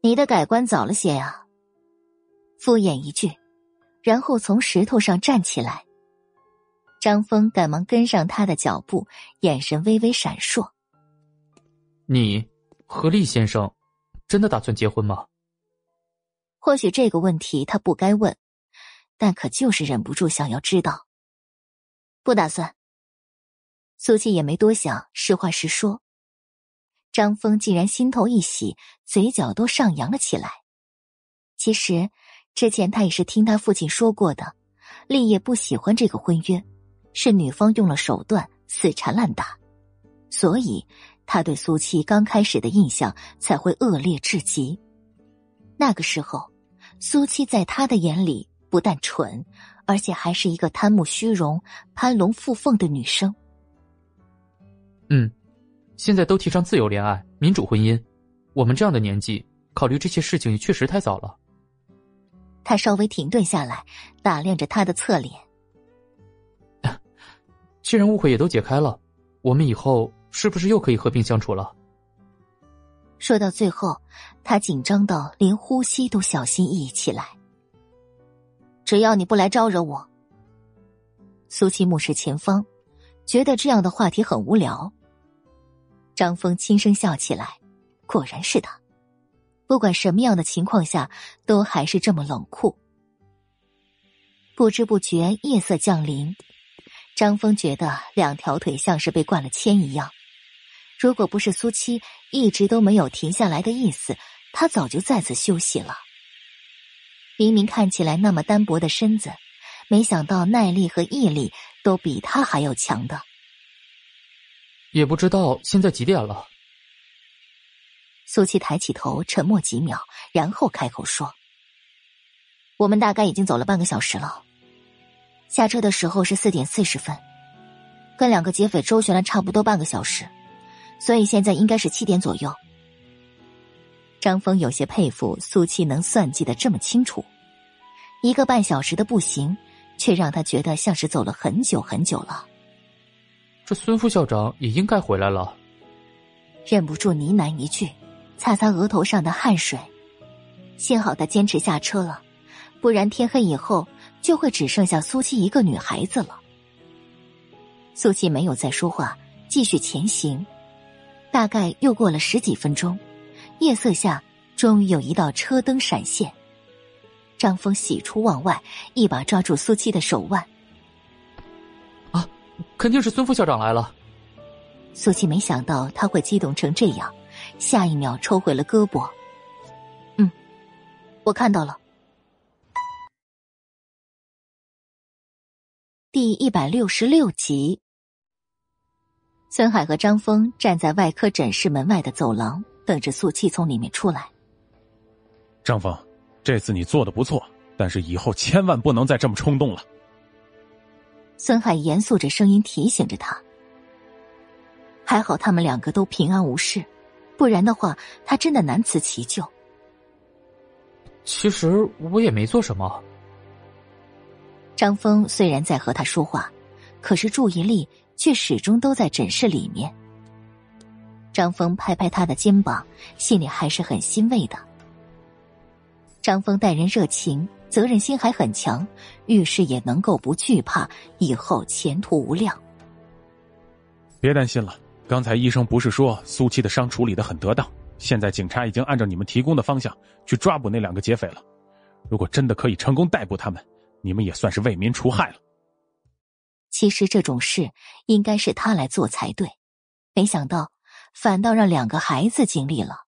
你的改观早了些呀。敷衍一句，然后从石头上站起来。张峰赶忙跟上他的脚步，眼神微微闪烁。你和厉先生真的打算结婚吗？或许这个问题他不该问，但可就是忍不住想要知道。不打算。苏七也没多想，实话实说。张峰竟然心头一喜，嘴角都上扬了起来。其实之前他也是听他父亲说过的，立业不喜欢这个婚约。是女方用了手段，死缠烂打，所以他对苏七刚开始的印象才会恶劣至极。那个时候，苏七在他的眼里不但蠢，而且还是一个贪慕虚荣、攀龙附凤的女生。嗯，现在都提倡自由恋爱、民主婚姻，我们这样的年纪考虑这些事情也确实太早了。他稍微停顿下来，打量着他的侧脸。既然误会也都解开了，我们以后是不是又可以和平相处了？说到最后，他紧张到连呼吸都小心翼翼起来。只要你不来招惹我，苏七目视前方，觉得这样的话题很无聊。张峰轻声笑起来，果然是他，不管什么样的情况下，都还是这么冷酷。不知不觉，夜色降临。张峰觉得两条腿像是被灌了铅一样，如果不是苏七一直都没有停下来的意思，他早就在此休息了。明明看起来那么单薄的身子，没想到耐力和毅力都比他还要强的。也不知道现在几点了。苏七抬起头，沉默几秒，然后开口说：“我们大概已经走了半个小时了。”下车的时候是四点四十分，跟两个劫匪周旋了差不多半个小时，所以现在应该是七点左右。张峰有些佩服苏七能算计的这么清楚，一个半小时的步行，却让他觉得像是走了很久很久了。这孙副校长也应该回来了，忍不住呢喃一句，擦擦额头上的汗水。幸好他坚持下车了，不然天黑以后。就会只剩下苏七一个女孩子了。苏七没有再说话，继续前行。大概又过了十几分钟，夜色下终于有一道车灯闪现。张峰喜出望外，一把抓住苏七的手腕。啊，肯定是孙副校长来了。苏七没想到他会激动成这样，下一秒抽回了胳膊。嗯，我看到了。第一百六十六集，孙海和张峰站在外科诊室门外的走廊，等着苏七从里面出来。张峰，这次你做的不错，但是以后千万不能再这么冲动了。孙海严肃着声音提醒着他。还好他们两个都平安无事，不然的话，他真的难辞其咎。其实我也没做什么。张峰虽然在和他说话，可是注意力却始终都在诊室里面。张峰拍拍他的肩膀，心里还是很欣慰的。张峰待人热情，责任心还很强，遇事也能够不惧怕，以后前途无量。别担心了，刚才医生不是说苏七的伤处理的很得当？现在警察已经按照你们提供的方向去抓捕那两个劫匪了。如果真的可以成功逮捕他们，你们也算是为民除害了。其实这种事应该是他来做才对，没想到反倒让两个孩子经历了。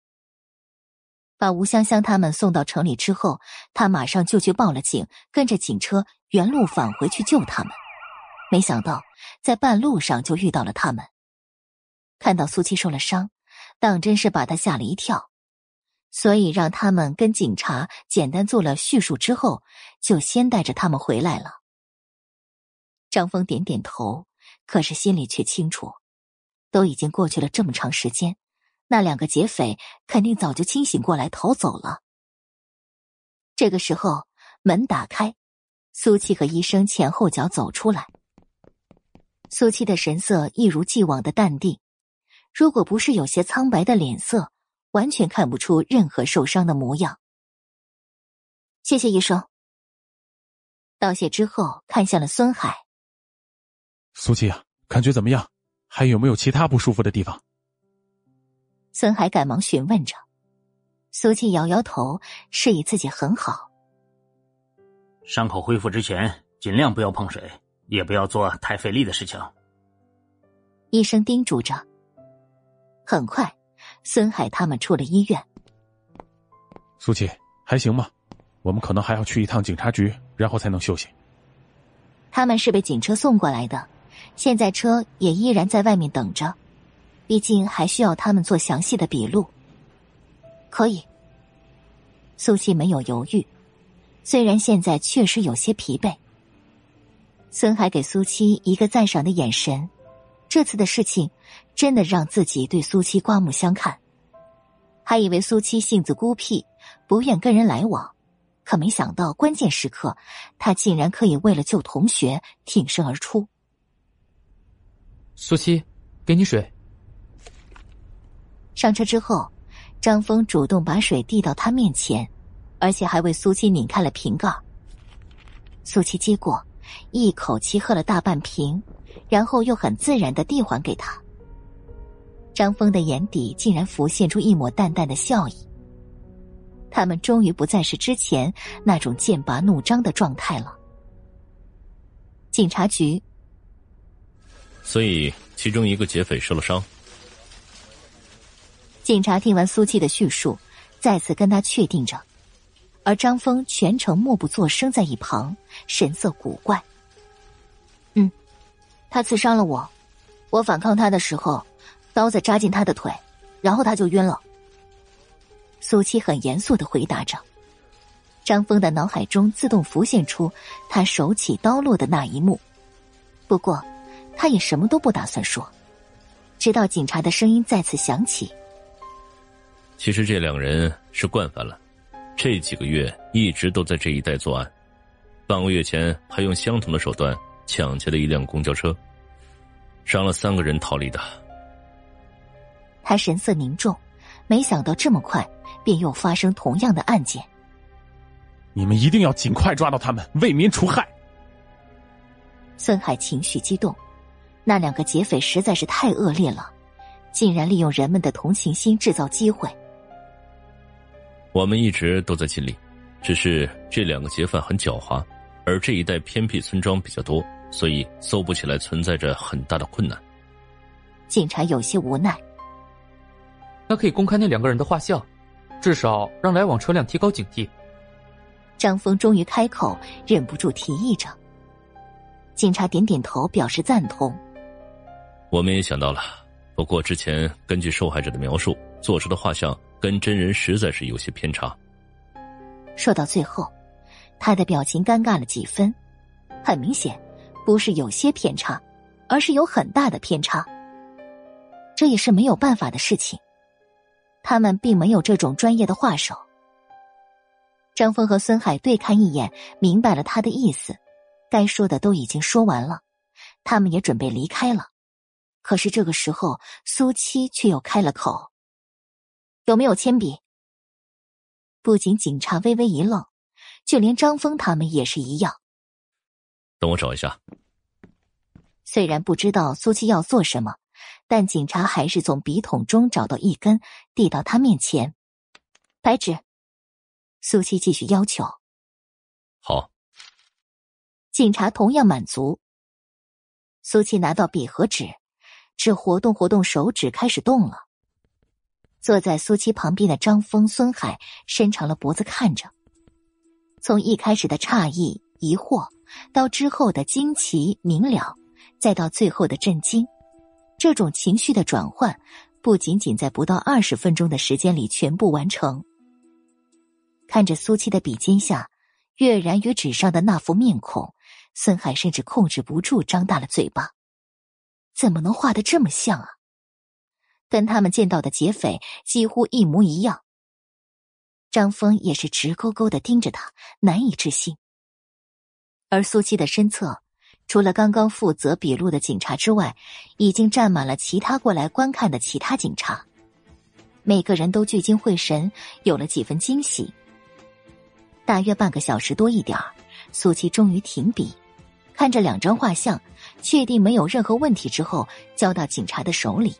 把吴香香他们送到城里之后，他马上就去报了警，跟着警车原路返回去救他们。没想到在半路上就遇到了他们，看到苏七受了伤，当真是把他吓了一跳。所以让他们跟警察简单做了叙述之后，就先带着他们回来了。张峰点点头，可是心里却清楚，都已经过去了这么长时间，那两个劫匪肯定早就清醒过来逃走了。这个时候，门打开，苏七和医生前后脚走出来。苏七的神色一如既往的淡定，如果不是有些苍白的脸色，完全看不出任何受伤的模样。谢谢医生。道谢之后，看向了孙海。苏七啊，感觉怎么样？还有没有其他不舒服的地方？孙海赶忙询问着。苏七摇摇头，示意自己很好。伤口恢复之前，尽量不要碰水，也不要做太费力的事情。医生叮嘱着。很快，孙海他们出了医院。苏七还行吗？我们可能还要去一趟警察局，然后才能休息。他们是被警车送过来的，现在车也依然在外面等着，毕竟还需要他们做详细的笔录。可以。苏西没有犹豫，虽然现在确实有些疲惫。孙海给苏七一个赞赏的眼神，这次的事情真的让自己对苏七刮目相看，还以为苏七性子孤僻，不愿跟人来往。可没想到，关键时刻，他竟然可以为了救同学挺身而出。苏七，给你水。上车之后，张峰主动把水递到他面前，而且还为苏七拧开了瓶盖。苏七接过，一口气喝了大半瓶，然后又很自然的递还给他。张峰的眼底竟然浮现出一抹淡淡的笑意。他们终于不再是之前那种剑拔弩张的状态了。警察局，所以其中一个劫匪受了伤。警察听完苏七的叙述，再次跟他确定着，而张峰全程默不作声在一旁，神色古怪。嗯，他刺伤了我，我反抗他的时候，刀子扎进他的腿，然后他就晕了。苏七很严肃的回答着，张峰的脑海中自动浮现出他手起刀落的那一幕，不过他也什么都不打算说，直到警察的声音再次响起。其实这两人是惯犯了，这几个月一直都在这一带作案，半个月前还用相同的手段抢劫了一辆公交车，伤了三个人逃离的。他神色凝重，没想到这么快。便又发生同样的案件。你们一定要尽快抓到他们，为民除害。孙海情绪激动，那两个劫匪实在是太恶劣了，竟然利用人们的同情心制造机会。我们一直都在尽力，只是这两个劫犯很狡猾，而这一带偏僻村庄比较多，所以搜捕起来存在着很大的困难。警察有些无奈。那可以公开那两个人的画像。至少让来往车辆提高警惕。张峰终于开口，忍不住提议着。警察点点头，表示赞同。我们也想到了，不过之前根据受害者的描述做出的画像跟真人实在是有些偏差。说到最后，他的表情尴尬了几分。很明显，不是有些偏差，而是有很大的偏差。这也是没有办法的事情。他们并没有这种专业的画手。张峰和孙海对看一眼，明白了他的意思，该说的都已经说完了，他们也准备离开了。可是这个时候，苏七却又开了口：“有没有铅笔？”不仅警察微微一愣，就连张峰他们也是一样。等我找一下。虽然不知道苏七要做什么。但警察还是从笔筒中找到一根，递到他面前。白纸，苏七继续要求。好。警察同样满足。苏七拿到笔和纸，只活动活动手指，开始动了。坐在苏七旁边的张峰、孙海伸长了脖子看着。从一开始的诧异、疑惑，到之后的惊奇、明了，再到最后的震惊。这种情绪的转换，不仅仅在不到二十分钟的时间里全部完成。看着苏七的笔尖下跃然于纸上的那副面孔，孙海甚至控制不住张大了嘴巴。怎么能画的这么像啊？跟他们见到的劫匪几乎一模一样。张峰也是直勾勾的盯着他，难以置信。而苏七的身侧，除了刚刚负责笔录的警察之外，已经站满了其他过来观看的其他警察。每个人都聚精会神，有了几分惊喜。大约半个小时多一点苏七终于停笔，看着两张画像，确定没有任何问题之后，交到警察的手里，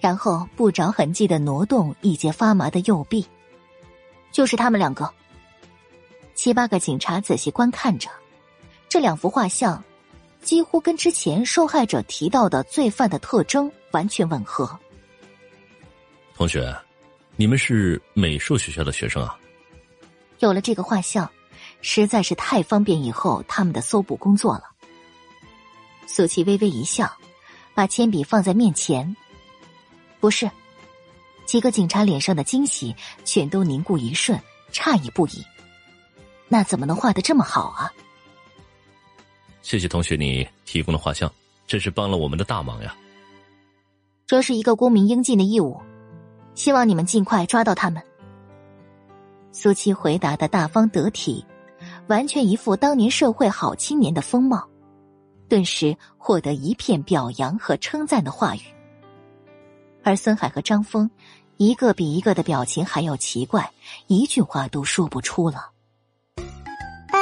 然后不着痕迹的挪动一截发麻的右臂。就是他们两个。七八个警察仔细观看着这两幅画像，几乎跟之前受害者提到的罪犯的特征完全吻合。同学，你们是美术学校的学生啊？有了这个画像，实在是太方便以后他们的搜捕工作了。苏琪微微一笑，把铅笔放在面前。不是，几个警察脸上的惊喜全都凝固一瞬，诧异不已。那怎么能画的这么好啊？谢谢同学你提供的画像，真是帮了我们的大忙呀。这是一个公民应尽的义务。希望你们尽快抓到他们。苏七回答的大方得体，完全一副当年社会好青年的风貌，顿时获得一片表扬和称赞的话语。而孙海和张峰，一个比一个的表情还要奇怪，一句话都说不出了。哎，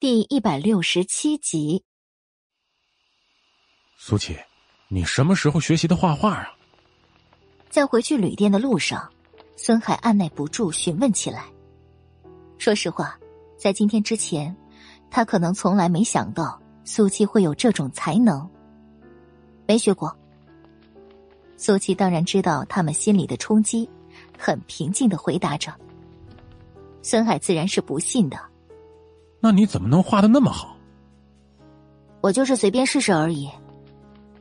第一百六十七集，苏琪。你什么时候学习的画画啊？在回去旅店的路上，孙海按耐不住询问起来。说实话，在今天之前，他可能从来没想到苏七会有这种才能。没学过。苏七当然知道他们心里的冲击，很平静的回答着。孙海自然是不信的。那你怎么能画的那么好？我就是随便试试而已。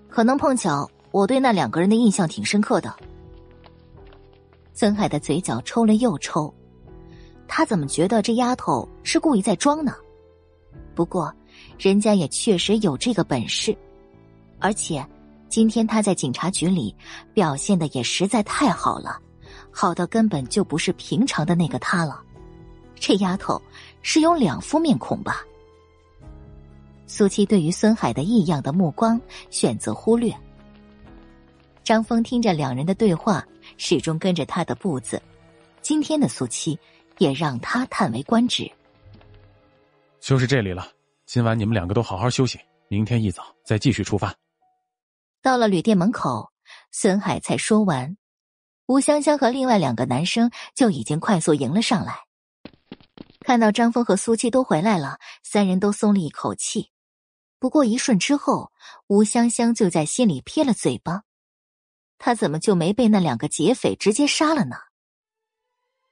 可能碰巧，我对那两个人的印象挺深刻的。孙海的嘴角抽了又抽，他怎么觉得这丫头是故意在装呢？不过，人家也确实有这个本事，而且今天他在警察局里表现的也实在太好了，好到根本就不是平常的那个他了。这丫头是有两副面孔吧？苏七对于孙海的异样的目光选择忽略。张峰听着两人的对话，始终跟着他的步子。今天的苏七也让他叹为观止。就是这里了，今晚你们两个都好好休息，明天一早再继续出发。到了旅店门口，孙海才说完，吴香香和另外两个男生就已经快速迎了上来。看到张峰和苏七都回来了，三人都松了一口气。不过一瞬之后，吴香香就在心里撇了嘴巴。他怎么就没被那两个劫匪直接杀了呢？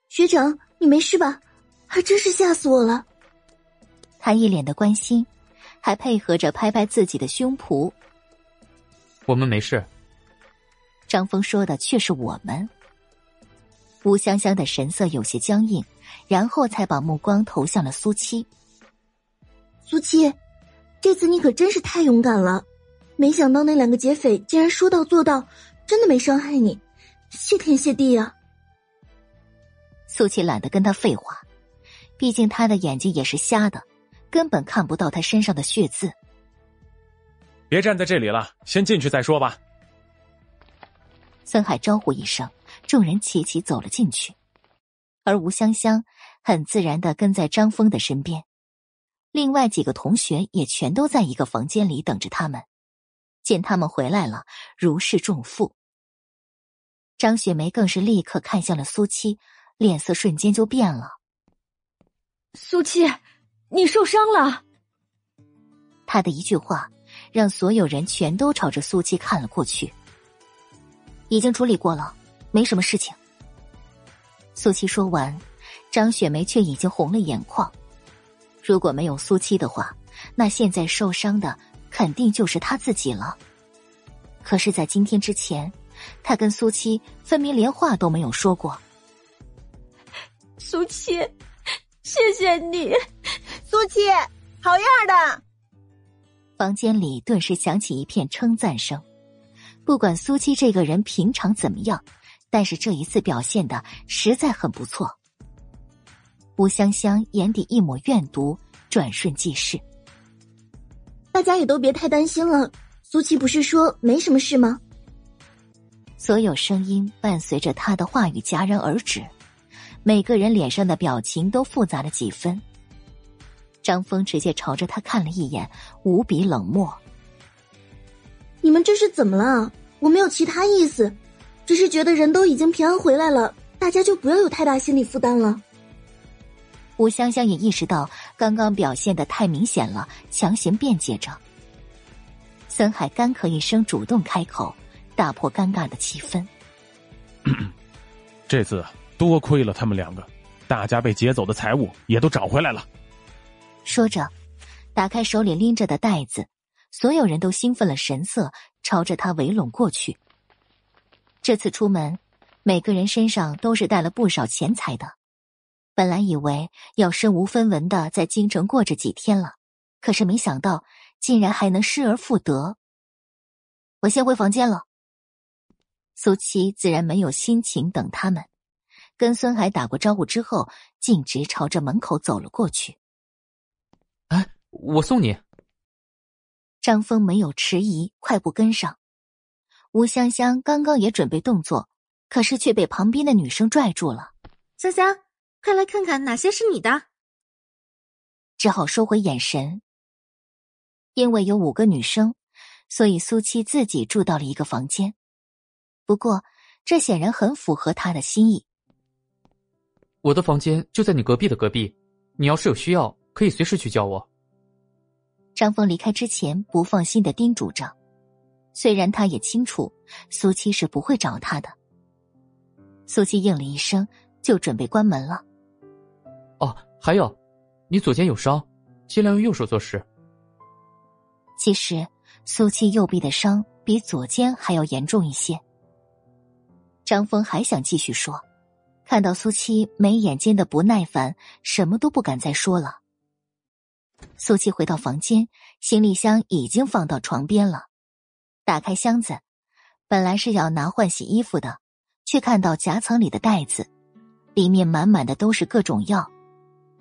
学长，你没事吧？还真是吓死我了。他一脸的关心，还配合着拍拍自己的胸脯。我们没事。张峰说的却是我们。吴香香的神色有些僵硬，然后才把目光投向了苏七。苏七。这次你可真是太勇敢了，没想到那两个劫匪竟然说到做到，真的没伤害你，谢天谢地啊！苏七懒得跟他废话，毕竟他的眼睛也是瞎的，根本看不到他身上的血渍。别站在这里了，先进去再说吧。孙海招呼一声，众人齐齐走了进去，而吴香香很自然的跟在张峰的身边。另外几个同学也全都在一个房间里等着他们，见他们回来了，如释重负。张雪梅更是立刻看向了苏七，脸色瞬间就变了。苏七，你受伤了。他的一句话，让所有人全都朝着苏七看了过去。已经处理过了，没什么事情。苏七说完，张雪梅却已经红了眼眶。如果没有苏七的话，那现在受伤的肯定就是他自己了。可是，在今天之前，他跟苏七分明连话都没有说过。苏七，谢谢你，苏七，好样的！房间里顿时响起一片称赞声。不管苏七这个人平常怎么样，但是这一次表现的实在很不错。吴香香眼底一抹怨毒，转瞬即逝。大家也都别太担心了，苏七不是说没什么事吗？所有声音伴随着他的话语戛然而止，每个人脸上的表情都复杂了几分。张峰直接朝着他看了一眼，无比冷漠。你们这是怎么了？我没有其他意思，只是觉得人都已经平安回来了，大家就不要有太大心理负担了。吴香香也意识到刚刚表现的太明显了，强行辩解着。森海干咳一声，主动开口，打破尴尬的气氛。这次多亏了他们两个，大家被劫走的财物也都找回来了。说着，打开手里拎着的袋子，所有人都兴奋了神色，朝着他围拢过去。这次出门，每个人身上都是带了不少钱财的。本来以为要身无分文的在京城过这几天了，可是没想到竟然还能失而复得。我先回房间了。苏七自然没有心情等他们，跟孙海打过招呼之后，径直朝着门口走了过去。哎，我送你。张峰没有迟疑，快步跟上。吴香香刚刚也准备动作，可是却被旁边的女生拽住了。香香。快来看看哪些是你的，只好收回眼神。因为有五个女生，所以苏七自己住到了一个房间。不过，这显然很符合他的心意。我的房间就在你隔壁的隔壁，你要是有需要，可以随时去叫我。张峰离开之前不放心的叮嘱着，虽然他也清楚苏七是不会找他的。苏七应了一声，就准备关门了。哦，还有，你左肩有伤，尽量用右手做事。其实苏七右臂的伤比左肩还要严重一些。张峰还想继续说，看到苏七眉眼间的不耐烦，什么都不敢再说了。苏七回到房间，行李箱已经放到床边了。打开箱子，本来是要拿换洗衣服的，却看到夹层里的袋子，里面满满的都是各种药。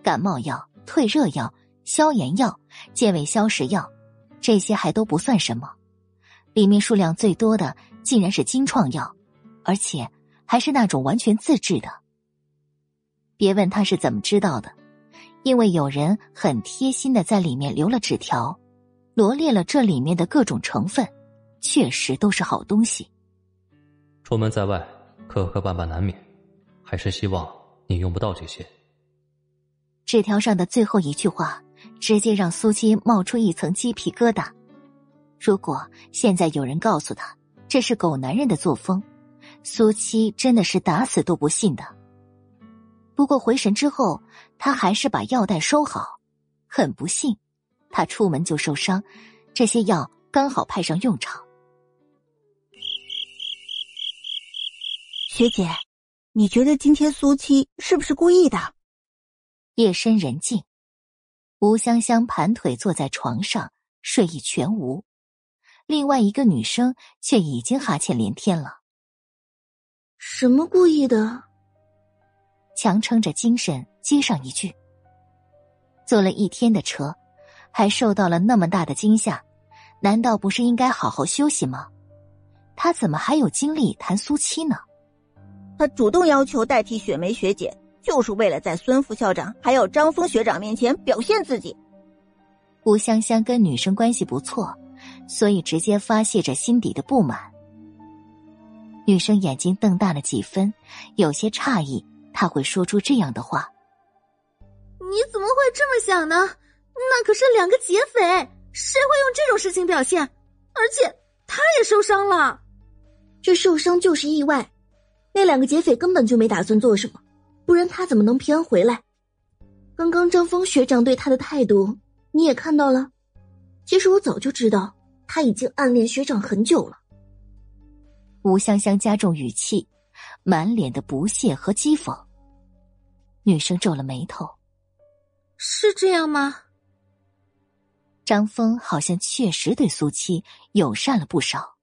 感冒药、退热药、消炎药、健胃消食药，这些还都不算什么，里面数量最多的竟然是金创药，而且还是那种完全自制的。别问他是怎么知道的，因为有人很贴心的在里面留了纸条，罗列了这里面的各种成分，确实都是好东西。出门在外，磕磕绊绊难免，还是希望你用不到这些。纸条上的最后一句话，直接让苏七冒出一层鸡皮疙瘩。如果现在有人告诉他这是狗男人的作风，苏七真的是打死都不信的。不过回神之后，他还是把药袋收好。很不幸，他出门就受伤，这些药刚好派上用场。学姐，你觉得今天苏七是不是故意的？夜深人静，吴香香盘腿坐在床上，睡意全无。另外一个女生却已经哈欠连天了。什么故意的？强撑着精神接上一句。坐了一天的车，还受到了那么大的惊吓，难道不是应该好好休息吗？他怎么还有精力谈苏七呢？他主动要求代替雪梅学姐。就是为了在孙副校长还有张峰学长面前表现自己。吴香香跟女生关系不错，所以直接发泄着心底的不满。女生眼睛瞪大了几分，有些诧异，他会说出这样的话。你怎么会这么想呢？那可是两个劫匪，谁会用这种事情表现？而且他也受伤了，这受伤就是意外，那两个劫匪根本就没打算做什么。不然他怎么能平安回来？刚刚张峰学长对他的态度你也看到了。其实我早就知道他已经暗恋学长很久了。吴香香加重语气，满脸的不屑和讥讽。女生皱了眉头：“是这样吗？”张峰好像确实对苏七友善了不少。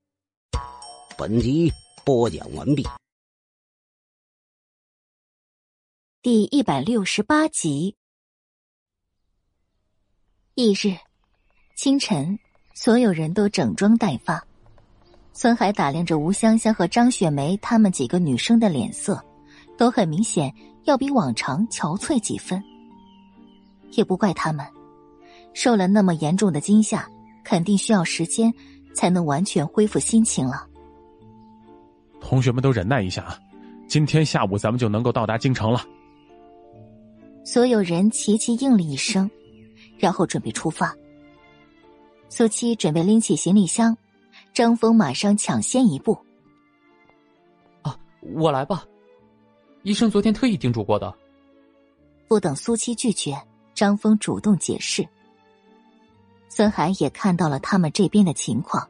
本集播讲完毕。第一百六十八集，翌日清晨，所有人都整装待发。孙海打量着吴香香和张雪梅她们几个女生的脸色，都很明显要比往常憔悴几分。也不怪他们，受了那么严重的惊吓，肯定需要时间才能完全恢复心情了。同学们都忍耐一下啊，今天下午咱们就能够到达京城了。所有人齐齐应了一声，然后准备出发。苏七准备拎起行李箱，张峰马上抢先一步。啊，我来吧，医生昨天特意叮嘱过的。不等苏七拒绝，张峰主动解释。孙海也看到了他们这边的情况。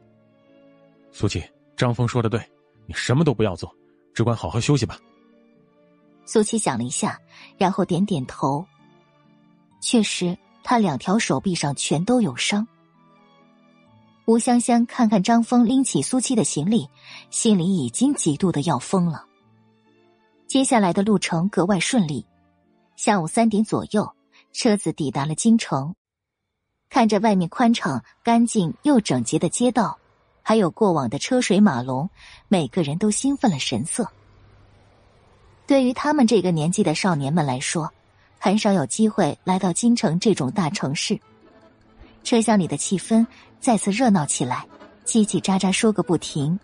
苏七，张峰说的对，你什么都不要做，只管好好休息吧。苏七想了一下，然后点点头。确实，他两条手臂上全都有伤。吴香香看看张峰拎起苏七的行李，心里已经极度的要疯了。接下来的路程格外顺利，下午三点左右，车子抵达了京城。看着外面宽敞、干净又整洁的街道，还有过往的车水马龙，每个人都兴奋了神色。对于他们这个年纪的少年们来说，很少有机会来到京城这种大城市。车厢里的气氛再次热闹起来，叽叽喳喳说个不停。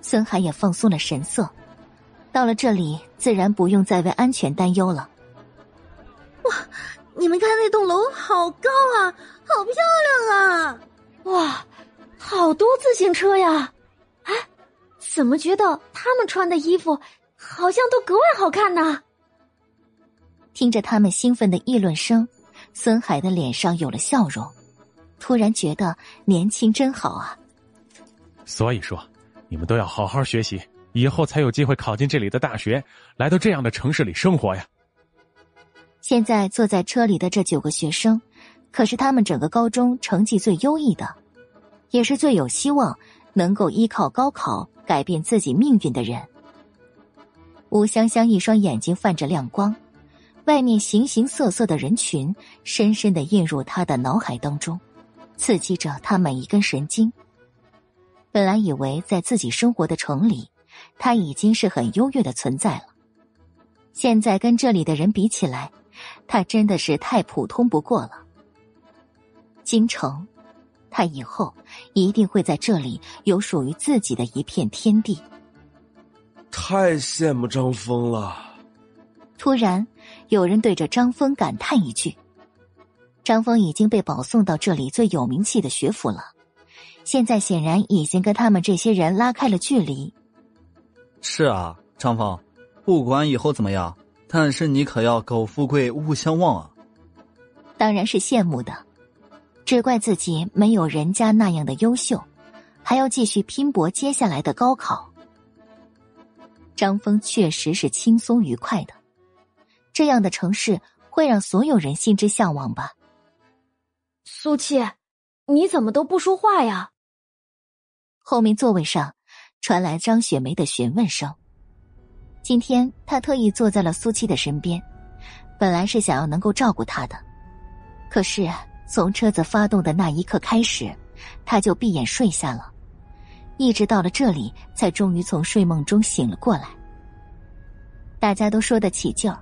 孙海也放松了神色，到了这里，自然不用再为安全担忧了。哇，你们看那栋楼好高啊，好漂亮啊！哇，好多自行车呀！哎，怎么觉得他们穿的衣服？好像都格外好看呢。听着他们兴奋的议论声，孙海的脸上有了笑容，突然觉得年轻真好啊。所以说，你们都要好好学习，以后才有机会考进这里的大学，来到这样的城市里生活呀。现在坐在车里的这九个学生，可是他们整个高中成绩最优异的，也是最有希望能够依靠高考改变自己命运的人。吴香香一双眼睛泛着亮光，外面形形色色的人群深深的印入她的脑海当中，刺激着他每一根神经。本来以为在自己生活的城里，他已经是很优越的存在了，现在跟这里的人比起来，他真的是太普通不过了。京城，他以后一定会在这里有属于自己的一片天地。太羡慕张峰了。突然，有人对着张峰感叹一句：“张峰已经被保送到这里最有名气的学府了，现在显然已经跟他们这些人拉开了距离。”是啊，张峰，不管以后怎么样，但是你可要苟富贵勿相忘啊！当然是羡慕的，只怪自己没有人家那样的优秀，还要继续拼搏接下来的高考。张峰确实是轻松愉快的，这样的城市会让所有人心之向往吧。苏七，你怎么都不说话呀？后面座位上传来张雪梅的询问声。今天她特意坐在了苏七的身边，本来是想要能够照顾她的，可是从车子发动的那一刻开始，她就闭眼睡下了。一直到了这里，才终于从睡梦中醒了过来。大家都说得起劲儿，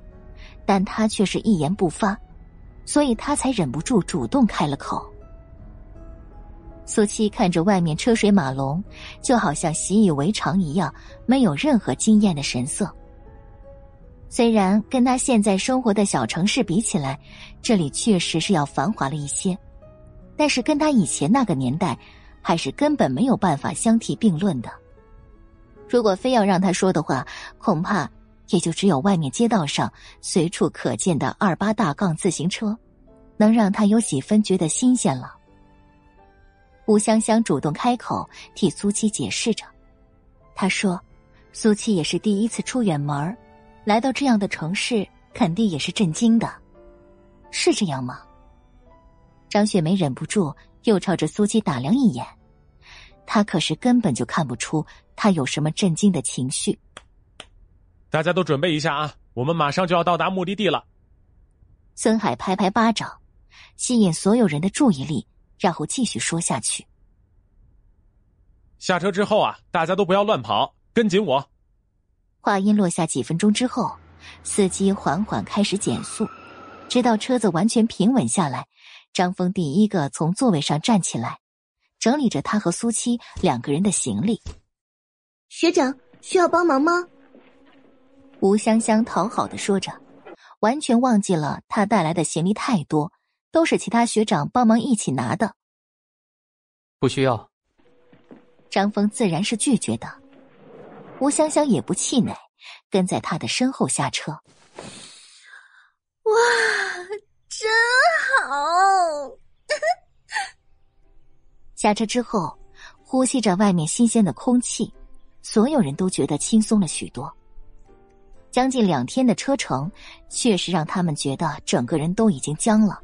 但他却是一言不发，所以他才忍不住主动开了口。苏七看着外面车水马龙，就好像习以为常一样，没有任何惊艳的神色。虽然跟他现在生活的小城市比起来，这里确实是要繁华了一些，但是跟他以前那个年代。还是根本没有办法相提并论的。如果非要让他说的话，恐怕也就只有外面街道上随处可见的二八大杠自行车，能让他有几分觉得新鲜了。吴香香主动开口替苏七解释着，她说：“苏七也是第一次出远门来到这样的城市，肯定也是震惊的，是这样吗？”张雪梅忍不住。又朝着苏七打量一眼，他可是根本就看不出他有什么震惊的情绪。大家都准备一下啊，我们马上就要到达目的地了。孙海拍拍巴掌，吸引所有人的注意力，然后继续说下去。下车之后啊，大家都不要乱跑，跟紧我。话音落下几分钟之后，司机缓缓开始减速，直到车子完全平稳下来。张峰第一个从座位上站起来，整理着他和苏七两个人的行李。学长需要帮忙吗？吴香香讨好的说着，完全忘记了他带来的行李太多，都是其他学长帮忙一起拿的。不需要。张峰自然是拒绝的，吴香香也不气馁，跟在他的身后下车。哇，真好！下车之后，呼吸着外面新鲜的空气，所有人都觉得轻松了许多。将近两天的车程，确实让他们觉得整个人都已经僵了。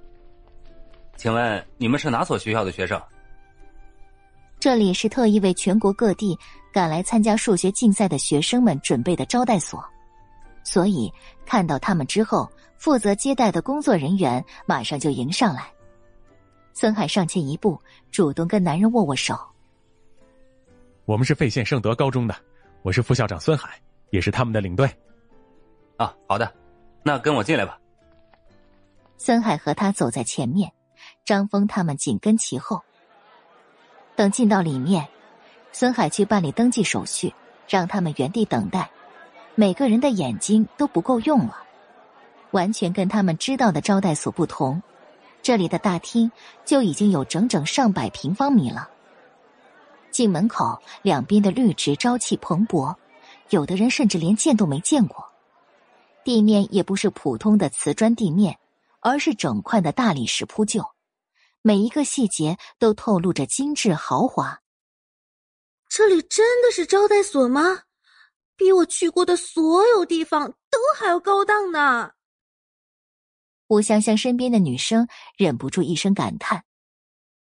请问你们是哪所学校的学生？这里是特意为全国各地赶来参加数学竞赛的学生们准备的招待所，所以看到他们之后，负责接待的工作人员马上就迎上来。孙海上前一步，主动跟男人握握手。我们是费县圣德高中的，我是副校长孙海，也是他们的领队。啊，好的，那跟我进来吧。孙海和他走在前面，张峰他们紧跟其后。等进到里面，孙海去办理登记手续，让他们原地等待。每个人的眼睛都不够用了，完全跟他们知道的招待所不同。这里的大厅就已经有整整上百平方米了。进门口两边的绿植朝气蓬勃，有的人甚至连见都没见过。地面也不是普通的瓷砖地面，而是整块的大理石铺就。每一个细节都透露着精致豪华。这里真的是招待所吗？比我去过的所有地方都还要高档呢！吴香香身边的女生忍不住一声感叹。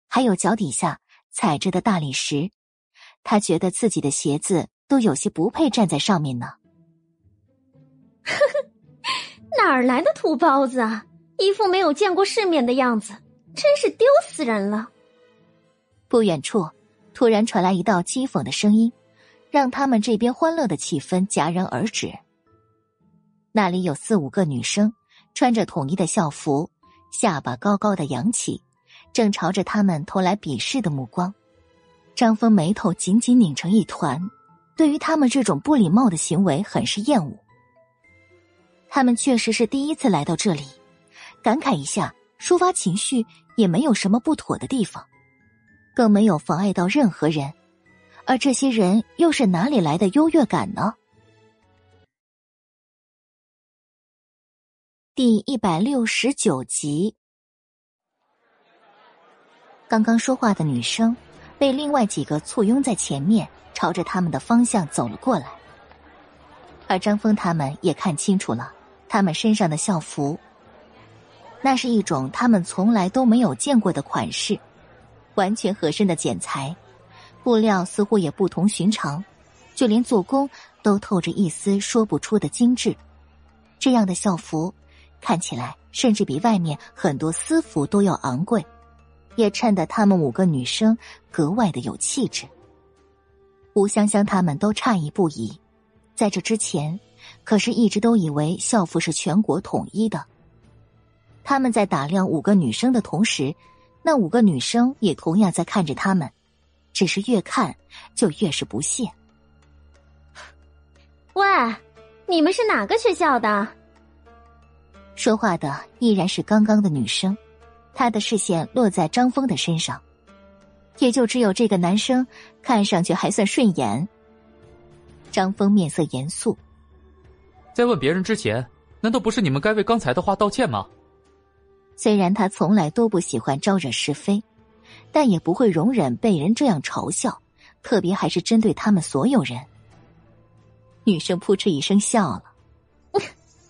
还有脚底下踩着的大理石，她觉得自己的鞋子都有些不配站在上面呢。呵呵，哪儿来的土包子啊？一副没有见过世面的样子。真是丢死人了！不远处突然传来一道讥讽的声音，让他们这边欢乐的气氛戛然而止。那里有四五个女生，穿着统一的校服，下巴高高的扬起，正朝着他们投来鄙视的目光。张峰眉头紧紧拧成一团，对于他们这种不礼貌的行为很是厌恶。他们确实是第一次来到这里，感慨一下，抒发情绪。也没有什么不妥的地方，更没有妨碍到任何人，而这些人又是哪里来的优越感呢？第一百六十九集，刚刚说话的女生被另外几个簇拥在前面，朝着他们的方向走了过来，而张峰他们也看清楚了他们身上的校服。那是一种他们从来都没有见过的款式，完全合身的剪裁，布料似乎也不同寻常，就连做工都透着一丝说不出的精致。这样的校服看起来甚至比外面很多私服都要昂贵，也衬得她们五个女生格外的有气质。吴香香他们都诧异不已，在这之前，可是一直都以为校服是全国统一的。他们在打量五个女生的同时，那五个女生也同样在看着他们，只是越看就越是不屑。喂，你们是哪个学校的？说话的依然是刚刚的女生，她的视线落在张峰的身上，也就只有这个男生看上去还算顺眼。张峰面色严肃，在问别人之前，难道不是你们该为刚才的话道歉吗？虽然他从来都不喜欢招惹是非，但也不会容忍被人这样嘲笑，特别还是针对他们所有人。女生扑哧一声笑了：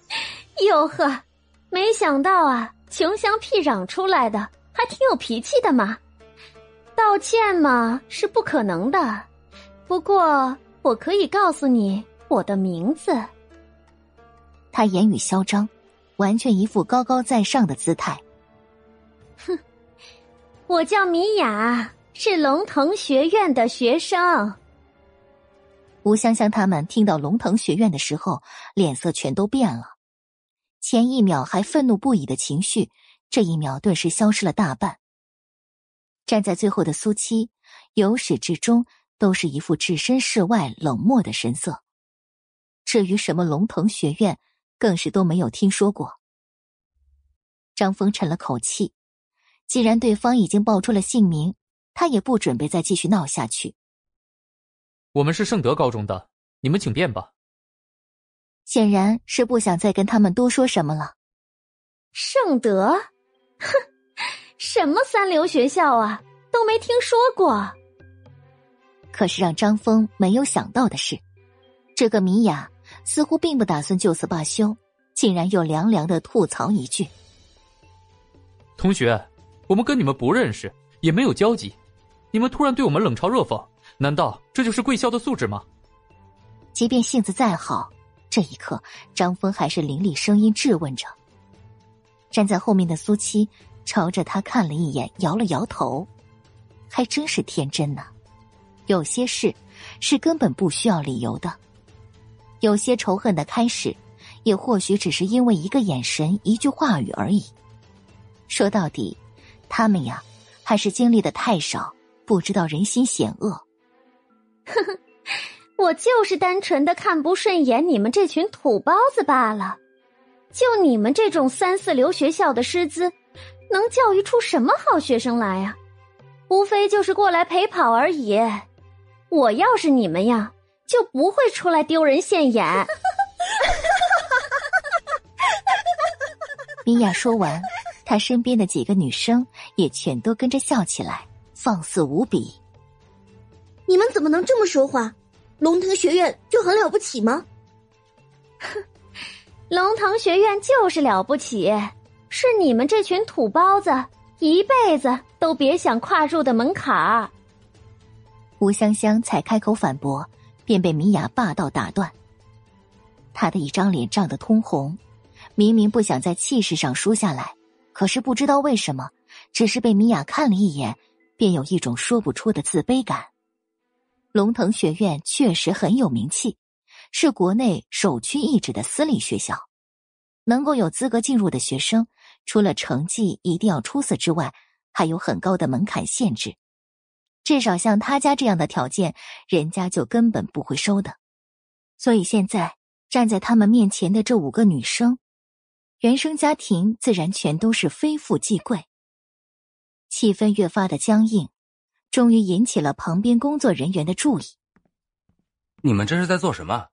“哟呵，没想到啊，穷乡僻壤出来的还挺有脾气的嘛。道歉嘛是不可能的，不过我可以告诉你我的名字。”他言语嚣张。完全一副高高在上的姿态。哼，我叫米雅，是龙腾学院的学生。吴香香他们听到龙腾学院的时候，脸色全都变了。前一秒还愤怒不已的情绪，这一秒顿时消失了大半。站在最后的苏七，由始至终都是一副置身事外、冷漠的神色。至于什么龙腾学院，更是都没有听说过。张峰沉了口气，既然对方已经报出了姓名，他也不准备再继续闹下去。我们是圣德高中的，你们请便吧。显然是不想再跟他们多说什么了。圣德，哼，什么三流学校啊，都没听说过。可是让张峰没有想到的是，这个米娅似乎并不打算就此罢休，竟然又凉凉的吐槽一句：“同学，我们跟你们不认识，也没有交集，你们突然对我们冷嘲热讽。”难道这就是贵校的素质吗？即便性子再好，这一刻张峰还是凌厉声音质问着。站在后面的苏七朝着他看了一眼，摇了摇头，还真是天真呢。有些事是根本不需要理由的，有些仇恨的开始，也或许只是因为一个眼神、一句话语而已。说到底，他们呀，还是经历的太少，不知道人心险恶。呵呵，我就是单纯的看不顺眼你们这群土包子罢了。就你们这种三四流学校的师资，能教育出什么好学生来啊？无非就是过来陪跑而已。我要是你们呀，就不会出来丢人现眼。米娅说完，她身边的几个女生也全都跟着笑起来，放肆无比。你们怎么能这么说话？龙腾学院就很了不起吗？哼，龙腾学院就是了不起，是你们这群土包子一辈子都别想跨入的门槛儿。吴香香才开口反驳，便被米娅霸道打断。她的一张脸涨得通红，明明不想在气势上输下来，可是不知道为什么，只是被米娅看了一眼，便有一种说不出的自卑感。龙腾学院确实很有名气，是国内首屈一指的私立学校。能够有资格进入的学生，除了成绩一定要出色之外，还有很高的门槛限制。至少像他家这样的条件，人家就根本不会收的。所以现在站在他们面前的这五个女生，原生家庭自然全都是非富即贵。气氛越发的僵硬。终于引起了旁边工作人员的注意。你们这是在做什么？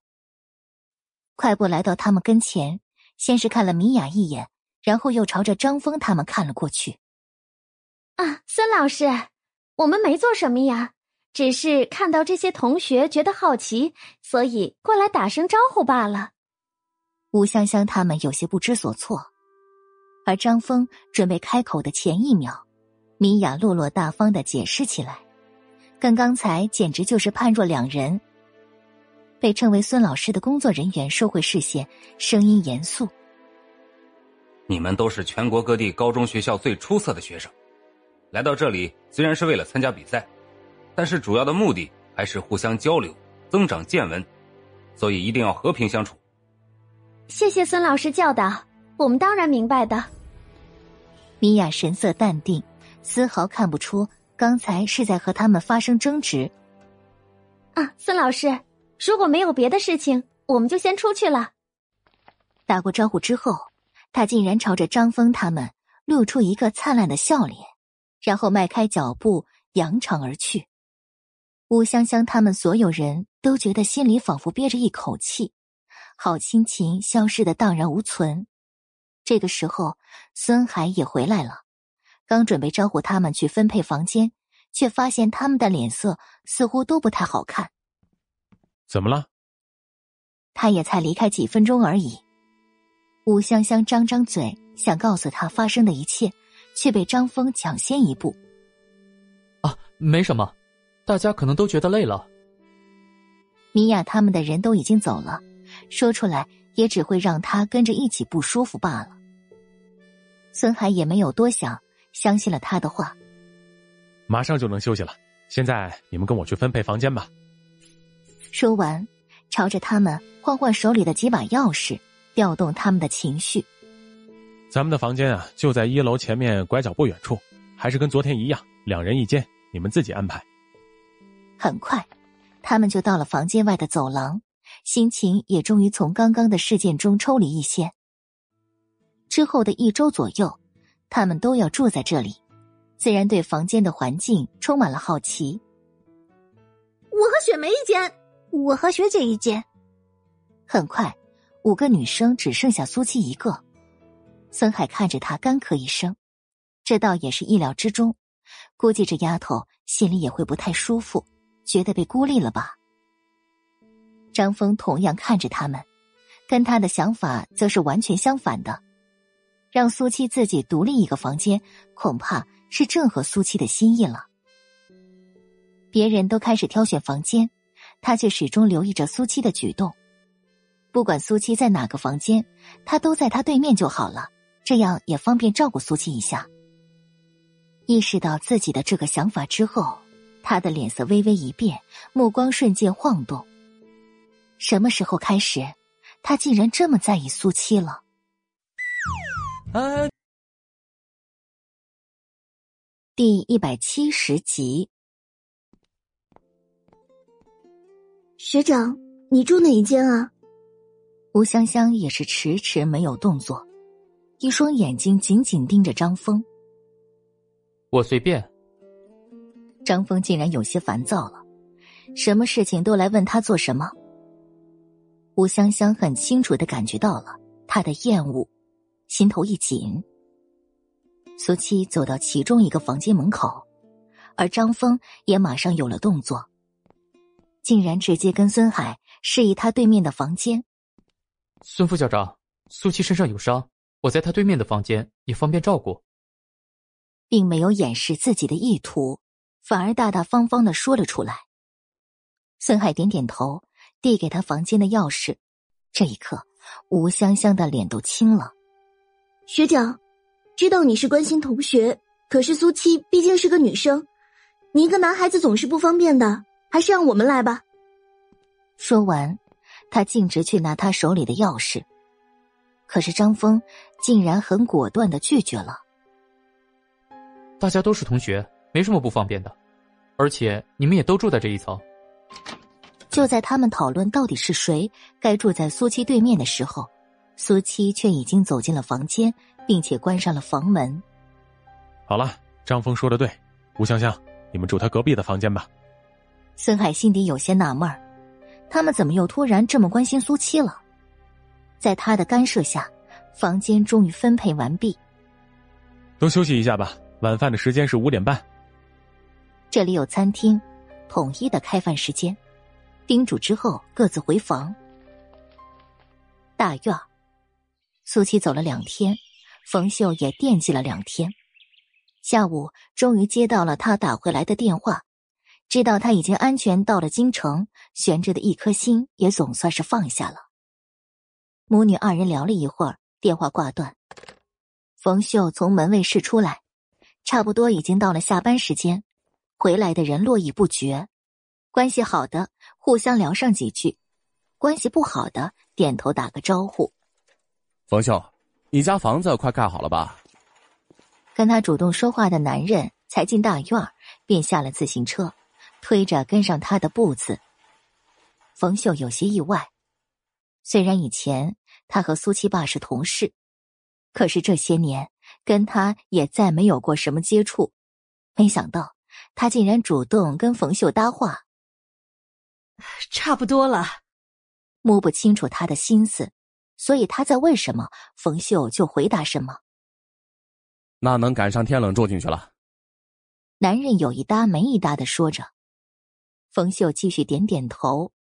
快步来到他们跟前，先是看了米娅一眼，然后又朝着张峰他们看了过去。啊，孙老师，我们没做什么呀，只是看到这些同学觉得好奇，所以过来打声招呼罢了。吴香香他们有些不知所措，而张峰准备开口的前一秒。米娅落落大方的解释起来，跟刚才简直就是判若两人。被称为孙老师的工作人员收回视线，声音严肃：“你们都是全国各地高中学校最出色的学生，来到这里虽然是为了参加比赛，但是主要的目的还是互相交流，增长见闻，所以一定要和平相处。”谢谢孙老师教导，我们当然明白的。米娅神色淡定。丝毫看不出刚才是在和他们发生争执。啊，孙老师，如果没有别的事情，我们就先出去了。打过招呼之后，他竟然朝着张峰他们露出一个灿烂的笑脸，然后迈开脚步扬长而去。吴香香他们所有人都觉得心里仿佛憋着一口气，好心情消失的荡然无存。这个时候，孙海也回来了。刚准备招呼他们去分配房间，却发现他们的脸色似乎都不太好看。怎么了？他也才离开几分钟而已。吴香香张张嘴想告诉他发生的一切，却被张峰抢先一步。啊，没什么，大家可能都觉得累了。米娅他们的人都已经走了，说出来也只会让他跟着一起不舒服罢了。孙海也没有多想。相信了他的话。马上就能休息了，现在你们跟我去分配房间吧。说完，朝着他们换换手里的几把钥匙，调动他们的情绪。咱们的房间啊，就在一楼前面拐角不远处，还是跟昨天一样，两人一间，你们自己安排。很快，他们就到了房间外的走廊，心情也终于从刚刚的事件中抽离一些。之后的一周左右，他们都要住在这里，自然对房间的环境充满了好奇。我和雪梅一间，我和学姐一间。很快，五个女生只剩下苏七一个。孙海看着他，干咳一声，这倒也是意料之中。估计这丫头心里也会不太舒服，觉得被孤立了吧。张峰同样看着他们，跟他的想法则是完全相反的。让苏七自己独立一个房间，恐怕是正合苏七的心意了。别人都开始挑选房间，他却始终留意着苏七的举动。不管苏七在哪个房间，他都在他对面就好了。这样也方便照顾苏七一下。意识到自己的这个想法之后，他的脸色微微一变，目光瞬间晃动。什么时候开始，他竟然这么在意苏七了？啊！第一百七十集，学长，你住哪一间啊？吴香香也是迟迟没有动作。一双眼睛紧紧盯着张峰。我随便。张峰竟然有些烦躁了，什么事情都来问他做什么。吴香香很清楚的感觉到了他的厌恶，心头一紧。苏七走到其中一个房间门口，而张峰也马上有了动作，竟然直接跟孙海示意他对面的房间。孙副校长，苏七身上有伤。我在他对面的房间，也方便照顾，并没有掩饰自己的意图，反而大大方方的说了出来。孙海点点头，递给他房间的钥匙。这一刻，吴香香的脸都青了。学长，知道你是关心同学，可是苏七毕竟是个女生，你一个男孩子总是不方便的，还是让我们来吧。说完，他径直去拿他手里的钥匙。可是张峰竟然很果断的拒绝了。大家都是同学，没什么不方便的，而且你们也都住在这一层。就在他们讨论到底是谁该住在苏七对面的时候，苏七却已经走进了房间，并且关上了房门。好了，张峰说的对，吴香香，你们住他隔壁的房间吧。孙海心底有些纳闷儿，他们怎么又突然这么关心苏七了？在他的干涉下，房间终于分配完毕。都休息一下吧，晚饭的时间是五点半。这里有餐厅，统一的开饭时间。叮嘱之后，各自回房。大院，苏七走了两天，冯秀也惦记了两天。下午终于接到了他打回来的电话，知道他已经安全到了京城，悬着的一颗心也总算是放下了。母女二人聊了一会儿，电话挂断。冯秀从门卫室出来，差不多已经到了下班时间。回来的人络绎不绝，关系好的互相聊上几句，关系不好的点头打个招呼。冯秀，你家房子快盖好了吧？跟他主动说话的男人才进大院，便下了自行车，推着跟上他的步子。冯秀有些意外。虽然以前他和苏七爸是同事，可是这些年跟他也再没有过什么接触。没想到他竟然主动跟冯秀搭话。差不多了，摸不清楚他的心思，所以他在问什么，冯秀就回答什么。那能赶上天冷住进去了。男人有一搭没一搭的说着，冯秀继续点点头。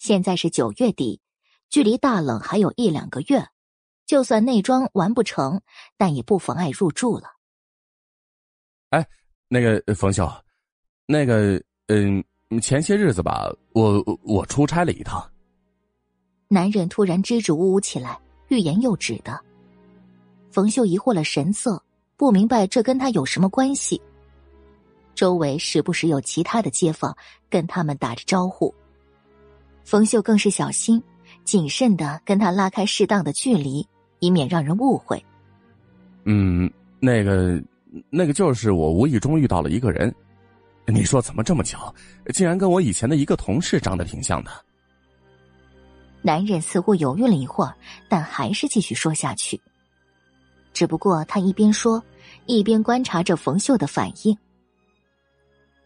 现在是九月底。距离大冷还有一两个月，就算内装完不成，但也不妨碍入住了。哎，那个冯秀，那个嗯，前些日子吧，我我出差了一趟。男人突然支支吾吾起来，欲言又止的。冯秀疑惑了神色，不。明白这跟他有什么关系。周围时不时有其他的街坊跟他们打着招呼。冯秀更是小心谨慎的跟他拉开适当的距离，以免让人误会。嗯，那个，那个就是我无意中遇到了一个人，你说怎么这么巧，竟然跟我以前的一个同事长得挺像的。男人似乎犹豫了一会儿，但还是继续说下去。只不过他一边说，一边观察着冯秀的反应。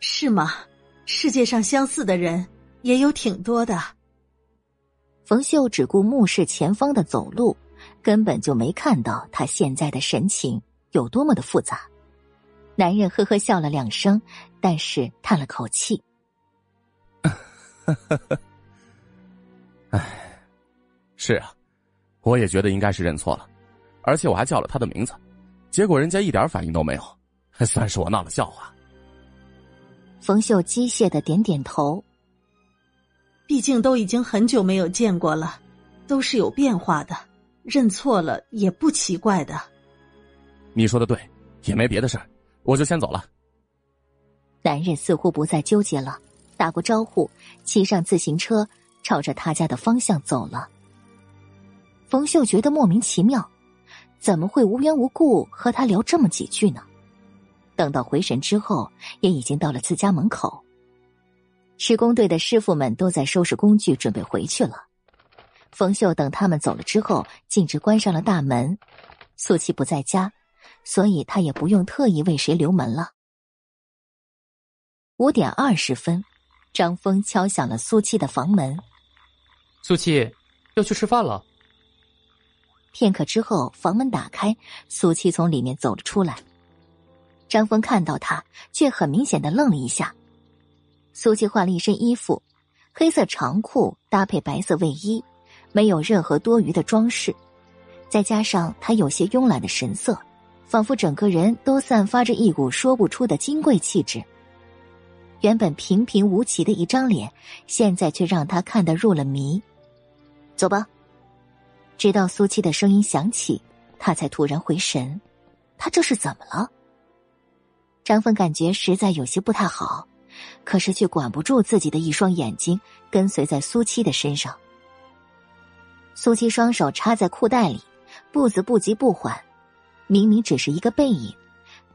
是吗？世界上相似的人也有挺多的。冯秀只顾目视前方的走路，根本就没看到他现在的神情有多么的复杂。男人呵呵笑了两声，但是叹了口气：“唉。”是啊，我也觉得应该是认错了，而且我还叫了他的名字，结果人家一点反应都没有，算是我闹了笑话。冯秀机械的点点头，毕竟都已经很久没有见过了，都是有变化的，认错了也不奇怪的。你说的对，也没别的事我就先走了。男人似乎不再纠结了，打过招呼，骑上自行车，朝着他家的方向走了。冯秀觉得莫名其妙，怎么会无缘无故和他聊这么几句呢？等到回神之后，也已经到了自家门口。施工队的师傅们都在收拾工具，准备回去了。冯秀等他们走了之后，径直关上了大门。苏七不在家，所以他也不用特意为谁留门了。五点二十分，张峰敲响了苏七的房门。苏七，要去吃饭了。片刻之后，房门打开，苏七从里面走了出来。张峰看到他，却很明显的愣了一下。苏七换了一身衣服，黑色长裤搭配白色卫衣，没有任何多余的装饰，再加上他有些慵懒的神色，仿佛整个人都散发着一股说不出的金贵气质。原本平平无奇的一张脸，现在却让他看得入了迷。走吧。直到苏七的声音响起，他才突然回神。他这是怎么了？张峰感觉实在有些不太好，可是却管不住自己的一双眼睛，跟随在苏七的身上。苏七双手插在裤袋里，步子不急不缓，明明只是一个背影，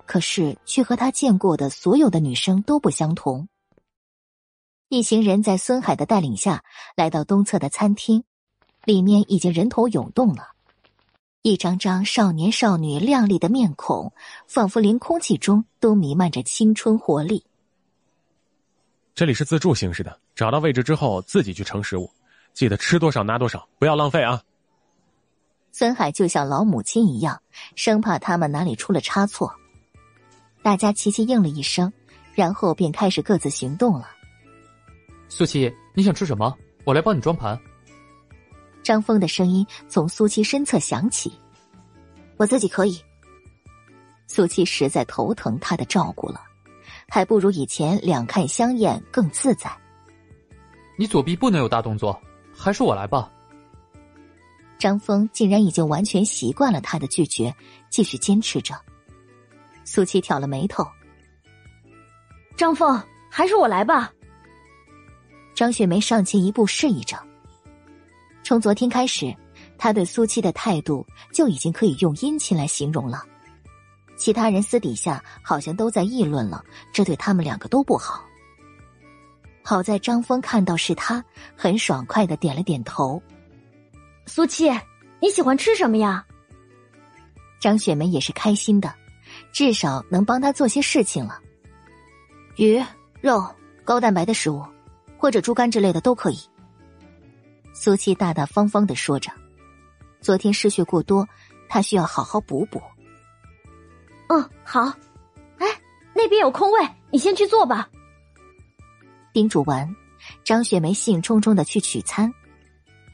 可是却和他见过的所有的女生都不相同。一行人在孙海的带领下来到东侧的餐厅。里面已经人头涌动了，一张张少年少女靓丽的面孔，仿佛连空气中都弥漫着青春活力。这里是自助形式的，找到位置之后自己去盛食物，记得吃多少拿多少，不要浪费啊！孙海就像老母亲一样，生怕他们哪里出了差错。大家齐齐应了一声，然后便开始各自行动了。苏七，你想吃什么？我来帮你装盘。张峰的声音从苏七身侧响起：“我自己可以。”苏七实在头疼他的照顾了，还不如以前两看相厌更自在。你左臂不能有大动作，还是我来吧。张峰竟然已经完全习惯了他的拒绝，继续坚持着。苏七挑了眉头：“张峰，还是我来吧。”张雪梅上前一步示意着。从昨天开始，他对苏七的态度就已经可以用殷勤来形容了。其他人私底下好像都在议论了，这对他们两个都不好。好在张峰看到是他，很爽快的点了点头。苏七，你喜欢吃什么呀？张雪梅也是开心的，至少能帮他做些事情了。鱼、肉、高蛋白的食物，或者猪肝之类的都可以。苏七大大方方的说着：“昨天失血过多，他需要好好补补。”嗯，好。哎，那边有空位，你先去坐吧。叮嘱完，张雪梅兴冲冲的去取餐，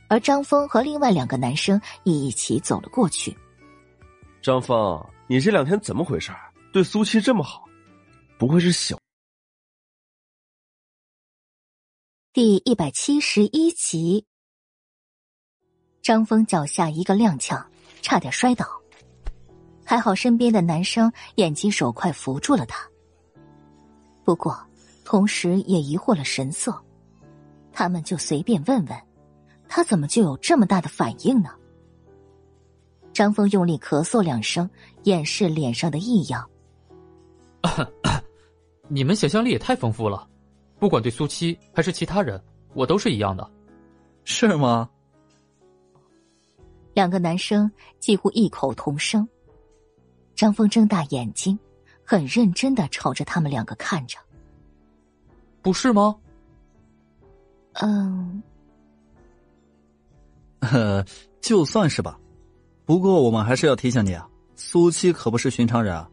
而张峰和另外两个男生一起走了过去。张峰，你这两天怎么回事？对苏七这么好，不会是小……第一百七十一集。张峰脚下一个踉跄，差点摔倒。还好身边的男生眼疾手快扶住了他。不过，同时也疑惑了神色，他们就随便问问，他怎么就有这么大的反应呢？张峰用力咳嗽两声，掩饰脸上的异样。你们想象力也太丰富了，不管对苏七还是其他人，我都是一样的。是吗？两个男生几乎异口同声。张峰睁大眼睛，很认真的朝着他们两个看着。不是吗？嗯，呃，就算是吧。不过我们还是要提醒你啊，苏七可不是寻常人啊，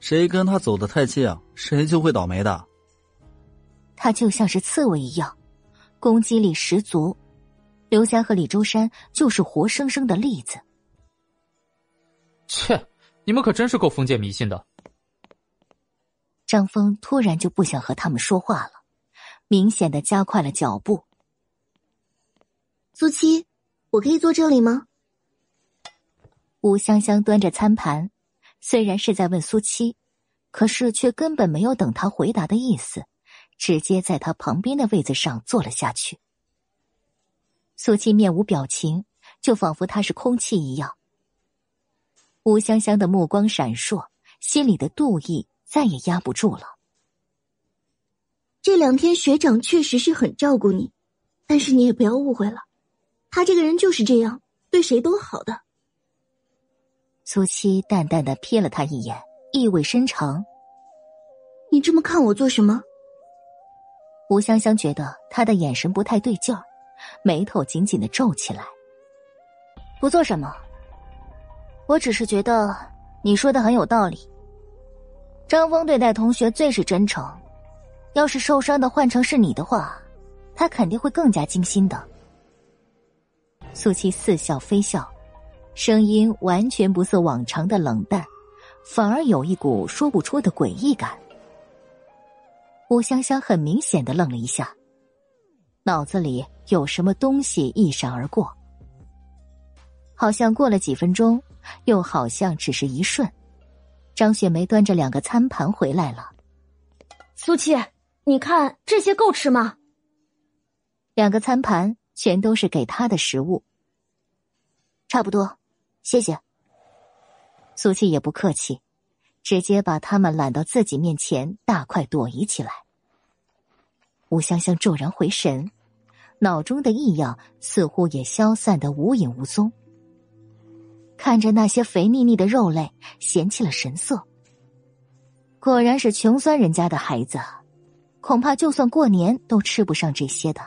谁跟他走得太近啊，谁就会倒霉的。他就像是刺猬一样，攻击力十足。刘家和李周山就是活生生的例子。切，你们可真是够封建迷信的。张峰突然就不想和他们说话了，明显的加快了脚步。苏七，我可以坐这里吗？吴香香端着餐盘，虽然是在问苏七，可是却根本没有等他回答的意思，直接在他旁边的位子上坐了下去。苏七面无表情，就仿佛他是空气一样。吴香香的目光闪烁，心里的妒意再也压不住了。这两天学长确实是很照顾你，但是你也不要误会了，他这个人就是这样，对谁都好的。苏七淡淡的瞥了他一眼，意味深长：“你这么看我做什么？”吴香香觉得他的眼神不太对劲儿。眉头紧紧的皱起来。不做什么，我只是觉得你说的很有道理。张峰对待同学最是真诚，要是受伤的换成是你的话，他肯定会更加精心的。苏七似笑非笑，声音完全不似往常的冷淡，反而有一股说不出的诡异感。吴香香很明显的愣了一下。脑子里有什么东西一闪而过，好像过了几分钟，又好像只是一瞬。张雪梅端着两个餐盘回来了。苏七，你看这些够吃吗？两个餐盘全都是给他的食物。差不多，谢谢。苏七也不客气，直接把他们揽到自己面前，大快朵颐起来。吴香香骤然回神。脑中的异样似乎也消散的无影无踪，看着那些肥腻腻的肉类，嫌弃了神色。果然是穷酸人家的孩子，恐怕就算过年都吃不上这些的，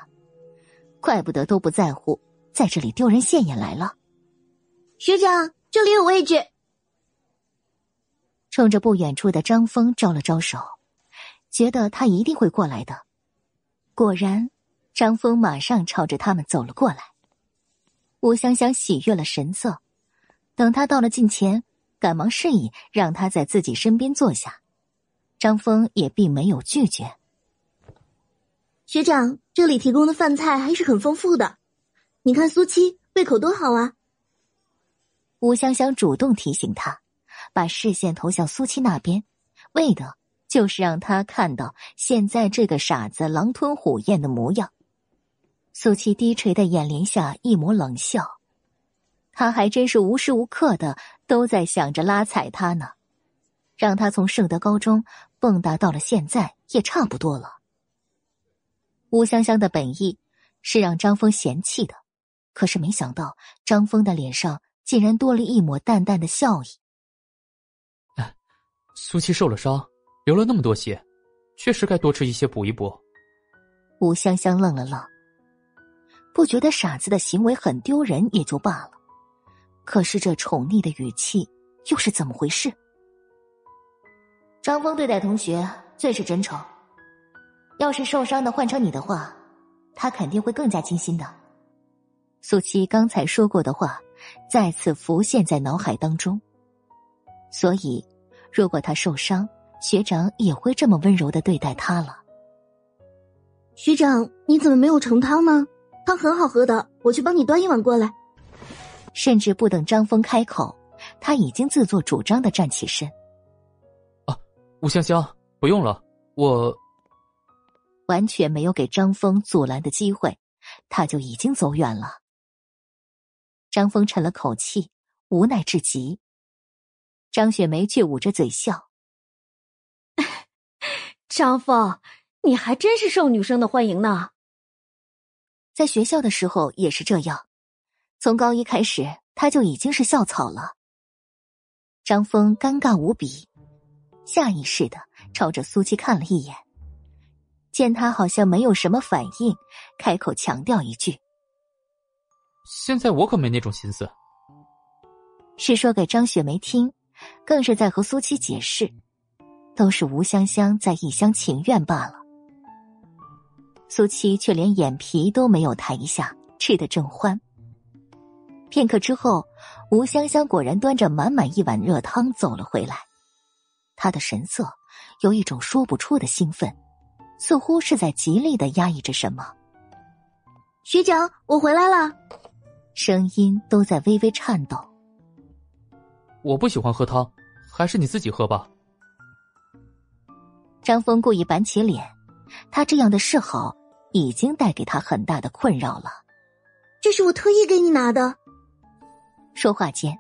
怪不得都不在乎，在这里丢人现眼来了。学长，这里有位置。冲着不远处的张峰招了招手，觉得他一定会过来的，果然。张峰马上朝着他们走了过来，吴香香喜悦了神色，等他到了近前，赶忙示意让他在自己身边坐下。张峰也并没有拒绝。学长，这里提供的饭菜还是很丰富的，你看苏七胃口多好啊。吴香香主动提醒他，把视线投向苏七那边，为的就是让他看到现在这个傻子狼吞虎咽的模样。苏七低垂的眼帘下一抹冷笑，他还真是无时无刻的都在想着拉踩他呢，让他从圣德高中蹦跶到了现在也差不多了。吴香香的本意是让张峰嫌弃的，可是没想到张峰的脸上竟然多了一抹淡淡的笑意。苏七受了伤，流了那么多血，确实该多吃一些补一补。吴香香愣了愣。不觉得傻子的行为很丢人也就罢了，可是这宠溺的语气又是怎么回事？张峰对待同学最是真诚，要是受伤的换成你的话，他肯定会更加精心的。苏七刚才说过的话再次浮现在脑海当中，所以如果他受伤，学长也会这么温柔的对待他了。学长，你怎么没有盛汤呢？汤很好喝的，我去帮你端一碗过来。甚至不等张峰开口，他已经自作主张的站起身。啊，吴香香，不用了，我完全没有给张峰阻拦的机会，他就已经走远了。张峰沉了口气，无奈至极。张雪梅却捂着嘴笑：“张峰，你还真是受女生的欢迎呢。在学校的时候也是这样，从高一开始他就已经是校草了。”张峰尴尬无比，下意识的朝着苏七看了一眼，见他好像没有什么反应，开口强调一句。现在我可没那种心思，是说给张雪梅听，更是在和苏七解释，都是吴香香在一厢情愿罢了。苏七却连眼皮都没有抬一下，吃得正欢。片刻之后，吴香香果然端着满满一碗热汤走了回来，她的神色有一种说不出的兴奋，似乎是在极力的压抑着什么。学长，我回来了。声音都在微微颤抖。我不喜欢喝汤，还是你自己喝吧。张峰故意板起脸，他这样的示好已经带给他很大的困扰了。这是我特意给你拿的。说话间，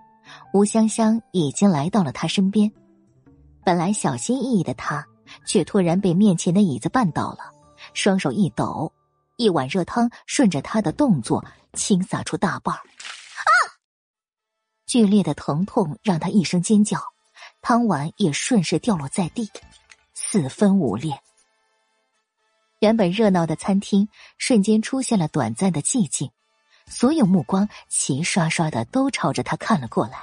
吴香香已经来到了他身边。本来小心翼翼的他，却突然被面前的椅子绊倒了，双手一抖，一碗热汤顺着他的动作。倾洒出大半啊！剧烈的疼痛让他一声尖叫，汤碗也顺势掉落在地，四分五裂。原本热闹的餐厅瞬间出现了短暂的寂静，所有目光齐刷刷的都朝着他看了过来。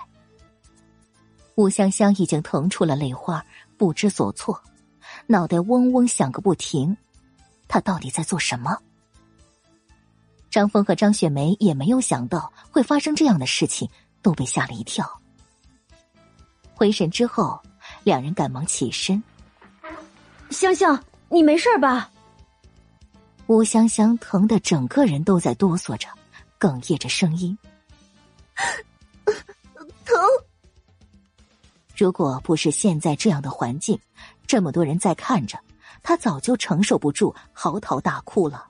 吴香香已经疼出了泪花，不知所措，脑袋嗡嗡响个不停。他到底在做什么？张峰和张雪梅也没有想到会发生这样的事情，都被吓了一跳。回神之后，两人赶忙起身。香香，你没事吧？吴香香疼得整个人都在哆嗦着，哽咽着声音：“ 疼。”如果不是现在这样的环境，这么多人在看着，他早就承受不住，嚎啕大哭了。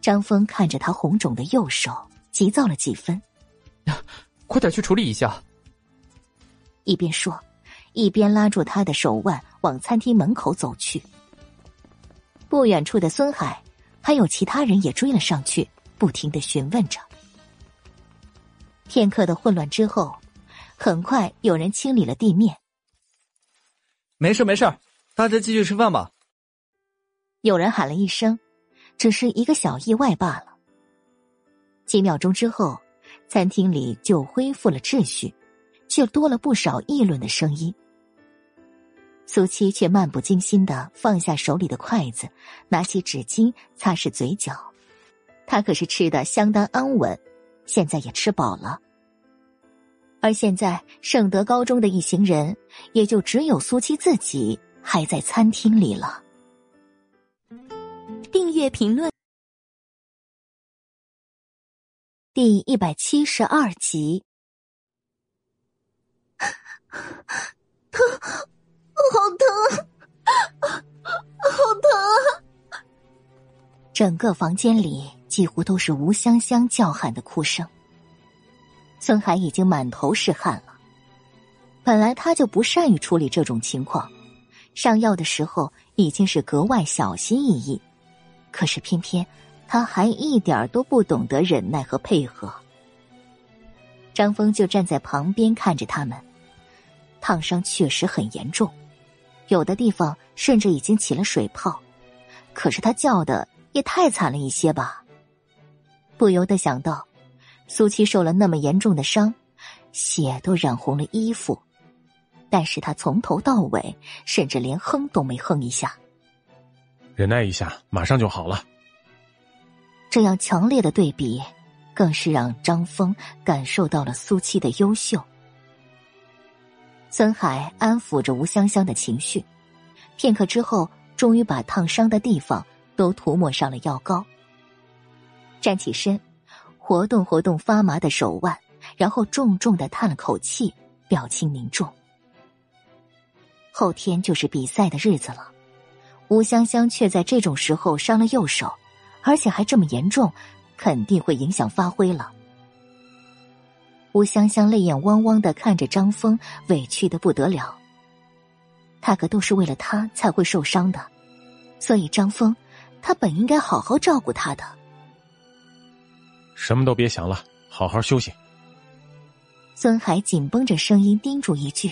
张峰看着他红肿的右手，急躁了几分。快点去处理一下。一边说，一边拉住他的手腕往餐厅门口走去。不远处的孙海还有其他人也追了上去，不停的询问着。片刻的混乱之后，很快有人清理了地面。没事没事，大家继续吃饭吧。有人喊了一声。只是一个小意外罢了。几秒钟之后，餐厅里就恢复了秩序，却多了不少议论的声音。苏七却漫不经心的放下手里的筷子，拿起纸巾擦拭嘴角。他可是吃的相当安稳，现在也吃饱了。而现在圣德高中的一行人，也就只有苏七自己还在餐厅里了。订阅评论第一百七十二集。好疼，好疼！整个房间里几乎都是吴香香叫喊的哭声。孙海已经满头是汗了。本来他就不善于处理这种情况，上药的时候已经是格外小心翼翼。可是偏偏他还一点都不懂得忍耐和配合。张峰就站在旁边看着他们，烫伤确实很严重，有的地方甚至已经起了水泡。可是他叫的也太惨了一些吧？不由得想到，苏七受了那么严重的伤，血都染红了衣服，但是他从头到尾甚至连哼都没哼一下。忍耐一下，马上就好了。这样强烈的对比，更是让张峰感受到了苏七的优秀。孙海安抚着吴香香的情绪，片刻之后，终于把烫伤的地方都涂抹上了药膏。站起身，活动活动发麻的手腕，然后重重的叹了口气，表情凝重。后天就是比赛的日子了，吴香香却在这种时候伤了右手，而且还这么严重，肯定会影响发挥了。吴香香泪眼汪汪的看着张峰，委屈的不得了。他可都是为了他才会受伤的，所以张峰，他本应该好好照顾他的。什么都别想了，好好休息。孙海紧绷着声音叮嘱一句，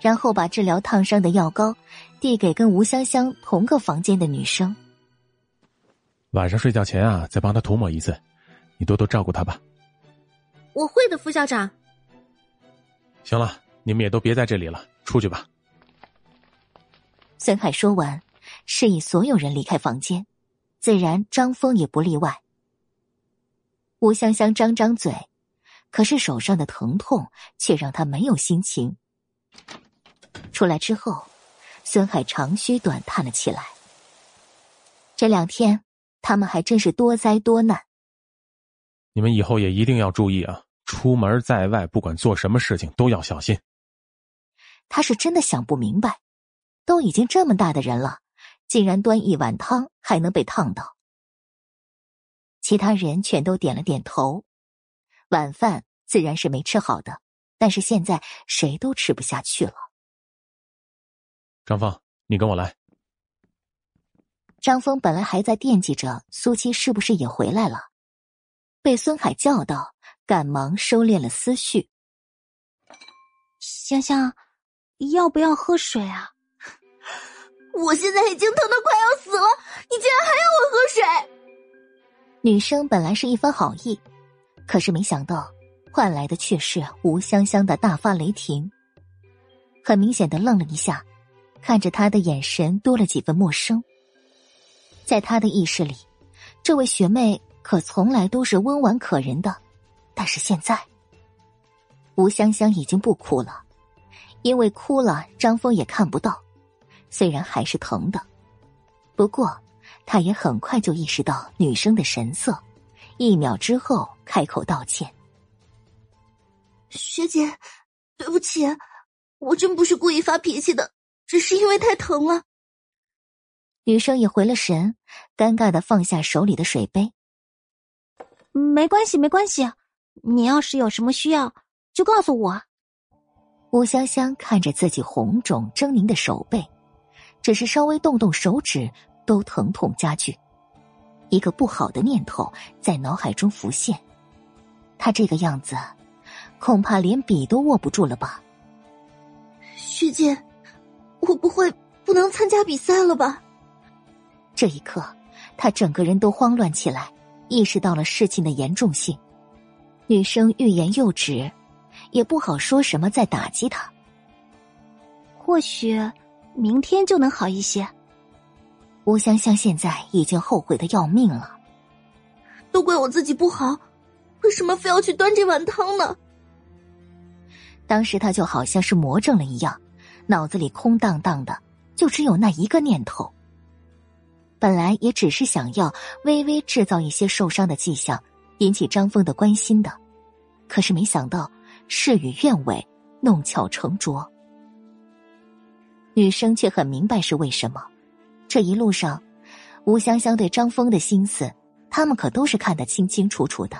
然后把治疗烫伤的药膏递给跟吴香香同个房间的女生。晚上睡觉前啊，再帮他涂抹一次，你多多照顾他吧。我会的，副校长。行了，你们也都别在这里了，出去吧。孙海说完，示意所有人离开房间，自然张峰也不例外。吴香香张张嘴，可是手上的疼痛却让他没有心情。出来之后，孙海长吁短叹了起来。这两天，他们还真是多灾多难。你们以后也一定要注意啊！出门在外，不管做什么事情都要小心。他是真的想不明白，都已经这么大的人了，竟然端一碗汤还能被烫到。其他人全都点了点头。晚饭自然是没吃好的，但是现在谁都吃不下去了。张峰，你跟我来。张峰本来还在惦记着苏七是不是也回来了，被孙海叫到。赶忙收敛了思绪。香香，要不要喝水啊？我现在已经疼得快要死了，你竟然还要我喝水！女生本来是一番好意，可是没想到换来的却是吴香香的大发雷霆。很明显的愣了一下，看着他的眼神多了几分陌生。在他的意识里，这位学妹可从来都是温婉可人的。但是现在，吴香香已经不哭了，因为哭了张峰也看不到。虽然还是疼的，不过他也很快就意识到女生的神色，一秒之后开口道歉：“学姐，对不起，我真不是故意发脾气的，只是因为太疼了。”女生也回了神，尴尬的放下手里的水杯：“没关系，没关系。”你要是有什么需要，就告诉我。吴香香看着自己红肿狰狞的手背，只是稍微动动手指，都疼痛加剧。一个不好的念头在脑海中浮现：他这个样子，恐怕连笔都握不住了吧？徐姐，我不会不能参加比赛了吧？这一刻，他整个人都慌乱起来，意识到了事情的严重性。女生欲言又止，也不好说什么再打击他。或许明天就能好一些。吴香香现在已经后悔的要命了，都怪我自己不好，为什么非要去端这碗汤呢？当时他就好像是魔怔了一样，脑子里空荡荡的，就只有那一个念头。本来也只是想要微微制造一些受伤的迹象。引起张峰的关心的，可是没想到事与愿违，弄巧成拙。女生却很明白是为什么。这一路上，吴香香对张峰的心思，他们可都是看得清清楚楚的。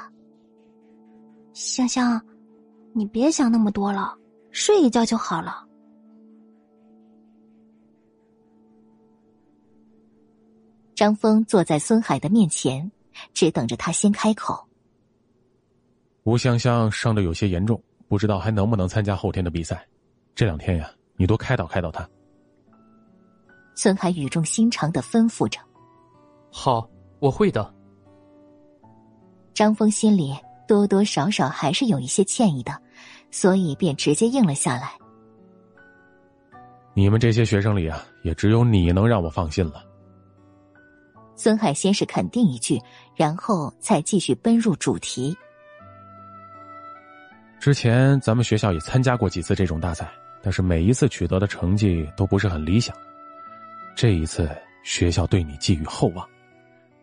香香，你别想那么多了，睡一觉就好了。张峰坐在孙海的面前，只等着他先开口。吴香香伤的有些严重，不知道还能不能参加后天的比赛。这两天呀，你多开导开导她。孙海语重心长的吩咐着：“好，我会的。”张峰心里多多少少还是有一些歉意的，所以便直接应了下来。你们这些学生里啊，也只有你能让我放心了。孙海先是肯定一句，然后再继续奔入主题。之前咱们学校也参加过几次这种大赛，但是每一次取得的成绩都不是很理想。这一次学校对你寄予厚望，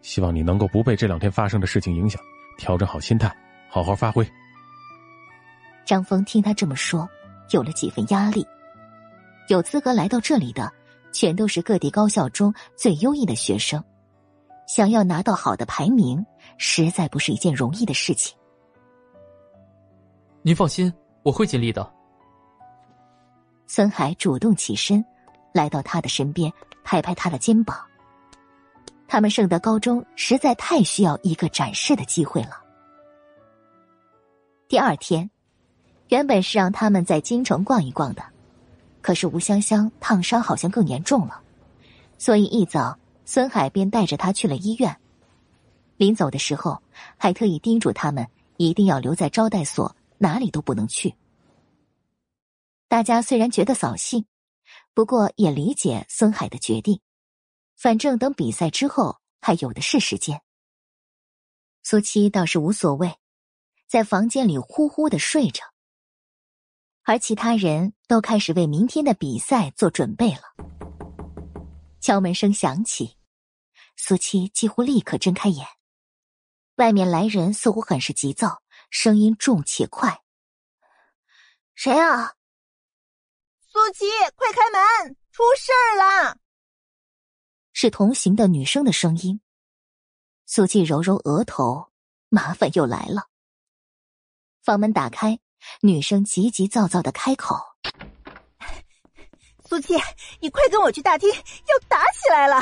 希望你能够不被这两天发生的事情影响，调整好心态，好好发挥。张峰听他这么说，有了几分压力。有资格来到这里的，全都是各地高校中最优异的学生，想要拿到好的排名，实在不是一件容易的事情。您放心，我会尽力的。孙海主动起身，来到他的身边，拍拍他的肩膀。他们圣德高中实在太需要一个展示的机会了。第二天，原本是让他们在京城逛一逛的。可是吴香香烫伤好像更严重了，所以一早孙海便带着她去了医院。临走的时候，还特意叮嘱他们一定要留在招待所，哪里都不能去。大家虽然觉得扫兴，不过也理解孙海的决定。反正等比赛之后还有的是时间。苏七倒是无所谓，在房间里呼呼的睡着。而其他人都开始为明天的比赛做准备了。敲门声响起，苏七几乎立刻睁开眼。外面来人似乎很是急躁，声音重且快：“谁啊？”苏七，快开门！出事儿了！是同行的女生的声音。苏七揉揉额头，麻烦又来了。房门打开。女生急急躁躁的开口：“苏七，你快跟我去大厅，要打起来了！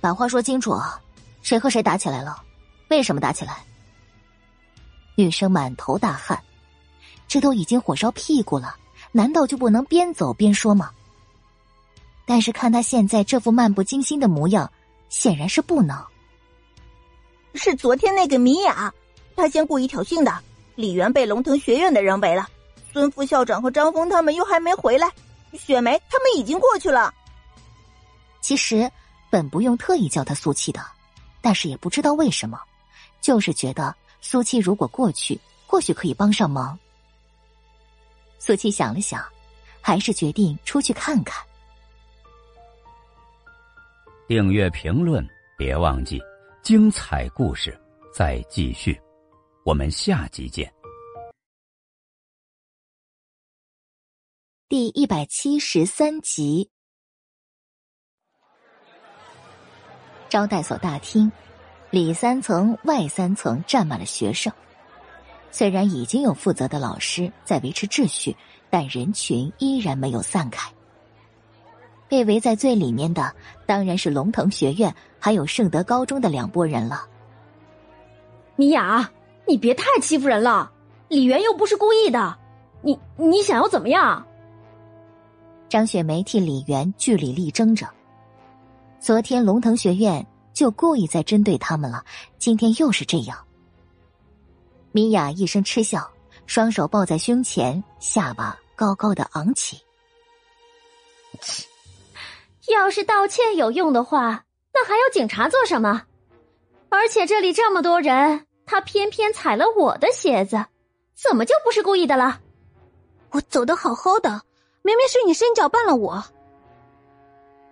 把话说清楚，谁和谁打起来了？为什么打起来？”女生满头大汗，这都已经火烧屁股了，难道就不能边走边说吗？但是看他现在这副漫不经心的模样，显然是不能。是昨天那个米娅，她先故意挑衅的。李元被龙腾学院的人围了，孙副校长和张峰他们又还没回来，雪梅他们已经过去了。其实本不用特意叫他苏气的，但是也不知道为什么，就是觉得苏七如果过去，或许可以帮上忙。苏七想了想，还是决定出去看看。订阅评论，别忘记，精彩故事再继续。我们下集见。第一百七十三集，招待所大厅里三层外三层站满了学生。虽然已经有负责的老师在维持秩序，但人群依然没有散开。被围在最里面的当然是龙腾学院还有圣德高中的两拨人了。米娅。你别太欺负人了，李媛又不是故意的，你你想要怎么样？张雪梅替李媛据理力争着。昨天龙腾学院就故意在针对他们了，今天又是这样。米娅一声嗤笑，双手抱在胸前，下巴高高的昂起。要是道歉有用的话，那还要警察做什么？而且这里这么多人。他偏偏踩了我的鞋子，怎么就不是故意的了？我走的好好的，明明是你伸脚绊了我。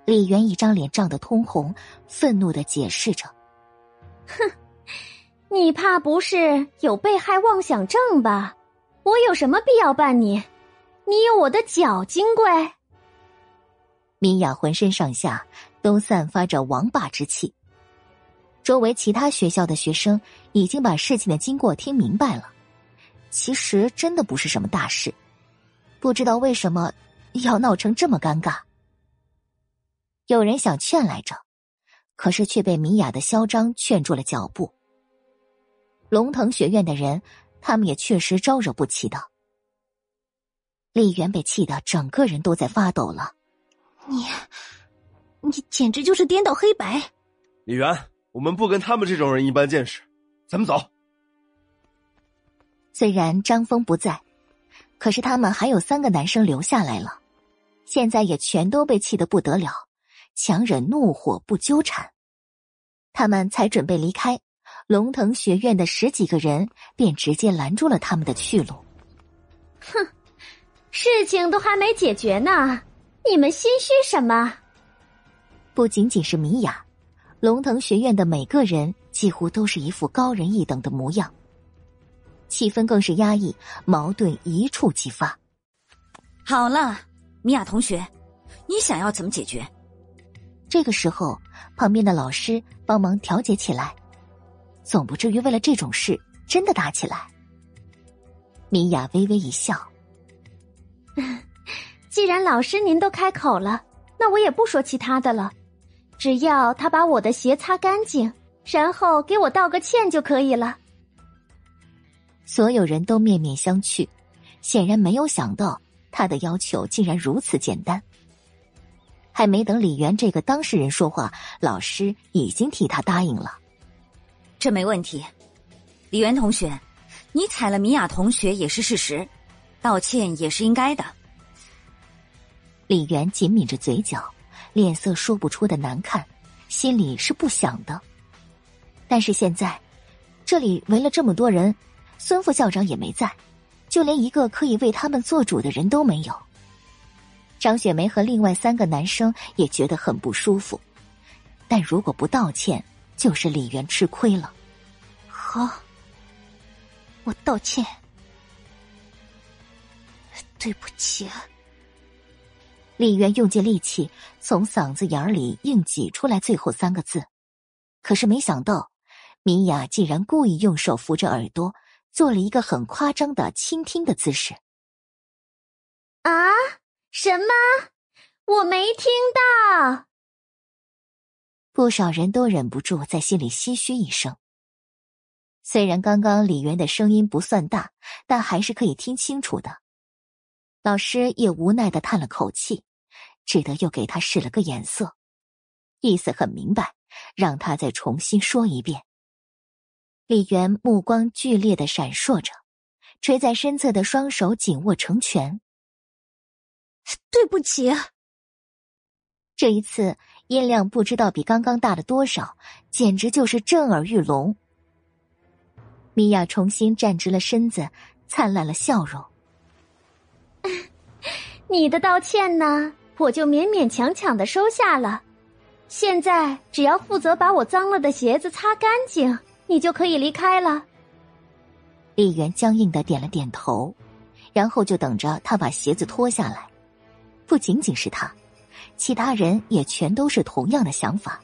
李元一张脸涨得通红，愤怒的解释着：“哼，你怕不是有被害妄想症吧？我有什么必要办你？你有我的脚，金贵。”米雅浑身上下都散发着王霸之气。周围其他学校的学生已经把事情的经过听明白了，其实真的不是什么大事，不知道为什么要闹成这么尴尬。有人想劝来着，可是却被米雅的嚣张劝住了脚步。龙腾学院的人，他们也确实招惹不起的。李元被气得整个人都在发抖了，你，你简直就是颠倒黑白，李元。我们不跟他们这种人一般见识，咱们走。虽然张峰不在，可是他们还有三个男生留下来了，现在也全都被气得不得了，强忍怒火不纠缠。他们才准备离开，龙腾学院的十几个人便直接拦住了他们的去路。哼，事情都还没解决呢，你们心虚什么？不仅仅是米娅。龙腾学院的每个人几乎都是一副高人一等的模样。气氛更是压抑，矛盾一触即发。好了，米娅同学，你想要怎么解决？这个时候，旁边的老师帮忙调解起来，总不至于为了这种事真的打起来。米娅微微一笑：“ 既然老师您都开口了，那我也不说其他的了。只要他把我的鞋擦干净，然后给我道个歉就可以了。”所有人都面面相觑，显然没有想到他的要求竟然如此简单。还没等李元这个当事人说话，老师已经替他答应了。这没问题，李元同学，你踩了米娅同学也是事实，道歉也是应该的。李元紧抿着嘴角，脸色说不出的难看，心里是不想的。但是现在，这里围了这么多人。孙副校长也没在，就连一个可以为他们做主的人都没有。张雪梅和另外三个男生也觉得很不舒服，但如果不道歉，就是李媛吃亏了。好，我道歉，对不起。李媛用尽力气从嗓子眼里硬挤出来最后三个字，可是没想到，米娅竟然故意用手扶着耳朵。做了一个很夸张的倾听的姿势。啊？什么？我没听到。不少人都忍不住在心里唏嘘一声。虽然刚刚李元的声音不算大，但还是可以听清楚的。老师也无奈的叹了口气，只得又给他使了个眼色，意思很明白，让他再重新说一遍。李元目光剧烈的闪烁着，垂在身侧的双手紧握成拳。对不起。这一次音量不知道比刚刚大了多少，简直就是震耳欲聋。米娅重新站直了身子，灿烂了笑容。你的道歉呢，我就勉勉强强的收下了。现在只要负责把我脏了的鞋子擦干净。你就可以离开了。李媛僵硬的点了点头，然后就等着他把鞋子脱下来。不仅仅是他，其他人也全都是同样的想法。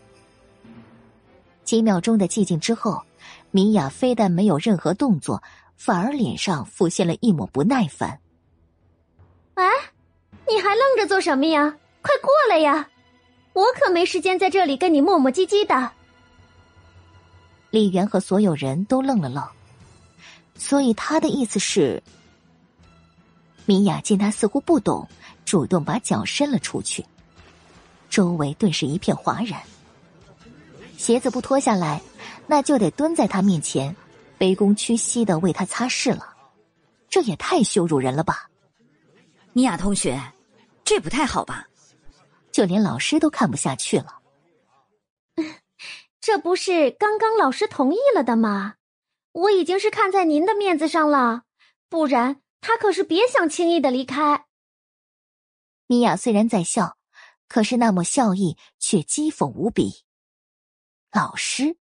几秒钟的寂静之后，米娅非但没有任何动作，反而脸上浮现了一抹不耐烦。哎，你还愣着做什么呀？快过来呀！我可没时间在这里跟你磨磨唧唧的。李元和所有人都愣了愣，所以他的意思是，米娅见他似乎不懂，主动把脚伸了出去，周围顿时一片哗然。鞋子不脱下来，那就得蹲在他面前，卑躬屈膝的为他擦拭了，这也太羞辱人了吧！米娅同学，这不太好吧？就连老师都看不下去了。这不是刚刚老师同意了的吗？我已经是看在您的面子上了，不然他可是别想轻易的离开。米娅虽然在笑，可是那抹笑意却讥讽无比。老师，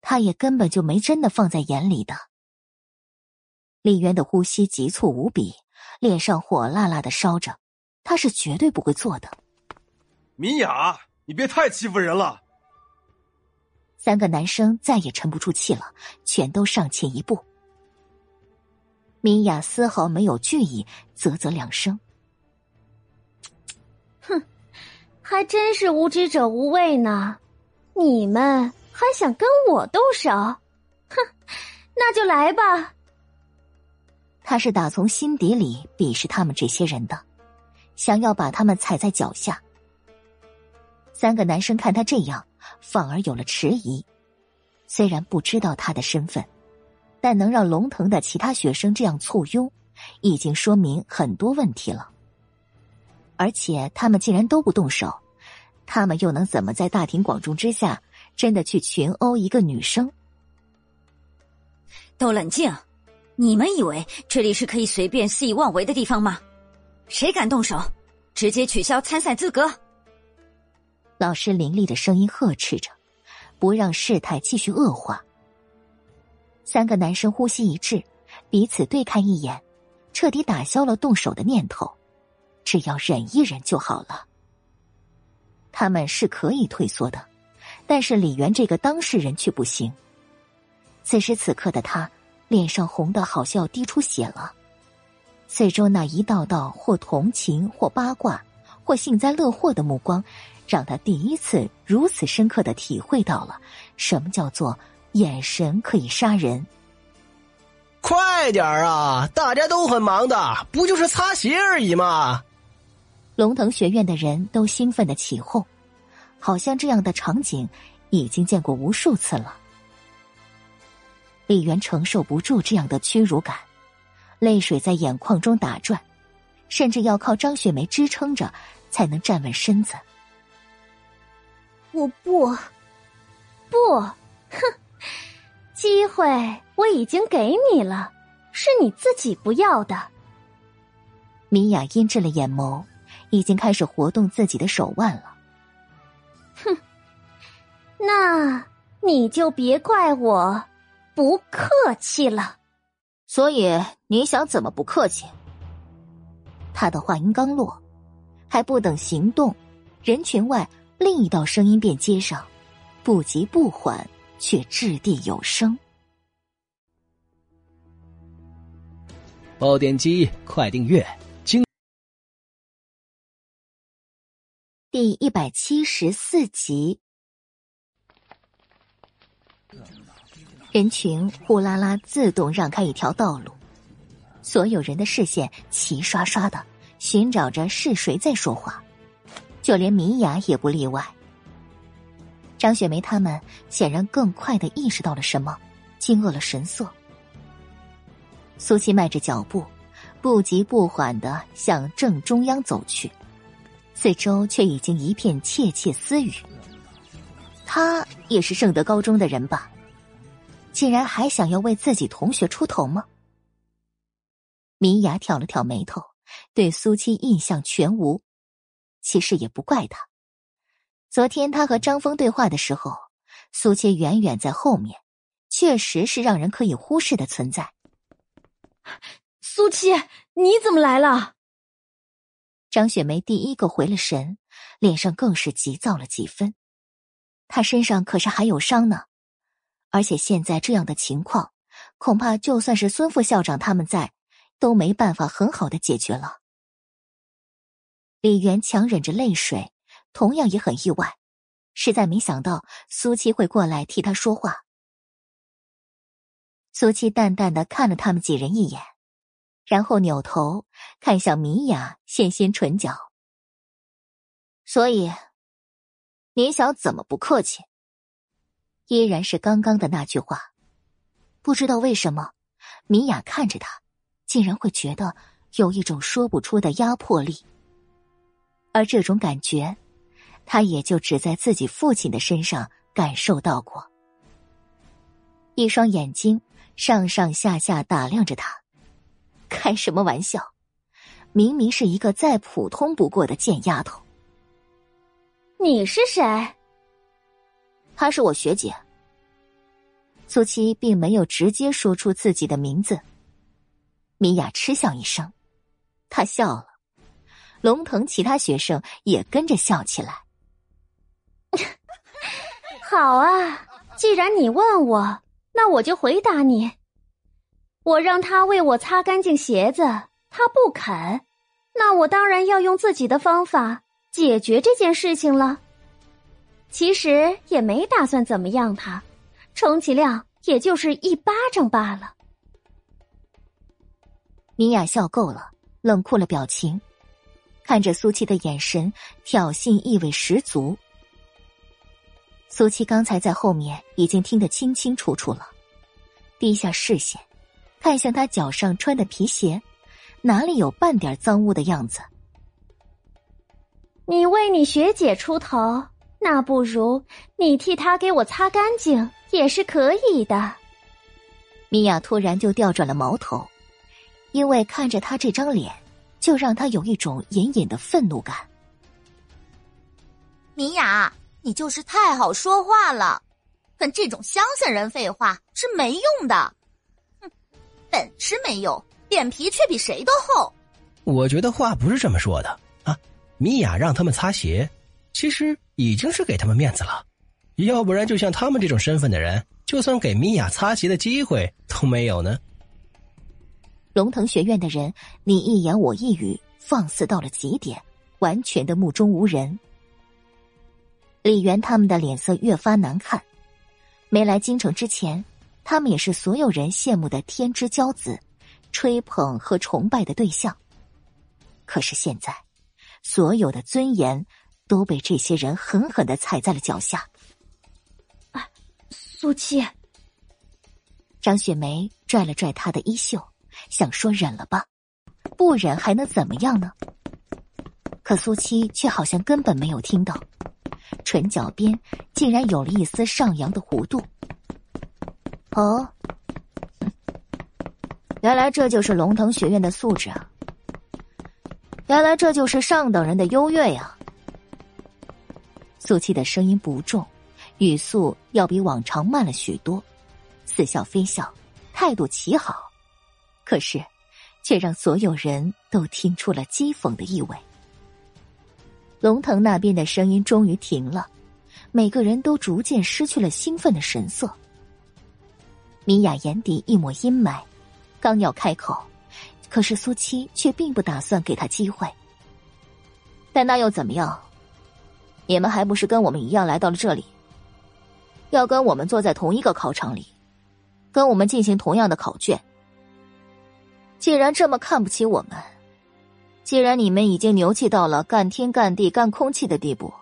他也根本就没真的放在眼里的。李渊的呼吸急促无比，脸上火辣辣的烧着，他是绝对不会做的。米娅，你别太欺负人了。三个男生再也沉不住气了，全都上前一步。米娅丝毫没有惧意，啧啧两声：“还真是无知者无畏呢！你们还想跟我动手？哼，那就来吧！”他是打从心底里鄙视他们这些人的，想要把他们踩在脚下。三个男生看他这样。反而有了迟疑，虽然不知道他的身份，但能让龙腾的其他学生这样簇拥，已经说明很多问题了。而且他们竟然都不动手，他们又能怎么在大庭广众之下真的去群殴一个女生？都冷静！你们以为这里是可以随便肆意妄为的地方吗？谁敢动手，直接取消参赛资格！老师凌厉的声音呵斥着，不让事态继续恶化。三个男生呼吸一致，彼此对看一眼，彻底打消了动手的念头。只要忍一忍就好了。他们是可以退缩的，但是李元这个当事人却不行。此时此刻的他，脸上红的好像要滴出血了。四周那一道道或同情、或八卦、或幸灾乐祸的目光，让他第一次如此深刻的体会到了什么叫做眼神可以杀人。快点啊！大家都很忙的，不就是擦鞋而已吗？龙腾学院的人都兴奋的起哄，好像这样的场景已经见过无数次了。李元承受不住这样的屈辱感，泪水在眼眶中打转，甚至要靠张雪梅支撑着才能站稳身子。我不，不，哼，机会我已经给你了，是你自己不要的。米娅阴鸷了眼眸。已经开始活动自己的手腕了。哼，那你就别怪我不客气了。所以你想怎么不客气？他的话音刚落，还不等行动，人群外另一道声音便接上，不急不缓，却掷地有声。爆点击，快订阅。第一百七十四集，人群呼啦啦自动让开一条道路，所有人的视线齐刷刷的寻找着是谁在说话，就连米娅也不例外。张雪梅他们显然更快的意识到了什么，惊愕了神色。苏七迈着脚步，不急不缓的向正中央走去。四周却已经一片窃窃私语。他也是圣德高中的人吧？竟然还想要为自己同学出头吗？明雅挑了挑眉头，对苏七印象全无。其实也不怪他。昨天他和张峰对话的时候，苏七远远在后面，确实是让人可以忽视的存在。苏七，你怎么来了？张雪梅第一个回了神，脸上更是急躁了几分。她身上可是还有伤呢，而且现在这样的情况，恐怕就算是孙副校长他们在，都没办法很好的解决了。李元强忍着泪水，同样也很意外，实在没想到苏七会过来替他说话。苏七淡淡的看了他们几人一眼。然后扭头看向米娅，纤纤唇角。所以，你想怎么不客气？依然是刚刚的那句话。不知道为什么，米娅看着他，竟然会觉得有一种说不出的压迫力。而这种感觉，他也就只在自己父亲的身上感受到过。一双眼睛上上下下打量着他。开什么玩笑！明明是一个再普通不过的贱丫头。你是谁？她是我学姐。苏七并没有直接说出自己的名字。米娅嗤笑一声，她笑了。龙腾其他学生也跟着笑起来。好啊，既然你问我，那我就回答你。我让他为我擦干净鞋子，他不肯，那我当然要用自己的方法解决这件事情了。其实也没打算怎么样他，充其量也就是一巴掌罢了。米娅笑够了，冷酷了表情，看着苏七的眼神挑衅意味十足。苏七刚才在后面已经听得清清楚楚了，低下视线。看向他脚上穿的皮鞋，哪里有半点脏污的样子？你为你学姐出头，那不如你替她给我擦干净也是可以的。米娅突然就调转了矛头，因为看着他这张脸，就让他有一种隐隐的愤怒感。米娅，你就是太好说话了，跟这种乡下人废话是没用的。本事没有，脸皮却比谁都厚。我觉得话不是这么说的啊！米娅让他们擦鞋，其实已经是给他们面子了。要不然，就像他们这种身份的人，就算给米娅擦鞋的机会都没有呢。龙腾学院的人，你一言我一语，放肆到了极点，完全的目中无人。李元他们的脸色越发难看。没来京城之前，他们也是所有人羡慕的天之骄子，吹捧和崇拜的对象。可是现在，所有的尊严都被这些人狠狠的踩在了脚下。啊，苏七，张雪梅拽了拽他的衣袖，想说忍了吧，不忍还能怎么样呢？可苏七却好像根本没有听到，唇角边竟然有了一丝上扬的弧度。哦，原来这就是龙腾学院的素质啊！原来这就是上等人的优越呀！苏七的声音不重，语速要比往常慢了许多，似笑非笑，态度极好，可是却让所有人都听出了讥讽的意味。龙腾那边的声音终于停了，每个人都逐渐失去了兴奋的神色。米娅眼底一抹阴霾，刚要开口。可是苏七却并不打算给他机会。但那又怎么样？你们还不是跟我们一样来到了这里，要跟我们坐在同一个考场里，跟我们进行同样的考卷。既然这么看不起我们，既然你们已经牛气到了干天干地干空气的地步，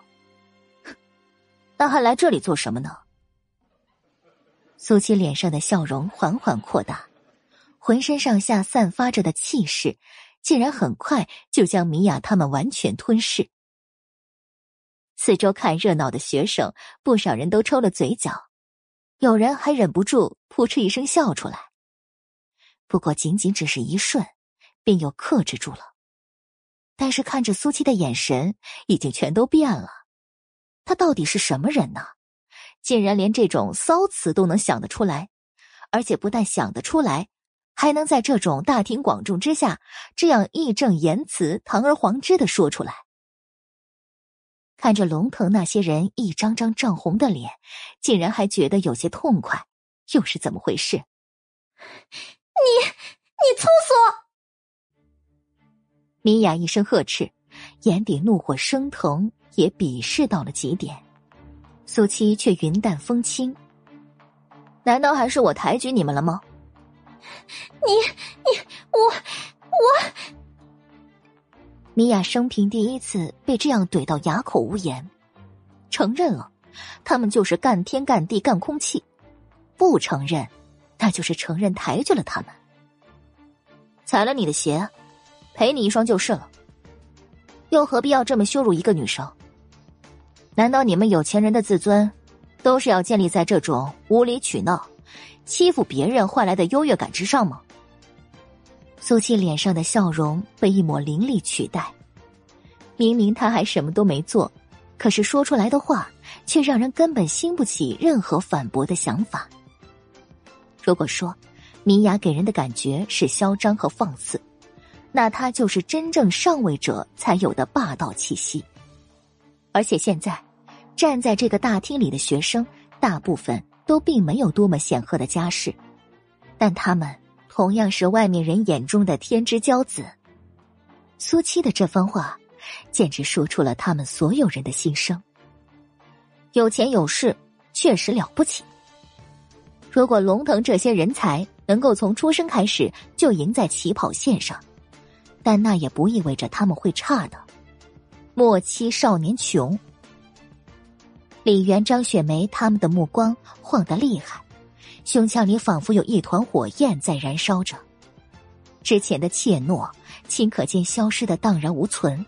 那还来这里做什么呢？苏七脸上的笑容缓缓扩大。浑身上下散发着的气势，竟然很快就将米娅他们完全吞噬。四周看热闹的学生，不少人都抽了嘴角，有人还忍不住扑哧一声笑出来。不过仅仅只是一瞬，便又克制住了。但是看着苏七的眼神，已经全都变了。他到底是什么人呢？竟然连这种骚词都能想得出来，而且不但想得出来。还能在这种大庭广众之下，这样义正言辞、堂而皇之的说出来。看着龙腾那些人一张张涨红的脸，竟然还觉得有些痛快，又是怎么回事？你你粗俗！米娅一声呵斥，眼底怒火升腾，也鄙视到了极点。苏七却云淡风轻，难道还是我抬举你们了吗？你你我我，米娅生平第一次被这样怼到哑口无言，承认了，他们就是干天干地干空气；不承认，那就是承认抬举了他们。踩了你的鞋，赔你一双就是了。又何必要这么羞辱一个女生？难道你们有钱人的自尊，都是要建立在这种无理取闹？欺负别人换来的优越感之上吗？苏七脸上的笑容被一抹凌厉取代。明明他还什么都没做，可是说出来的话却让人根本兴不起任何反驳的想法。如果说明雅给人的感觉是嚣张和放肆，那她就是真正上位者才有的霸道气息。而且现在站在这个大厅里的学生，大部分。都并没有多么显赫的家世，但他们同样是外面人眼中的天之骄子。苏七的这番话，简直说出了他们所有人的心声。有钱有势确实了不起，如果龙腾这些人才能够从出生开始就赢在起跑线上，但那也不意味着他们会差的。莫欺少年穷。李元、张雪梅他们的目光晃得厉害，胸腔里仿佛有一团火焰在燃烧着。之前的怯懦，顷刻间消失的荡然无存。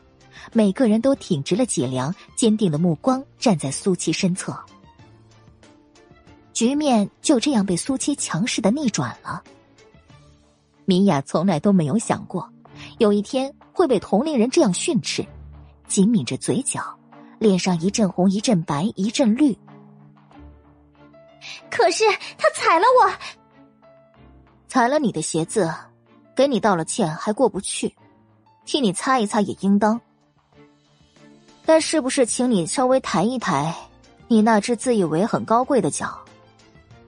每个人都挺直了脊梁，坚定的目光站在苏七身侧。局面就这样被苏七强势的逆转了。米娅从来都没有想过，有一天会被同龄人这样训斥，紧抿着嘴角。脸上一阵红，一阵白，一阵绿。可是他踩了我。踩了你的鞋子，给你道了歉还过不去，替你擦一擦也应当。但是不是请你稍微抬一抬你那只自以为很高贵的脚，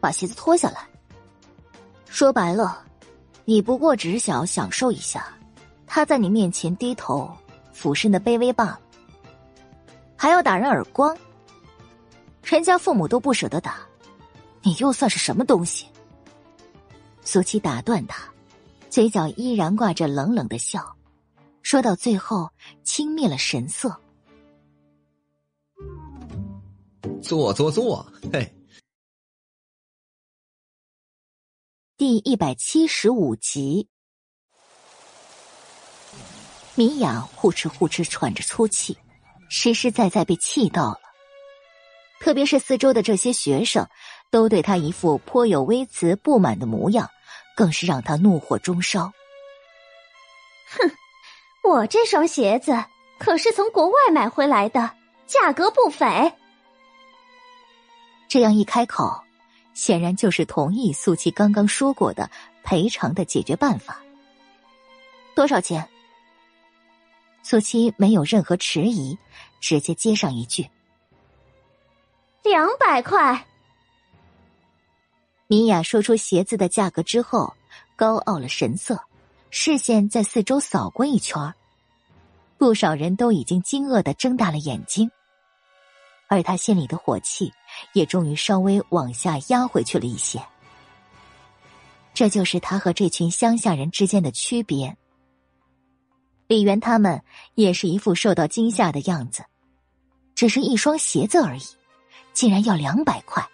把鞋子脱下来？说白了，你不过只是想要享受一下他在你面前低头俯身的卑微罢了，还要打人耳光？人家父母都不舍得打，你又算是什么东西？苏七打断他，嘴角依然挂着冷冷的笑，说到最后轻蔑了神色。坐坐坐，嘿。第一百七十五集，米娅呼哧呼哧喘着粗气，实实在在被气到了。特别是四周的这些学生，都对他一副颇有微词不满的模样，更是让他怒火中烧。哼，我这双鞋子可是从国外买回来的，价格不菲。这样一开口，显然就是同意苏七刚刚说过的赔偿的解决办法。多少钱？苏七没有任何迟疑，直接接上一句：“两百块。”米娅说出鞋子的价格之后，高傲了神色，视线在四周扫过一圈不少人都已经惊愕的睁大了眼睛。而他心里的火气也终于稍微往下压回去了一些。这就是他和这群乡下人之间的区别。李元他们也是一副受到惊吓的样子，只是一双鞋子而已，竟然要两百块，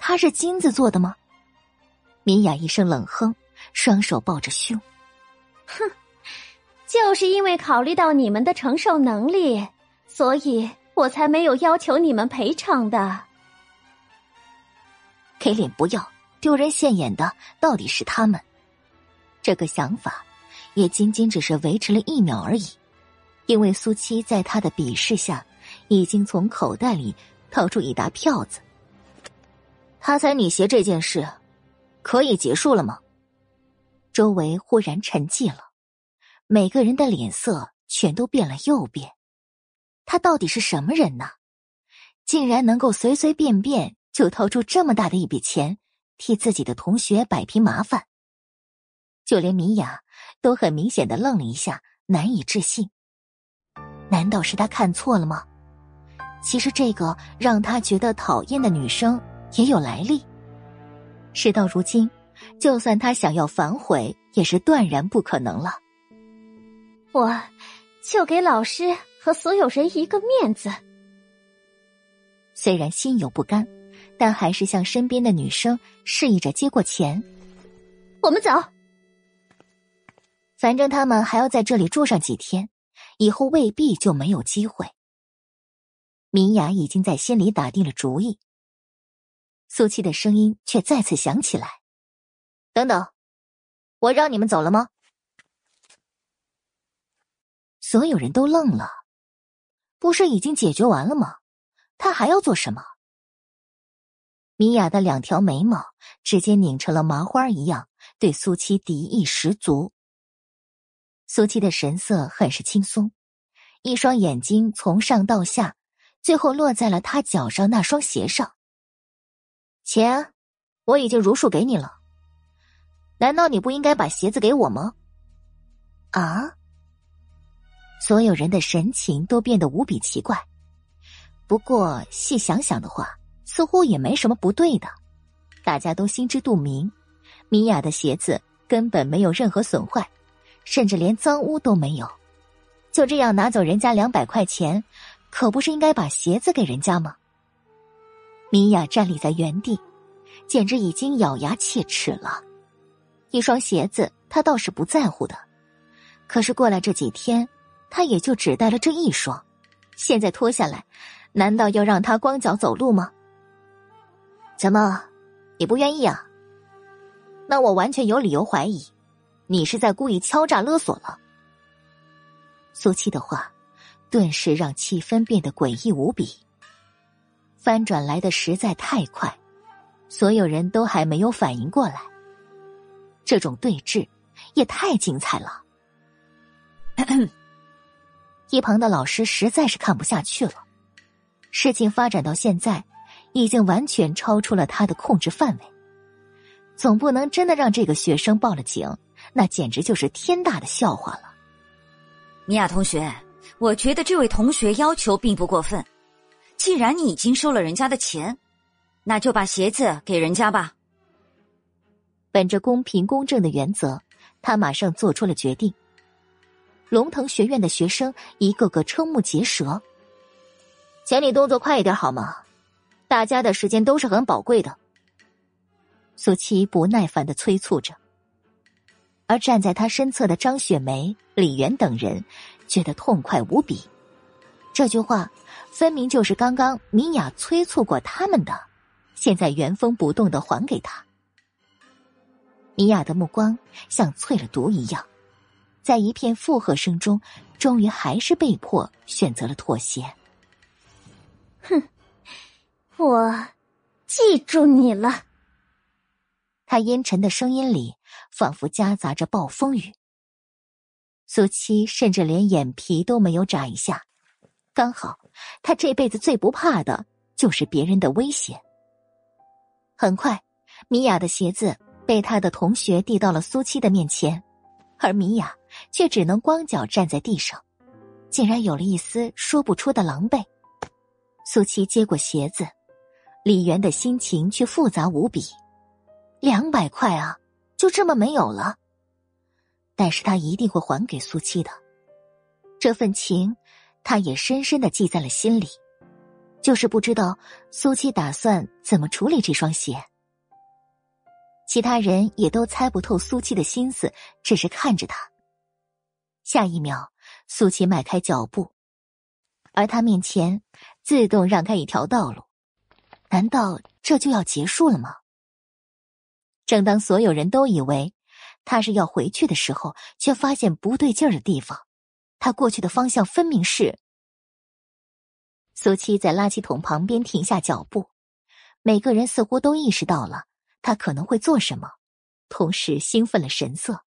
它是金子做的吗？米雅一声冷哼，双手抱着胸，哼，就是因为考虑到你们的承受能力，所以。我才没有要求你们赔偿的。给脸不要，丢人现眼的到底是他们。这个想法也仅仅只是维持了一秒而已，因为苏七在他的鄙视下，已经从口袋里掏出一沓票子。他踩你鞋这件事，可以结束了吗？周围忽然沉寂了，每个人的脸色全都变了又变。他到底是什么人呢？竟然能够随随便便就掏出这么大的一笔钱，替自己的同学摆平麻烦。就连米娅都很明显的愣了一下，难以置信。难道是他看错了吗？其实这个让他觉得讨厌的女生也有来历。事到如今，就算他想要反悔，也是断然不可能了。我，就给老师。和所有人一个面子。虽然心有不甘，但还是向身边的女生示意着接过钱。我们走，反正他们还要在这里住上几天，以后未必就没有机会。米娅已经在心里打定了主意。苏七的声音却再次响起来：“等等，我让你们走了吗？”所有人都愣了。不是已经解决完了吗？他还要做什么？米娅的两条眉毛直接拧成了麻花一样，对苏七敌意十足。苏七的神色很是轻松，一双眼睛从上到下，最后落在了他脚上那双鞋上。钱我已经如数给你了，难道你不应该把鞋子给我吗？啊？所有人的神情都变得无比奇怪，不过细想想的话，似乎也没什么不对的。大家都心知肚明，米娅的鞋子根本没有任何损坏，甚至连脏污都没有。就这样拿走人家两百块钱，可不是应该把鞋子给人家吗？米娅站立在原地，简直已经咬牙切齿了。一双鞋子，她倒是不在乎的，可是过来这几天。他也就只带了这一双，现在脱下来，难道要让他光脚走路吗？怎么，你不愿意啊？那我完全有理由怀疑，你是在故意敲诈勒索了。苏七的话，顿时让气氛变得诡异无比。翻转来的实在太快，所有人都还没有反应过来。这种对峙也太精彩了。一旁的老师实在是看不下去了，事情发展到现在，已经完全超出了他的控制范围。总不能真的让这个学生报了警，那简直就是天大的笑话了。米娅同学，我觉得这位同学要求并不过分。既然你已经收了人家的钱，那就把鞋子给人家吧。本着公平公正的原则，他马上做出了决定。龙腾学院的学生一个个瞠目结舌。请你动作快一点好吗？大家的时间都是很宝贵的。苏七不耐烦的催促着，而站在他身侧的张雪梅、李媛等人觉得痛快无比。这句话分明就是刚刚米娅催促过他们的，现在原封不动的还给他。米娅的目光像淬了毒一样。在一片附和声中，终于还是被迫选择了妥协。哼，我记住你了。他阴沉的声音里仿佛夹杂着暴风雨。苏七甚至连眼皮都没有眨一下，刚好他这辈子最不怕的就是别人的威胁。很快，米娅的鞋子被他的同学递到了苏七的面前，而米娅。却只能光脚站在地上，竟然有了一丝说不出的狼狈。苏七接过鞋子，李媛的心情却复杂无比。两百块啊，就这么没有了。但是他一定会还给苏七的，这份情，他也深深的记在了心里。就是不知道苏七打算怎么处理这双鞋。其他人也都猜不透苏七的心思，只是看着他。下一秒，苏琪迈开脚步，而他面前自动让开一条道路。难道这就要结束了吗？正当所有人都以为他是要回去的时候，却发现不对劲儿的地方。他过去的方向分明是……苏七在垃圾桶旁边停下脚步，每个人似乎都意识到了他可能会做什么，同时兴奋了神色。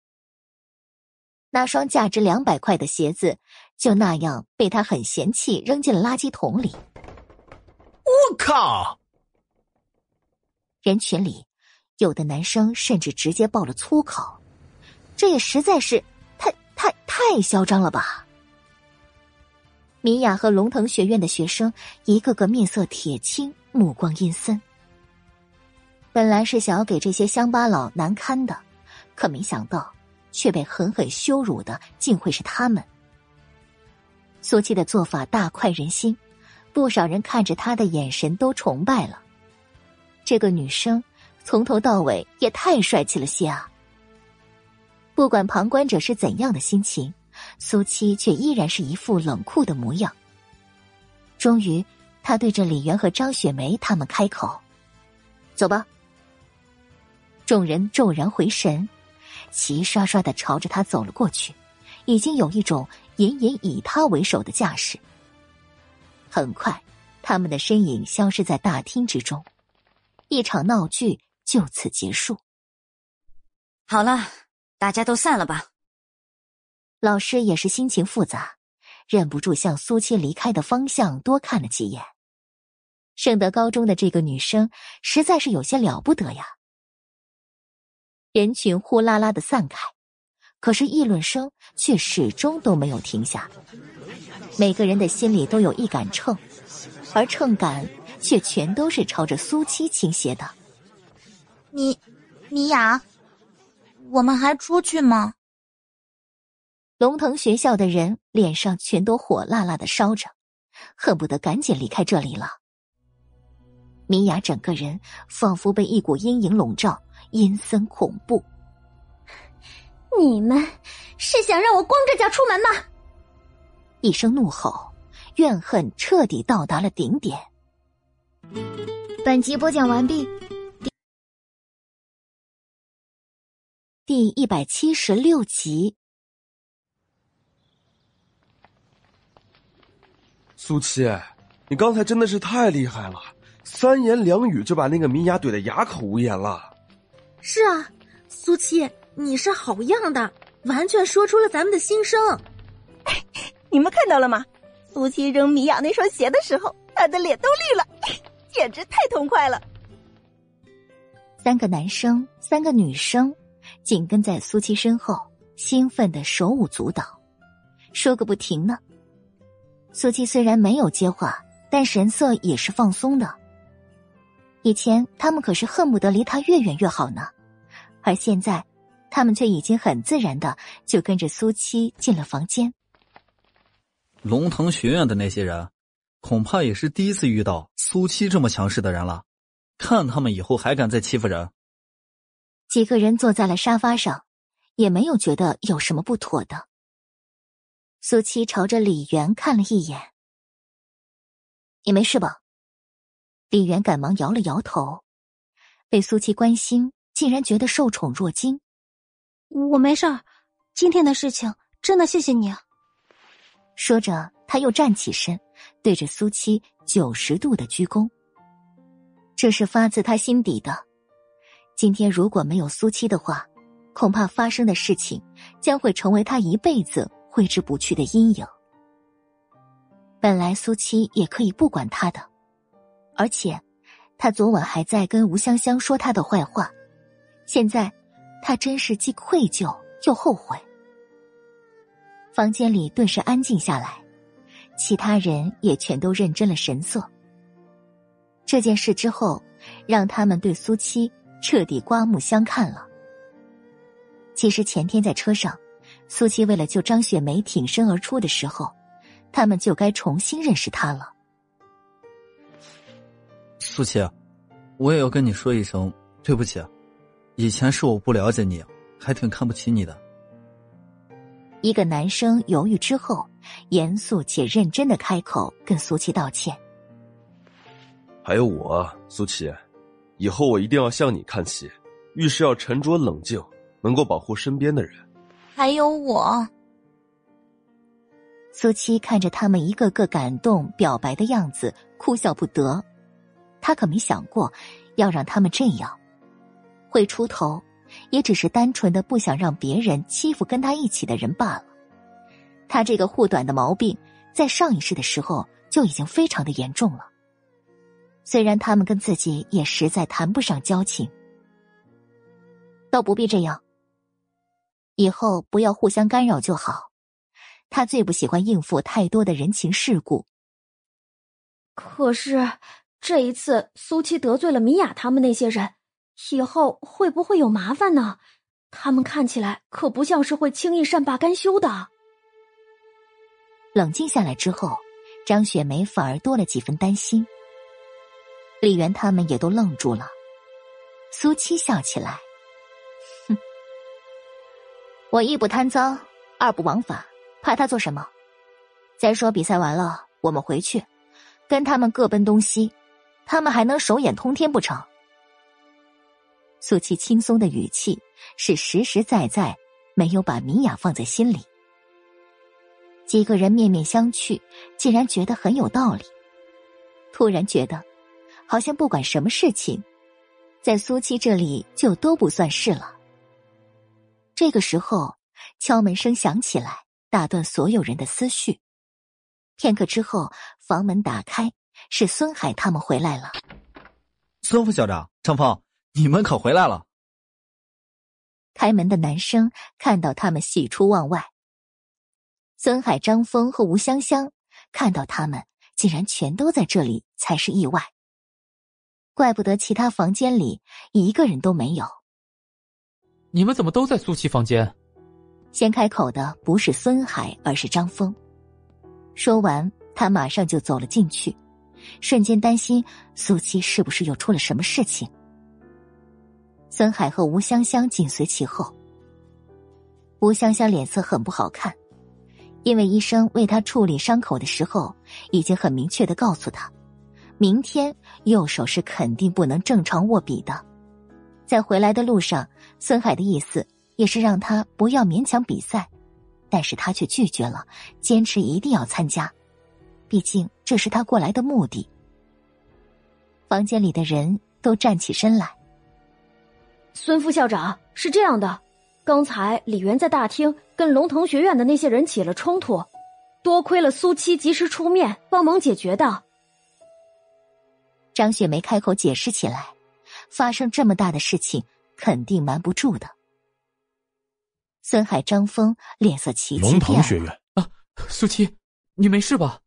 那双价值两百块的鞋子，就那样被他很嫌弃扔进了垃圾桶里。我靠！人群里，有的男生甚至直接爆了粗口，这也实在是太太太嚣张了吧！米娅和龙腾学院的学生一个个面色铁青，目光阴森。本来是想要给这些乡巴佬难堪的，可没想到。却被狠狠羞辱的，竟会是他们。苏七的做法大快人心，不少人看着他的眼神都崇拜了。这个女生从头到尾也太帅气了些啊！不管旁观者是怎样的心情，苏七却依然是一副冷酷的模样。终于，他对着李媛和张雪梅他们开口：“走吧。”众人骤然回神。齐刷刷的朝着他走了过去，已经有一种隐隐以他为首的架势。很快，他们的身影消失在大厅之中，一场闹剧就此结束。好了，大家都散了吧。老师也是心情复杂，忍不住向苏七离开的方向多看了几眼。圣德高中的这个女生实在是有些了不得呀。人群呼啦啦的散开，可是议论声却始终都没有停下。每个人的心里都有一杆秤，而秤杆却全都是朝着苏七倾斜的。米米娅，我们还出去吗？龙腾学校的人脸上全都火辣辣的烧着，恨不得赶紧离开这里了。米娅整个人仿佛被一股阴影笼罩。阴森恐怖！你们是想让我光着脚出门吗？一声怒吼，怨恨彻底到达了顶点。本集播讲完毕，第一百七十六集。苏七，你刚才真的是太厉害了，三言两语就把那个米娅怼得哑口无言了。是啊，苏七，你是好样的，完全说出了咱们的心声。你们看到了吗？苏七扔米娅那双鞋的时候，他的脸都绿了，简直太痛快了。三个男生，三个女生，紧跟在苏七身后，兴奋的手舞足蹈，说个不停呢。苏七虽然没有接话，但神色也是放松的。以前他们可是恨不得离他越远越好呢，而现在，他们却已经很自然的就跟着苏七进了房间。龙腾学院的那些人，恐怕也是第一次遇到苏七这么强势的人了。看他们以后还敢再欺负人！几个人坐在了沙发上，也没有觉得有什么不妥的。苏七朝着李元看了一眼：“你没事吧？”李元赶忙摇了摇头，被苏七关心，竟然觉得受宠若惊。我没事儿，今天的事情真的谢谢你啊。说着，他又站起身，对着苏七九十度的鞠躬。这是发自他心底的。今天如果没有苏七的话，恐怕发生的事情将会成为他一辈子挥之不去的阴影。本来苏七也可以不管他的，而且他昨晚还在跟吴香香说他的坏话，现在他真是既愧疚又后悔。房间里顿时安静下来，其他人也全都认真了神色。这件事之后，让他们对苏七彻底刮目相看了。其实前天在车上，苏七为了救张雪梅挺身而出的时候，他们就该重新认识他了。苏七，我也要跟你说一声对不起，以前是我不了解你，还挺看不起你的。一个男生犹豫之后，严肃且认真的开口跟苏七道歉。还有我，苏七，以后我一定要向你看齐，遇事要沉着冷静，能够保护身边的人。还有我，苏七看着他们一个个感动表白的样子，哭笑不得。他可没想过要让他们这样，会出头。也只是单纯的不想让别人欺负跟他一起的人罢了。他这个护短的毛病，在上一世的时候就已经非常的严重了。虽然他们跟自己也实在谈不上交情，倒不必这样。以后不要互相干扰就好。他最不喜欢应付太多的人情世故。可是这一次，苏七得罪了米娅他们那些人。以后会不会有麻烦呢？他们看起来可不像是会轻易善罢甘休的。冷静下来之后，张雪梅反而多了几分担心。李元他们也都愣住了。苏七笑起来：“哼，我一不贪赃，二不枉法，怕他做什么？再说比赛完了，我们回去，跟他们各奔东西，他们还能手眼通天不成？”苏七轻松的语气是实实在在没有把米娅放在心里。几个人面面相觑，竟然觉得很有道理。突然觉得，好像不管什么事情，在苏七这里就都不算事了。这个时候，敲门声响起来，打断所有人的思绪。片刻之后，房门打开，是孙海他们回来了。孙副校长，张峰。你们可回来了！开门的男生看到他们喜出望外。孙海、张峰和吴香香看到他们竟然全都在这里，才是意外。怪不得其他房间里一个人都没有。你们怎么都在苏七房间？先开口的不是孙海，而是张峰。说完，他马上就走了进去，瞬间担心苏七是不是又出了什么事情。孙海和吴香香紧随其后。吴香香脸色很不好看，因为医生为她处理伤口的时候，已经很明确的告诉她，明天右手是肯定不能正常握笔的。在回来的路上，孙海的意思也是让他不要勉强比赛，但是他却拒绝了，坚持一定要参加，毕竟这是他过来的目的。房间里的人都站起身来。孙副校长是这样的，刚才李元在大厅跟龙腾学院的那些人起了冲突，多亏了苏七及时出面帮忙解决的。张雪梅开口解释起来：“发生这么大的事情，肯定瞒不住的。”孙海、张峰脸色齐齐变。龙腾学院啊，苏七，你没事吧？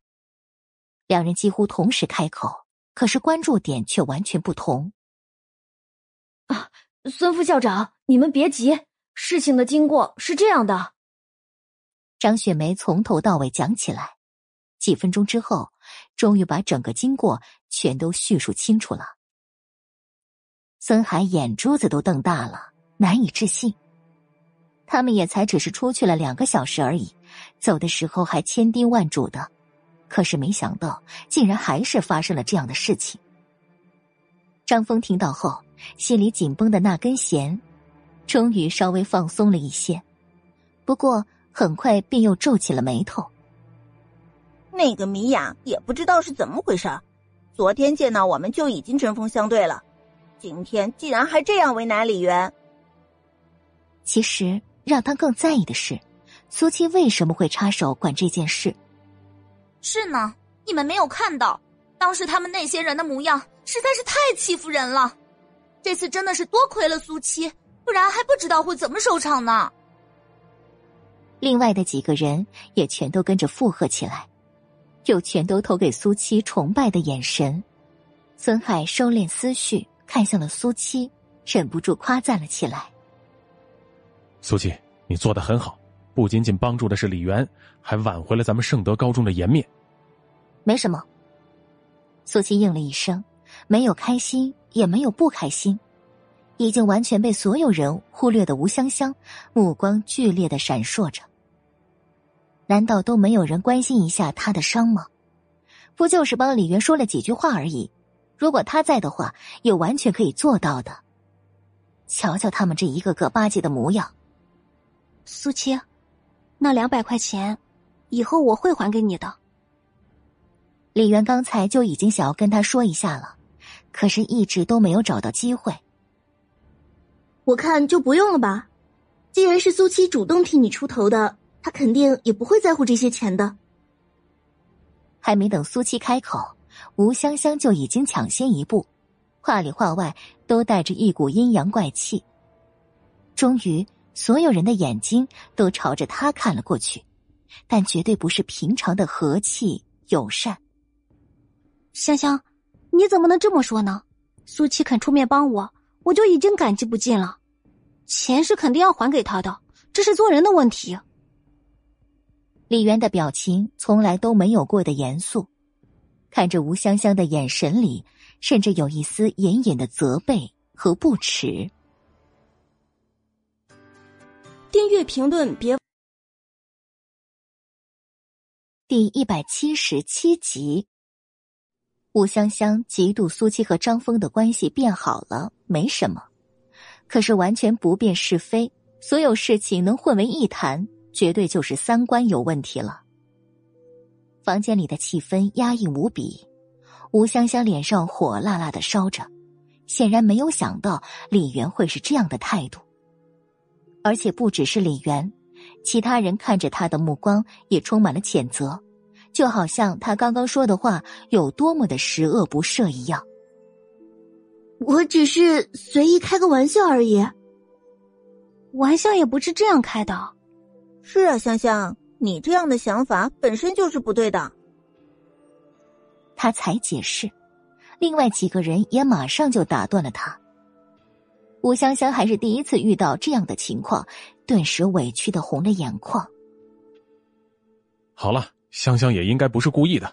两人几乎同时开口，可是关注点却完全不同。啊，孙副校长，你们别急，事情的经过是这样的。张雪梅从头到尾讲起来，几分钟之后，终于把整个经过全都叙述清楚了。孙海眼珠子都瞪大了，难以置信。他们也才只是出去了两个小时而已，走的时候还千叮万嘱的，可是没想到竟然还是发生了这样的事情。张峰听到后，心里紧绷的那根弦，终于稍微放松了一些，不过很快便又皱起了眉头。那个米娅也不知道是怎么回事儿，昨天见到我们就已经针锋相对了，今天竟然还这样为难李元。其实。让他更在意的是，苏七为什么会插手管这件事？是呢，你们没有看到，当时他们那些人的模样实在是太欺负人了。这次真的是多亏了苏七，不然还不知道会怎么收场呢。另外的几个人也全都跟着附和起来，又全都投给苏七崇拜的眼神。孙海收敛思绪，看向了苏七，忍不住夸赞了起来。苏七，你做的很好，不仅仅帮助的是李元，还挽回了咱们圣德高中的颜面。没什么。苏七应了一声，没有开心，也没有不开心。已经完全被所有人忽略的吴香香，目光剧烈的闪烁着。难道都没有人关心一下他的伤吗？不就是帮李元说了几句话而已。如果他在的话，也完全可以做到的。瞧瞧他们这一个个巴结的模样。苏七，那两百块钱，以后我会还给你的。李元刚才就已经想要跟他说一下了，可是一直都没有找到机会。我看就不用了吧，既然是苏七主动替你出头的，他肯定也不会在乎这些钱的。还没等苏七开口，吴香香就已经抢先一步，话里话外都带着一股阴阳怪气。终于。所有人的眼睛都朝着他看了过去，但绝对不是平常的和气友善。香香，你怎么能这么说呢？苏七肯出面帮我，我就已经感激不尽了。钱是肯定要还给他的，这是做人的问题。李渊的表情从来都没有过的严肃，看着吴香香的眼神里，甚至有一丝隐隐的责备和不耻。订阅评论别。第一百七十七集，吴香香嫉妒苏七和张峰的关系变好了，没什么，可是完全不辨是非，所有事情能混为一谈，绝对就是三观有问题了。房间里的气氛压抑无比，吴香香脸上火辣辣的烧着，显然没有想到李元会是这样的态度。而且不只是李元，其他人看着他的目光也充满了谴责，就好像他刚刚说的话有多么的十恶不赦一样。我只是随意开个玩笑而已，玩笑也不是这样开的。是啊，香香，你这样的想法本身就是不对的。他才解释，另外几个人也马上就打断了他。吴香香还是第一次遇到这样的情况，顿时委屈的红了眼眶。好了，香香也应该不是故意的。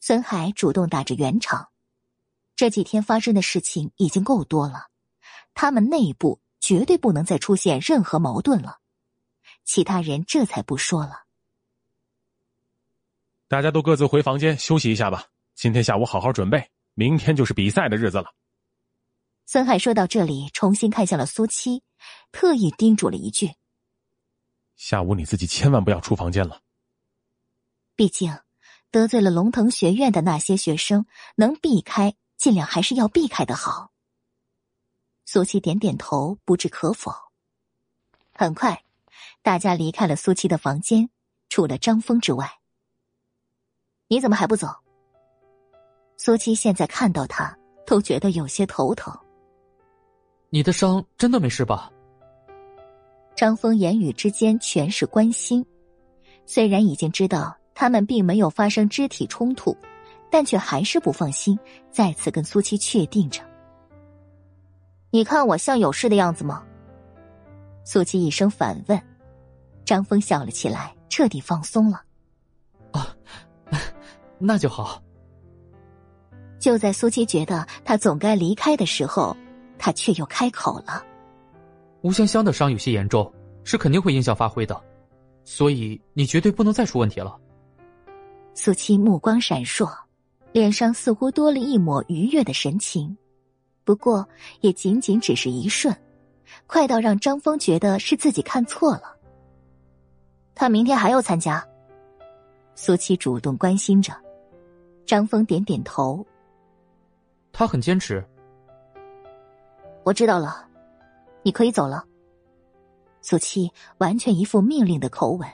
孙海主动打着圆场，这几天发生的事情已经够多了，他们内部绝对不能再出现任何矛盾了。其他人这才不说了。大家都各自回房间休息一下吧。今天下午好好准备，明天就是比赛的日子了。孙海说到这里，重新看向了苏七，特意叮嘱了一句：“下午你自己千万不要出房间了。毕竟得罪了龙腾学院的那些学生，能避开尽量还是要避开的好。”苏七点点头，不置可否。很快，大家离开了苏七的房间，除了张峰之外。你怎么还不走？苏七现在看到他，都觉得有些头疼。你的伤真的没事吧？张峰言语之间全是关心，虽然已经知道他们并没有发生肢体冲突，但却还是不放心，再次跟苏七确定着。你看我像有事的样子吗？苏七一声反问，张峰笑了起来，彻底放松了。啊，那就好。就在苏七觉得他总该离开的时候，他却又开口了。吴香香的伤有些严重，是肯定会影响发挥的，所以你绝对不能再出问题了。苏七目光闪烁，脸上似乎多了一抹愉悦的神情，不过也仅仅只是一瞬，快到让张峰觉得是自己看错了。他明天还要参加。苏七主动关心着，张峰点点头。他很坚持。我知道了。你可以走了。苏七完全一副命令的口吻，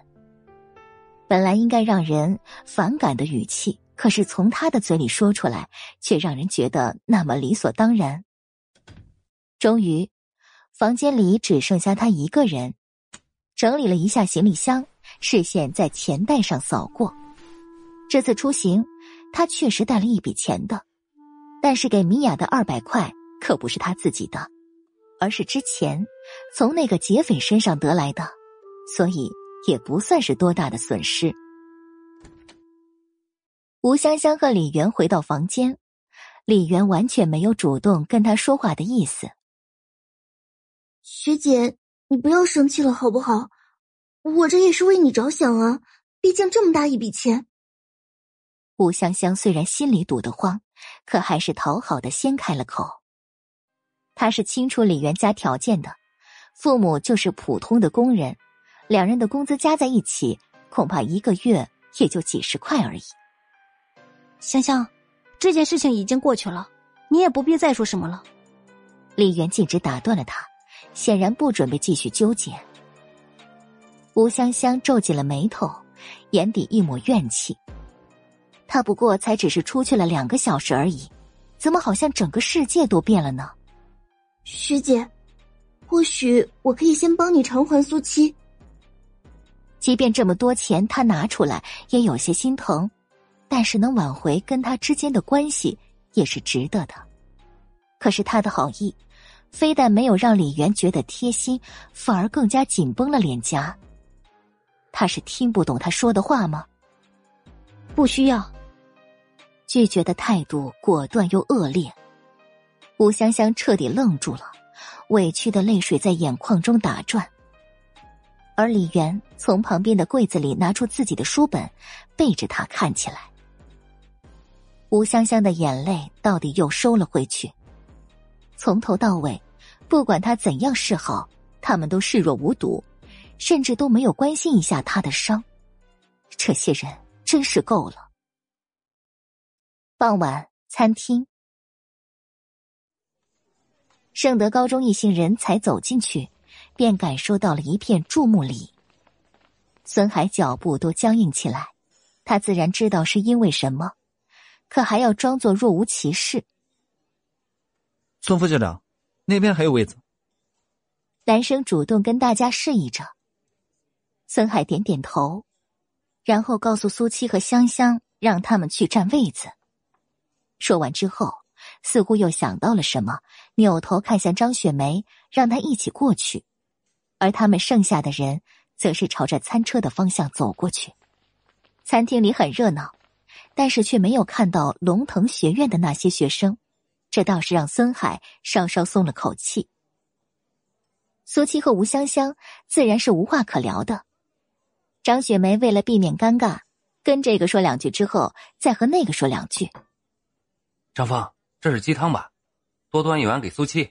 本来应该让人反感的语气，可是从他的嘴里说出来，却让人觉得那么理所当然。终于，房间里只剩下他一个人，整理了一下行李箱，视线在钱袋上扫过。这次出行，他确实带了一笔钱的，但是给米娅的二百块可不是他自己的。而是之前从那个劫匪身上得来的，所以也不算是多大的损失。吴香香和李媛回到房间，李媛完全没有主动跟他说话的意思。学姐，你不要生气了好不好？我这也是为你着想啊，毕竟这么大一笔钱。吴香香虽然心里堵得慌，可还是讨好的先开了口。她是清楚李元家条件的，父母就是普通的工人，两人的工资加在一起，恐怕一个月也就几十块而已。香香，这件事情已经过去了，你也不必再说什么了。李元径直打断了他，显然不准备继续纠结。吴香香皱紧了眉头，眼底一抹怨气。他不过才只是出去了两个小时而已，怎么好像整个世界都变了呢？师姐，或许我可以先帮你偿还苏七。即便这么多钱他拿出来也有些心疼，但是能挽回跟他之间的关系也是值得的。可是他的好意，非但没有让李媛觉得贴心，反而更加紧绷了脸颊。他是听不懂他说的话吗？不需要。拒绝的态度果断又恶劣。吴香香彻底愣住了，委屈的泪水在眼眶中打转。而李媛从旁边的柜子里拿出自己的书本，背着他看起来。吴香香的眼泪到底又收了回去。从头到尾，不管他怎样示好，他们都视若无睹，甚至都没有关心一下他的伤。这些人真是够了。傍晚，餐厅。圣德高中一行人才走进去，便感受到了一片注目礼。孙海脚步都僵硬起来，他自然知道是因为什么，可还要装作若无其事。孙副校长，那边还有位子。男生主动跟大家示意着。孙海点点头，然后告诉苏七和香香，让他们去占位子。说完之后。似乎又想到了什么，扭头看向张雪梅，让她一起过去。而他们剩下的人，则是朝着餐车的方向走过去。餐厅里很热闹，但是却没有看到龙腾学院的那些学生，这倒是让孙海稍稍松了口气。苏七和吴香香自然是无话可聊的。张雪梅为了避免尴尬，跟这个说两句之后，再和那个说两句。张峰。这是鸡汤吧，多端一碗给苏七。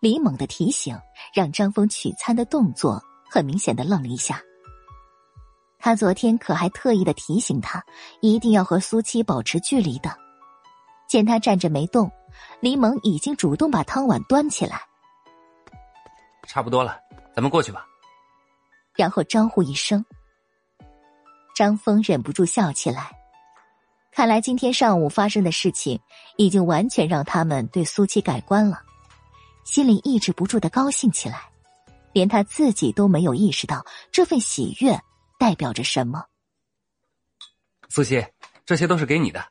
李猛的提醒让张峰取餐的动作很明显的愣了一下。他昨天可还特意的提醒他，一定要和苏七保持距离的。见他站着没动，李猛已经主动把汤碗端起来。差不多了，咱们过去吧。然后招呼一声，张峰忍不住笑起来。看来今天上午发生的事情，已经完全让他们对苏七改观了，心里抑制不住的高兴起来，连他自己都没有意识到这份喜悦代表着什么。苏七，这些都是给你的。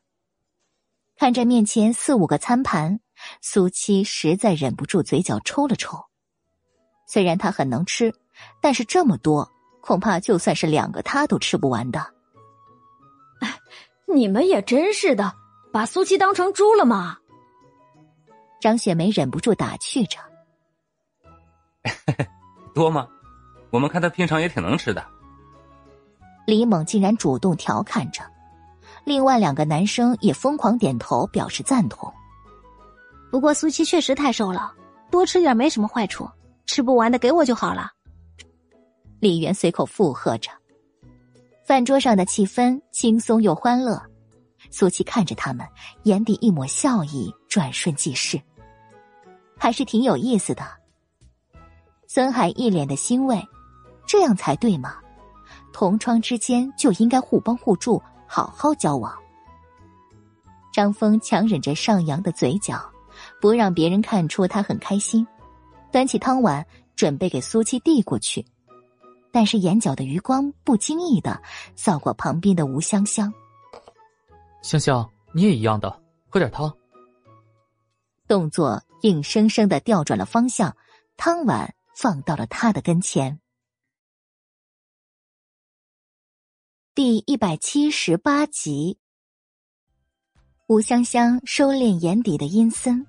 看着面前四五个餐盘，苏七实在忍不住嘴角抽了抽。虽然他很能吃，但是这么多，恐怕就算是两个他都吃不完的。你们也真是的，把苏七当成猪了吗？张雪梅忍不住打趣着：“多吗？我们看他平常也挺能吃的。”李猛竟然主动调侃着，另外两个男生也疯狂点头表示赞同。不过苏七确实太瘦了，多吃点没什么坏处，吃不完的给我就好了。李元随口附和着。饭桌上的气氛轻松又欢乐，苏七看着他们，眼底一抹笑意，转瞬即逝。还是挺有意思的。孙海一脸的欣慰，这样才对嘛，同窗之间就应该互帮互助，好好交往。张峰强忍着上扬的嘴角，不让别人看出他很开心，端起汤碗准备给苏七递过去。但是眼角的余光不经意的扫过旁边的吴香香，香香，你也一样的，喝点汤。动作硬生生的调转了方向，汤碗放到了他的跟前。第一百七十八集，吴香香收敛眼底的阴森，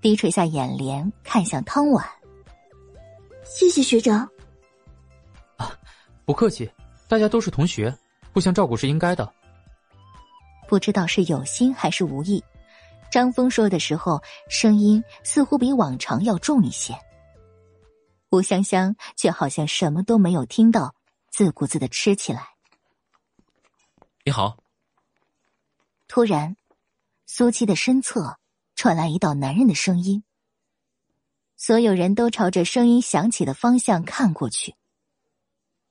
低垂下眼帘，看向汤碗。谢谢学长。不客气，大家都是同学，互相照顾是应该的。不知道是有心还是无意，张峰说的时候声音似乎比往常要重一些。吴香香却好像什么都没有听到，自顾自的吃起来。你好。突然，苏七的身侧传来一道男人的声音，所有人都朝着声音响起的方向看过去。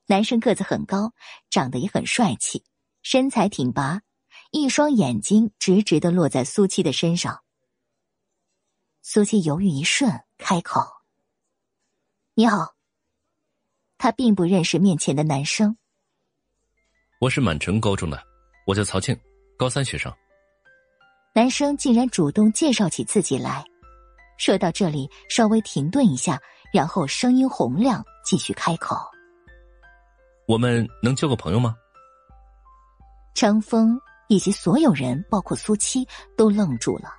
男生个子很高，长得也很帅气，身材挺拔，一双眼睛直直的落在苏七的身上。苏七犹豫一瞬，开口：“你好。”他并不认识面前的男生。我是满城高中的，我叫曹庆，高三学生。男生竟然主动介绍起自己来，说到这里稍微停顿一下，然后声音洪亮，继续开口。我们能交个朋友吗？张峰以及所有人，包括苏七，都愣住了。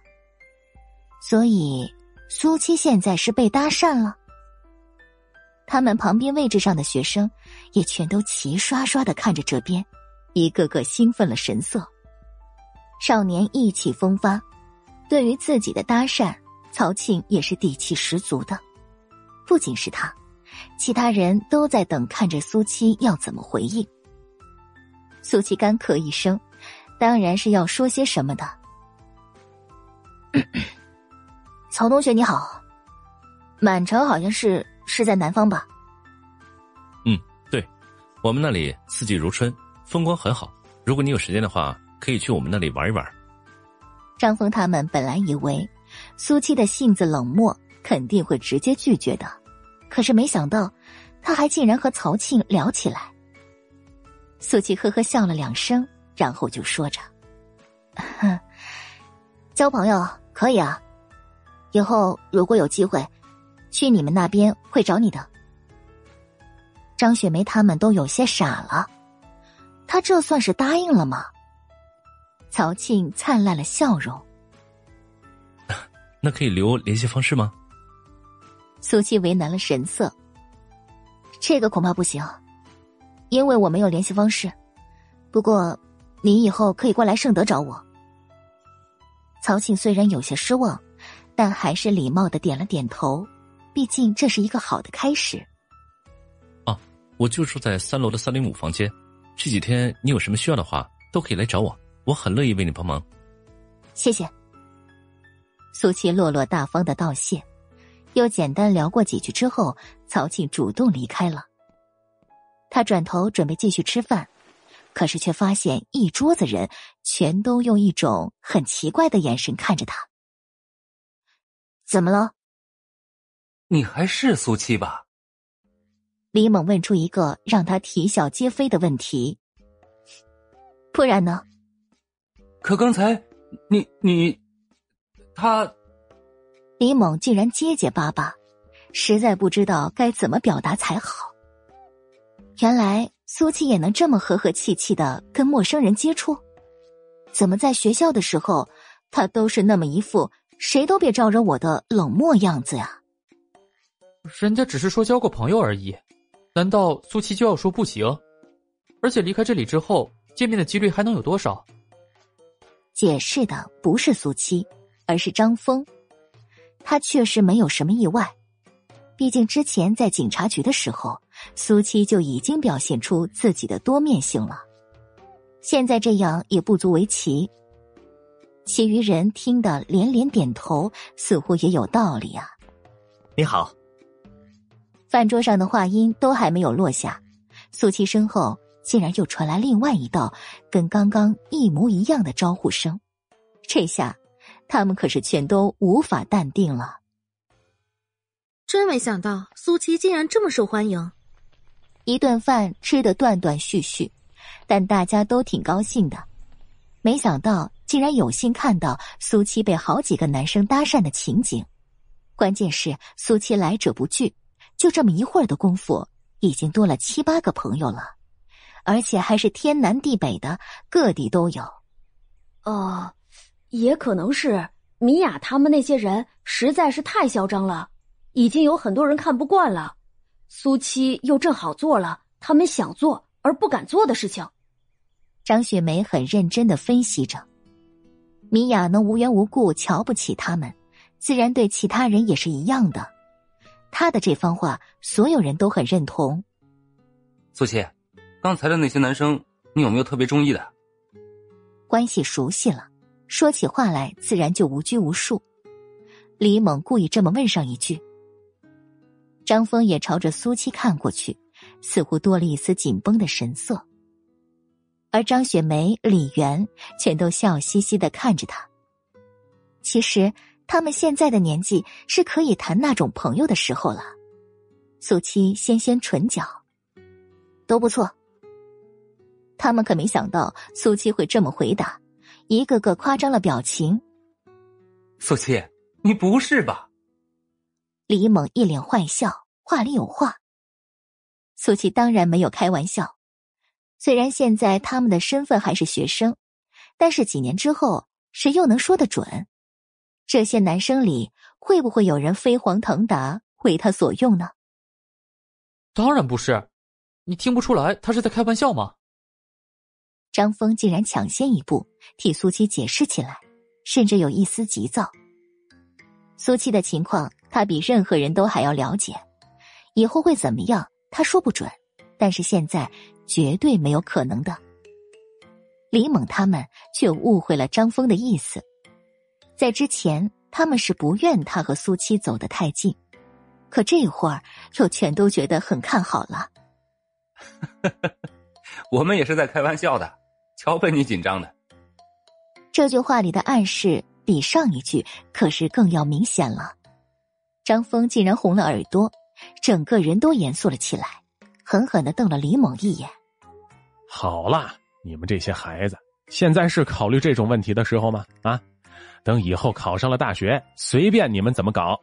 所以，苏七现在是被搭讪了。他们旁边位置上的学生也全都齐刷刷的看着这边，一个个兴奋了神色。少年意气风发，对于自己的搭讪，曹庆也是底气十足的。不仅是他。其他人都在等，看着苏七要怎么回应。苏七干咳一声，当然是要说些什么的。曹同学你好，满城好像是是在南方吧？嗯，对，我们那里四季如春，风光很好。如果你有时间的话，可以去我们那里玩一玩。张峰他们本来以为苏七的性子冷漠，肯定会直接拒绝的。可是没想到，他还竟然和曹庆聊起来。苏琪呵呵笑了两声，然后就说着：“交朋友可以啊，以后如果有机会，去你们那边会找你的。”张雪梅他们都有些傻了，他这算是答应了吗？曹庆灿烂了笑容：“ 那可以留联系方式吗？”苏七为难了神色，这个恐怕不行，因为我没有联系方式。不过，你以后可以过来盛德找我。曹庆虽然有些失望，但还是礼貌的点了点头，毕竟这是一个好的开始。哦，我就住在三楼的三零五房间，这几天你有什么需要的话，都可以来找我，我很乐意为你帮忙。谢谢。苏七落落大方的道谢。又简单聊过几句之后，曹庆主动离开了。他转头准备继续吃饭，可是却发现一桌子人全都用一种很奇怪的眼神看着他。怎么了？你还是苏七吧？李猛问出一个让他啼笑皆非的问题。不然呢？可刚才你你他，李猛竟然结结巴巴，实在不知道该怎么表达才好。原来苏七也能这么和和气气的跟陌生人接触，怎么在学校的时候，他都是那么一副谁都别招惹我的冷漠样子呀？人家只是说交个朋友而已，难道苏七就要说不行？而且离开这里之后，见面的几率还能有多少？解释的不是苏七，而是张峰。他确实没有什么意外，毕竟之前在警察局的时候。苏七就已经表现出自己的多面性了，现在这样也不足为奇。其余人听得连连点头，似乎也有道理啊。你好。饭桌上的话音都还没有落下，苏七身后竟然又传来另外一道跟刚刚一模一样的招呼声，这下他们可是全都无法淡定了。真没想到苏七竟然这么受欢迎。一顿饭吃得断断续续，但大家都挺高兴的。没想到竟然有幸看到苏七被好几个男生搭讪的情景，关键是苏七来者不拒，就这么一会儿的功夫，已经多了七八个朋友了，而且还是天南地北的，各地都有。哦，也可能是米娅他们那些人实在是太嚣张了，已经有很多人看不惯了。苏七又正好做了他们想做而不敢做的事情。张雪梅很认真的分析着，米娅能无缘无故瞧不起他们，自然对其他人也是一样的。她的这番话，所有人都很认同。苏七，刚才的那些男生，你有没有特别中意的？关系熟悉了，说起话来自然就无拘无束。李猛故意这么问上一句。张峰也朝着苏七看过去，似乎多了一丝紧绷的神色。而张雪梅、李媛全都笑嘻嘻的看着他。其实他们现在的年纪是可以谈那种朋友的时候了。苏七纤纤唇角，都不错。他们可没想到苏七会这么回答，一个个夸张了表情。苏七，你不是吧？李猛一脸坏笑，话里有话。苏七当然没有开玩笑。虽然现在他们的身份还是学生，但是几年之后，谁又能说得准？这些男生里会不会有人飞黄腾达，为他所用呢？当然不是，你听不出来他是在开玩笑吗？张峰竟然抢先一步替苏七解释起来，甚至有一丝急躁。苏七的情况。他比任何人都还要了解，以后会怎么样，他说不准。但是现在绝对没有可能的。李猛他们却误会了张峰的意思，在之前他们是不愿他和苏七走得太近，可这会儿又全都觉得很看好了。我们也是在开玩笑的，瞧把你紧张的。这句话里的暗示比上一句可是更要明显了。张峰竟然红了耳朵，整个人都严肃了起来，狠狠的瞪了李猛一眼。好啦，你们这些孩子，现在是考虑这种问题的时候吗？啊，等以后考上了大学，随便你们怎么搞。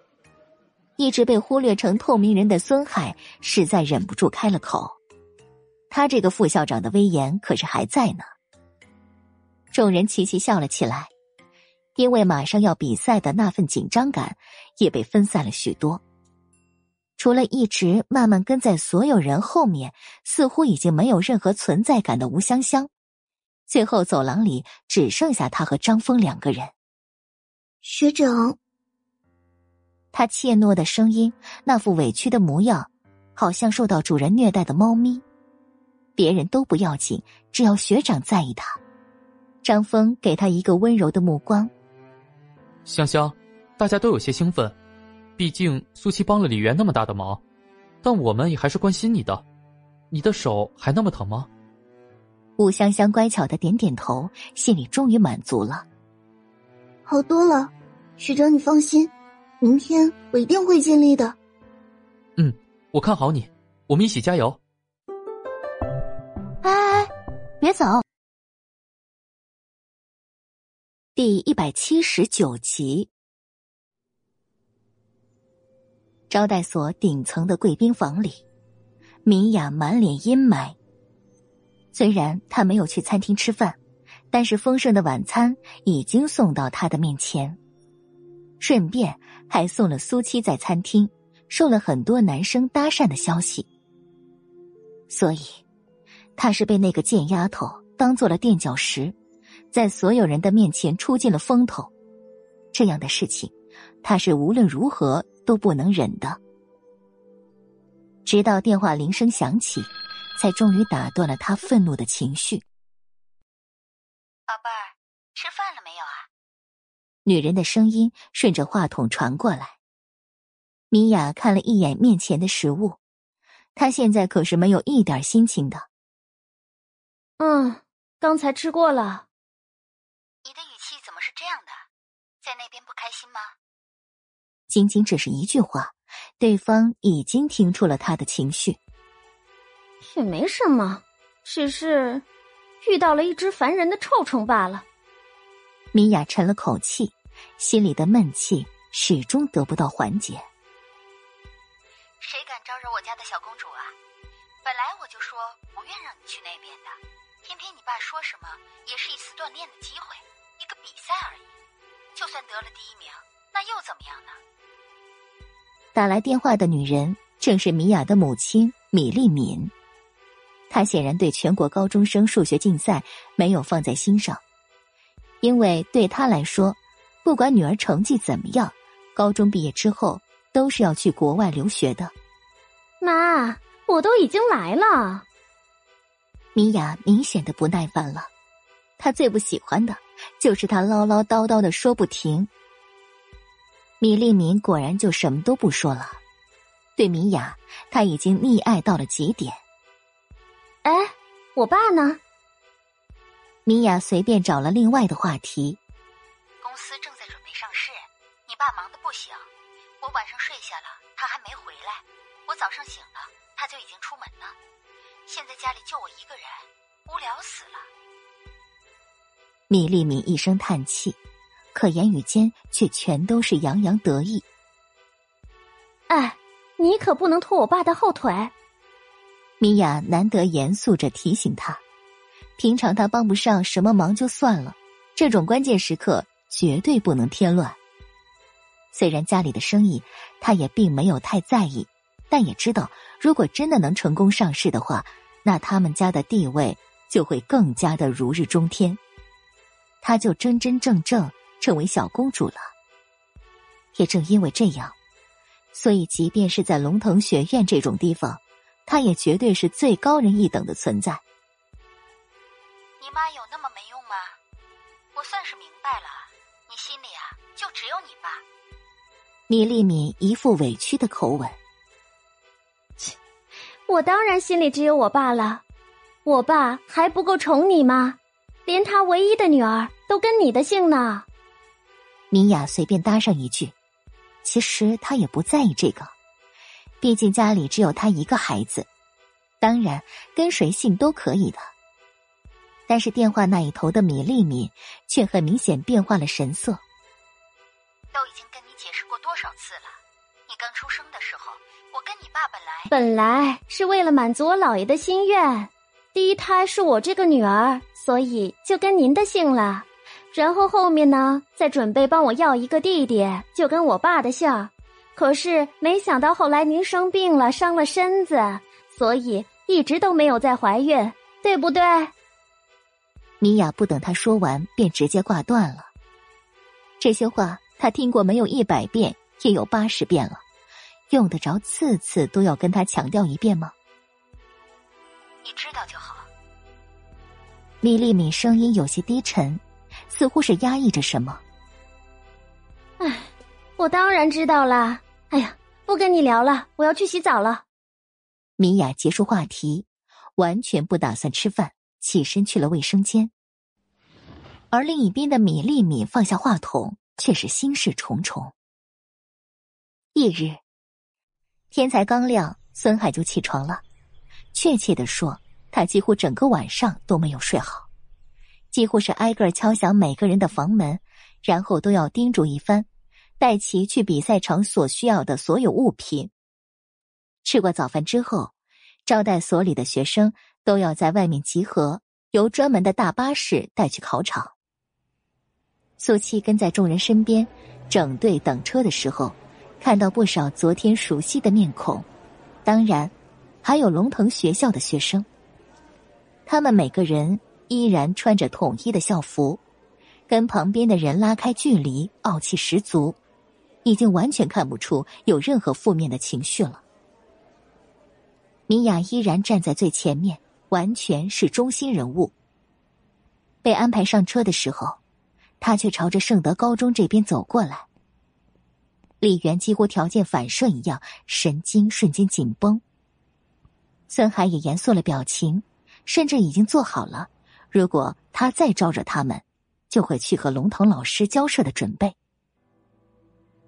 一直被忽略成透明人的孙海，实在忍不住开了口。他这个副校长的威严可是还在呢。众人齐齐笑了起来。因为马上要比赛的那份紧张感也被分散了许多。除了一直慢慢跟在所有人后面，似乎已经没有任何存在感的吴香香，最后走廊里只剩下他和张峰两个人。学长，他怯懦的声音，那副委屈的模样，好像受到主人虐待的猫咪。别人都不要紧，只要学长在意他。张峰给他一个温柔的目光。香香，大家都有些兴奋，毕毕竟苏七帮了李媛那么大的忙，但我们也还是关心你的。你的手还那么疼吗？吴香香乖巧的点点头，心里终于满足了。好多了，学长你放心，明天我一定会尽力的。嗯，我看好你，我们一起加油。哎哎，别走！第一百七十九集，招待所顶层的贵宾房里，米娅满脸阴霾。虽然她没有去餐厅吃饭，但是丰盛的晚餐已经送到她的面前，顺便还送了苏七在餐厅受了很多男生搭讪的消息。所以，她是被那个贱丫头当做了垫脚石。在所有人的面前出尽了风头，这样的事情，他是无论如何都不能忍的。直到电话铃声响起，才终于打断了他愤怒的情绪。宝贝儿，吃饭了没有啊？女人的声音顺着话筒传过来。米娅看了一眼面前的食物，她现在可是没有一点心情的。嗯，刚才吃过了。你的语气怎么是这样的？在那边不开心吗？仅仅只是一句话，对方已经听出了他的情绪。也没什么，只是遇到了一只烦人的臭虫罢了。米娅沉了口气，心里的闷气始终得不到缓解。谁敢招惹我家的小公主啊？本来我就说不愿让你去那边的，偏偏你爸说什么也是一次锻炼的机会。一个比赛而已，就算得了第一名，那又怎么样呢？打来电话的女人正是米娅的母亲米丽敏，她显然对全国高中生数学竞赛没有放在心上，因为对她来说，不管女儿成绩怎么样，高中毕业之后都是要去国外留学的。妈，我都已经来了。米娅明显的不耐烦了，她最不喜欢的。就是他唠唠叨叨的说不停。米利敏果然就什么都不说了，对米雅他已经溺爱到了极点。哎，我爸呢？米娅随便找了另外的话题。公司正在准备上市，你爸忙得不行。我晚上睡下了，他还没回来。我早上醒了，他就已经出门了。现在家里就我一个人，无聊死了。米粒米一声叹气，可言语间却全都是洋洋得意。哎，你可不能拖我爸的后腿。米娅难得严肃着提醒他，平常他帮不上什么忙就算了，这种关键时刻绝对不能添乱。虽然家里的生意他也并没有太在意，但也知道如果真的能成功上市的话，那他们家的地位就会更加的如日中天。她就真真正正成为小公主了。也正因为这样，所以即便是在龙腾学院这种地方，她也绝对是最高人一等的存在。你妈有那么没用吗？我算是明白了，你心里啊就只有你爸。米粒米一副委屈的口吻。切，我当然心里只有我爸了，我爸还不够宠你吗？连他唯一的女儿都跟你的姓呢。米娅随便搭上一句，其实她也不在意这个，毕竟家里只有她一个孩子，当然跟谁姓都可以的。但是电话那一头的米粒米却很明显变化了神色。都已经跟你解释过多少次了，你刚出生的时候，我跟你爸本来本来是为了满足我姥爷的心愿。第一胎是我这个女儿，所以就跟您的姓了。然后后面呢，再准备帮我要一个弟弟，就跟我爸的姓。可是没想到后来您生病了，伤了身子，所以一直都没有再怀孕，对不对？米娅不等他说完，便直接挂断了。这些话他听过没有一百遍，也有八十遍了，用得着次次都要跟他强调一遍吗？你知道就好。米粒米声音有些低沉，似乎是压抑着什么。唉，我当然知道啦。哎呀，不跟你聊了，我要去洗澡了。米娅结束话题，完全不打算吃饭，起身去了卫生间。而另一边的米粒米放下话筒，却是心事重重。翌日，天才刚亮，孙海就起床了。确切的说，他几乎整个晚上都没有睡好，几乎是挨个敲响每个人的房门，然后都要叮嘱一番，带齐去比赛场所需要的所有物品。吃过早饭之后，招待所里的学生都要在外面集合，由专门的大巴士带去考场。苏七跟在众人身边，整队等车的时候。看到不少昨天熟悉的面孔，当然，还有龙腾学校的学生。他们每个人依然穿着统一的校服，跟旁边的人拉开距离，傲气十足，已经完全看不出有任何负面的情绪了。米娅依然站在最前面，完全是中心人物。被安排上车的时候，他却朝着圣德高中这边走过来。李元几乎条件反射一样，神经瞬间紧绷。孙海也严肃了表情，甚至已经做好了，如果他再招惹他们，就会去和龙腾老师交涉的准备。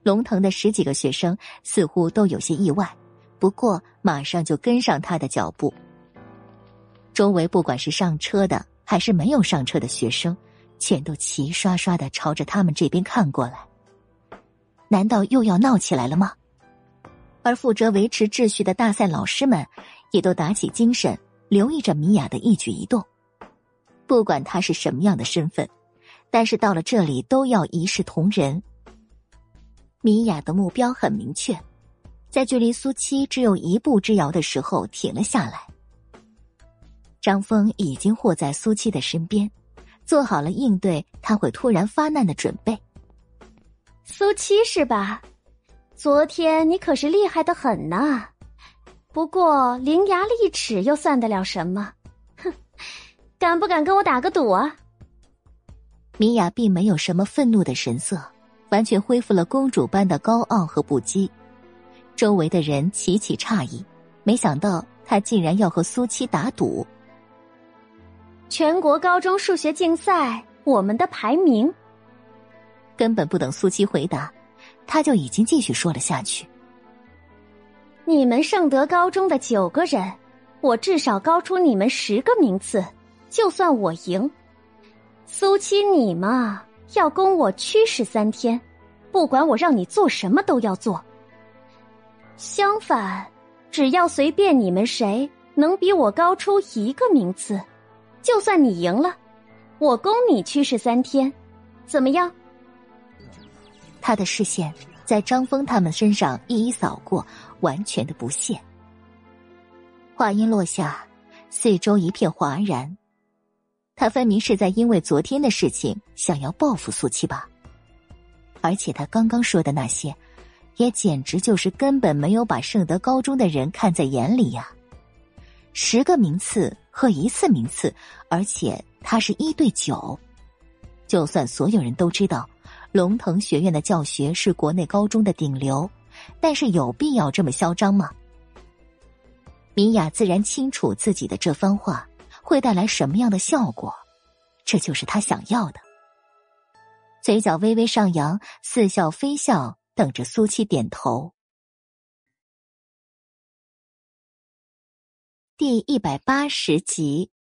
龙腾的十几个学生似乎都有些意外，不过马上就跟上他的脚步。周围不管是上车的还是没有上车的学生，全都齐刷刷的朝着他们这边看过来。难道又要闹起来了吗？而负责维持秩序的大赛老师们也都打起精神，留意着米娅的一举一动。不管他是什么样的身份，但是到了这里都要一视同仁。米娅的目标很明确，在距离苏七只有一步之遥的时候停了下来。张峰已经护在苏七的身边，做好了应对他会突然发难的准备。苏七是吧？昨天你可是厉害的很呐，不过伶牙俐齿又算得了什么？哼，敢不敢跟我打个赌啊？米娅并没有什么愤怒的神色，完全恢复了公主般的高傲和不羁。周围的人齐齐诧异，没想到她竟然要和苏七打赌。全国高中数学竞赛，我们的排名。根本不等苏七回答，他就已经继续说了下去。你们圣德高中的九个人，我至少高出你们十个名次，就算我赢。苏七，你嘛，要供我驱使三天，不管我让你做什么都要做。相反，只要随便你们谁能比我高出一个名次，就算你赢了，我供你驱使三天，怎么样？他的视线在张峰他们身上一一扫过，完全的不屑。话音落下，四周一片哗然。他分明是在因为昨天的事情想要报复苏七吧？而且他刚刚说的那些，也简直就是根本没有把圣德高中的人看在眼里呀！十个名次和一次名次，而且他是一对九，就算所有人都知道。龙腾学院的教学是国内高中的顶流，但是有必要这么嚣张吗？米娅自然清楚自己的这番话会带来什么样的效果，这就是她想要的。嘴角微微上扬，似笑非笑，等着苏七点头。第一百八十集。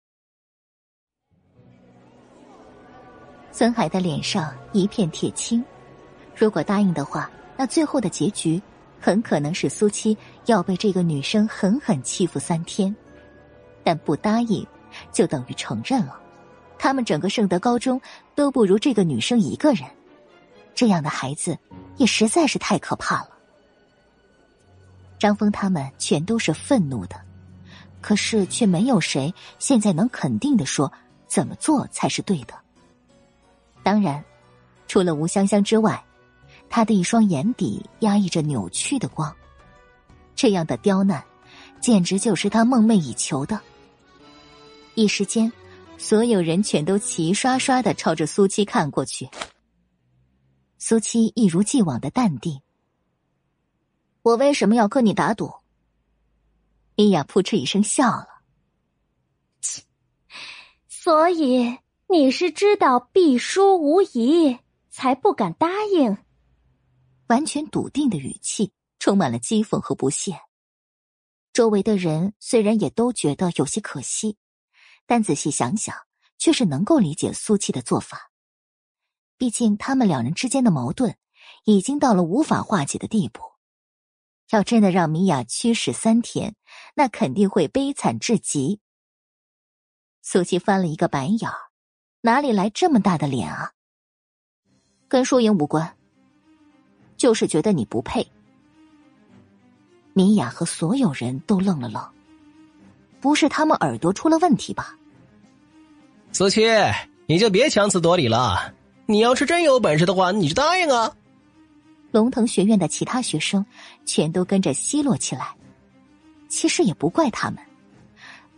孙海的脸上一片铁青，如果答应的话，那最后的结局很可能是苏七要被这个女生狠狠欺负三天；但不答应，就等于承认了，他们整个圣德高中都不如这个女生一个人。这样的孩子也实在是太可怕了。张峰他们全都是愤怒的，可是却没有谁现在能肯定的说怎么做才是对的。当然，除了吴香香之外，他的一双眼底压抑着扭曲的光。这样的刁难，简直就是他梦寐以求的。一时间，所有人全都齐刷刷的朝着苏七看过去。苏七一如既往的淡定。我为什么要跟你打赌？米娅扑哧一声笑了。切，所以你是知道必输无疑，才不敢答应。完全笃定的语气，充满了讥讽和不屑。周围的人虽然也都觉得有些可惜，但仔细想想，却是能够理解苏七的做法。毕竟他们两人之间的矛盾，已经到了无法化解的地步。要真的让米娅驱使三天，那肯定会悲惨至极。苏七翻了一个白眼儿，哪里来这么大的脸啊？跟输赢无关，就是觉得你不配。米娅和所有人都愣了愣，不是他们耳朵出了问题吧？苏七，你就别强词夺理了。你要是真有本事的话，你就答应啊！龙腾学院的其他学生全都跟着奚落起来。其实也不怪他们，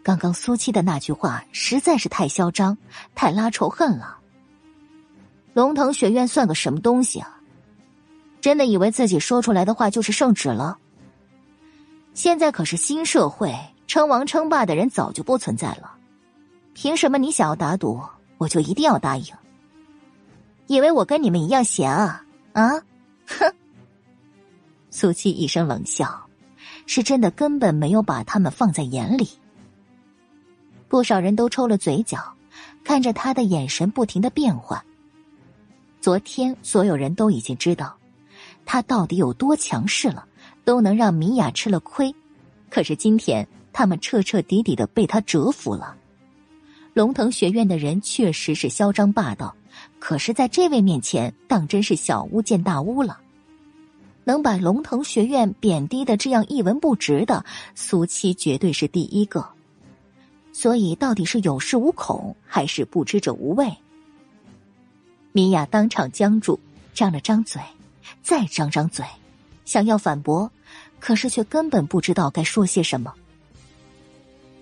刚刚苏七的那句话实在是太嚣张，太拉仇恨了。龙腾学院算个什么东西啊？真的以为自己说出来的话就是圣旨了？现在可是新社会，称王称霸的人早就不存在了。凭什么你想要打赌，我就一定要答应？以为我跟你们一样闲啊？啊？哼！苏七一声冷笑，是真的根本没有把他们放在眼里。不少人都抽了嘴角，看着他的眼神不停的变换。昨天所有人都已经知道，他到底有多强势了，都能让米娅吃了亏。可是今天，他们彻彻底底的被他折服了。龙腾学院的人确实是嚣张霸道。可是，在这位面前，当真是小巫见大巫了。能把龙腾学院贬低的这样一文不值的，苏七绝对是第一个。所以，到底是有恃无恐，还是不知者无畏？米娅当场僵住，张了张嘴，再张张嘴，想要反驳，可是却根本不知道该说些什么。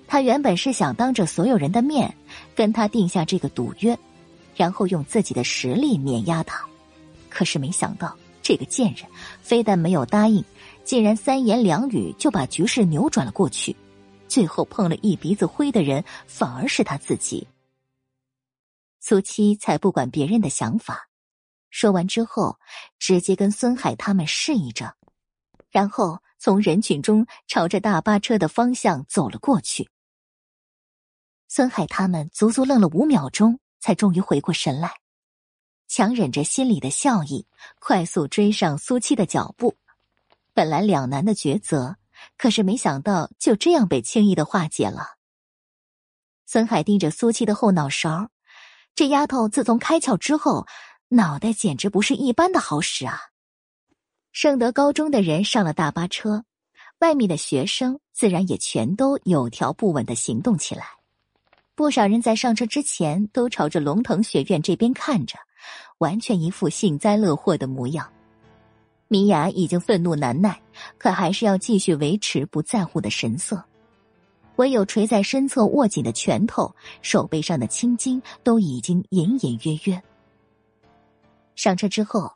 他原本是想当着所有人的面，跟他定下这个赌约。然后用自己的实力碾压他，可是没想到这个贱人非但没有答应，竟然三言两语就把局势扭转了过去。最后碰了一鼻子灰的人反而是他自己。苏七才不管别人的想法，说完之后，直接跟孙海他们示意着，然后从人群中朝着大巴车的方向走了过去。孙海他们足足愣了五秒钟。才终于回过神来，强忍着心里的笑意，快速追上苏七的脚步。本来两难的抉择，可是没想到就这样被轻易的化解了。孙海盯着苏七的后脑勺，这丫头自从开窍之后，脑袋简直不是一般的好使啊！圣德高中的人上了大巴车，外面的学生自然也全都有条不紊的行动起来。不少人在上车之前都朝着龙腾学院这边看着，完全一副幸灾乐祸的模样。米娅已经愤怒难耐，可还是要继续维持不在乎的神色，唯有垂在身侧握紧的拳头、手背上的青筋都已经隐隐约约。上车之后，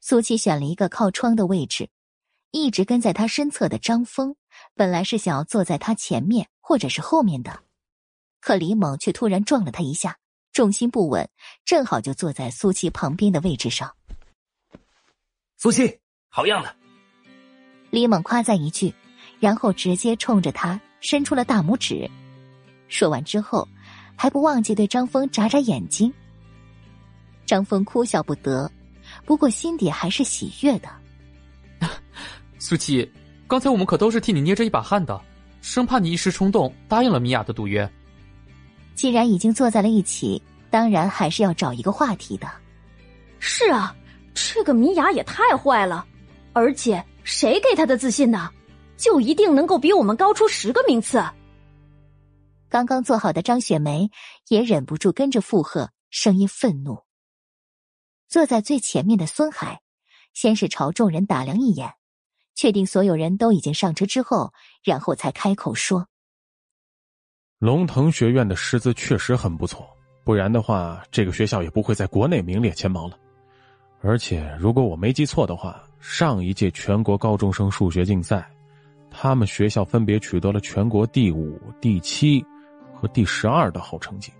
苏琪选了一个靠窗的位置，一直跟在他身侧的张峰，本来是想要坐在他前面或者是后面的。可李猛却突然撞了他一下，重心不稳，正好就坐在苏七旁边的位置上。苏七，好样的！李猛夸赞一句，然后直接冲着他伸出了大拇指。说完之后，还不忘记对张峰眨眨眼睛。张峰哭笑不得，不过心底还是喜悦的。苏七，刚才我们可都是替你捏着一把汗的，生怕你一时冲动答应了米娅的赌约。既然已经坐在了一起，当然还是要找一个话题的。是啊，这个米娅也太坏了，而且谁给她的自信呢？就一定能够比我们高出十个名次？刚刚坐好的张雪梅也忍不住跟着附和，声音愤怒。坐在最前面的孙海，先是朝众人打量一眼，确定所有人都已经上车之后，然后才开口说。龙腾学院的师资确实很不错，不然的话，这个学校也不会在国内名列前茅了。而且，如果我没记错的话，上一届全国高中生数学竞赛，他们学校分别取得了全国第五、第七和第十二的好成绩。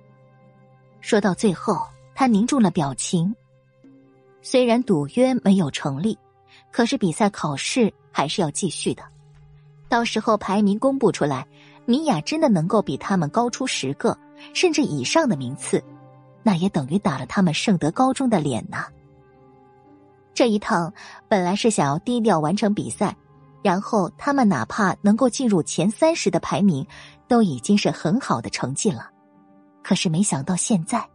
说到最后，他凝住了表情。虽然赌约没有成立，可是比赛考试还是要继续的。到时候排名公布出来，米娅真的能够比他们高出十个甚至以上的名次，那也等于打了他们圣德高中的脸呐。这一趟本来是想要低调完成比赛，然后他们哪怕能够进入前三十的排名，都已经是很好的成绩了。可是没想到现在，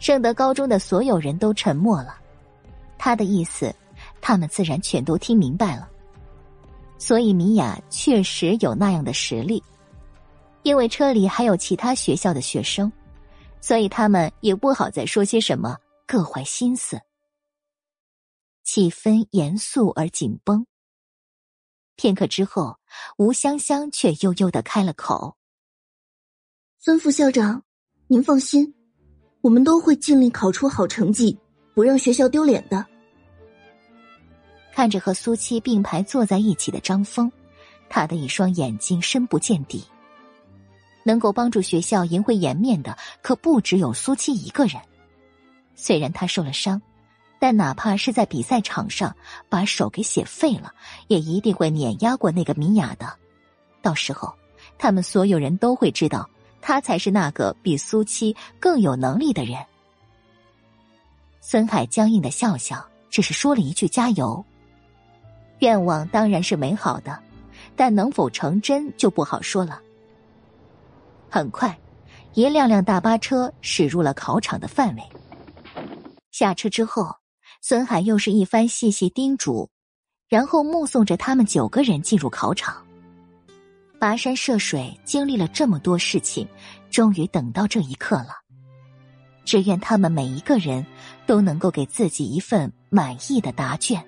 圣德高中的所有人都沉默了。他的意思，他们自然全都听明白了。所以米娅确实有那样的实力，因为车里还有其他学校的学生，所以他们也不好再说些什么，各怀心思。气氛严肃而紧绷。片刻之后，吴香香却悠悠的开了口：“孙副校长，您放心，我们都会尽力考出好成绩，不让学校丢脸的。”看着和苏七并排坐在一起的张峰，他的一双眼睛深不见底。能够帮助学校赢回颜面的，可不只有苏七一个人。虽然他受了伤，但哪怕是在比赛场上把手给写废了，也一定会碾压过那个米娅的。到时候，他们所有人都会知道，他才是那个比苏七更有能力的人。孙海僵硬的笑笑，只是说了一句“加油”。愿望当然是美好的，但能否成真就不好说了。很快，一辆辆大巴车驶入了考场的范围。下车之后，孙海又是一番细细叮嘱，然后目送着他们九个人进入考场。跋山涉水，经历了这么多事情，终于等到这一刻了。只愿他们每一个人都能够给自己一份满意的答卷。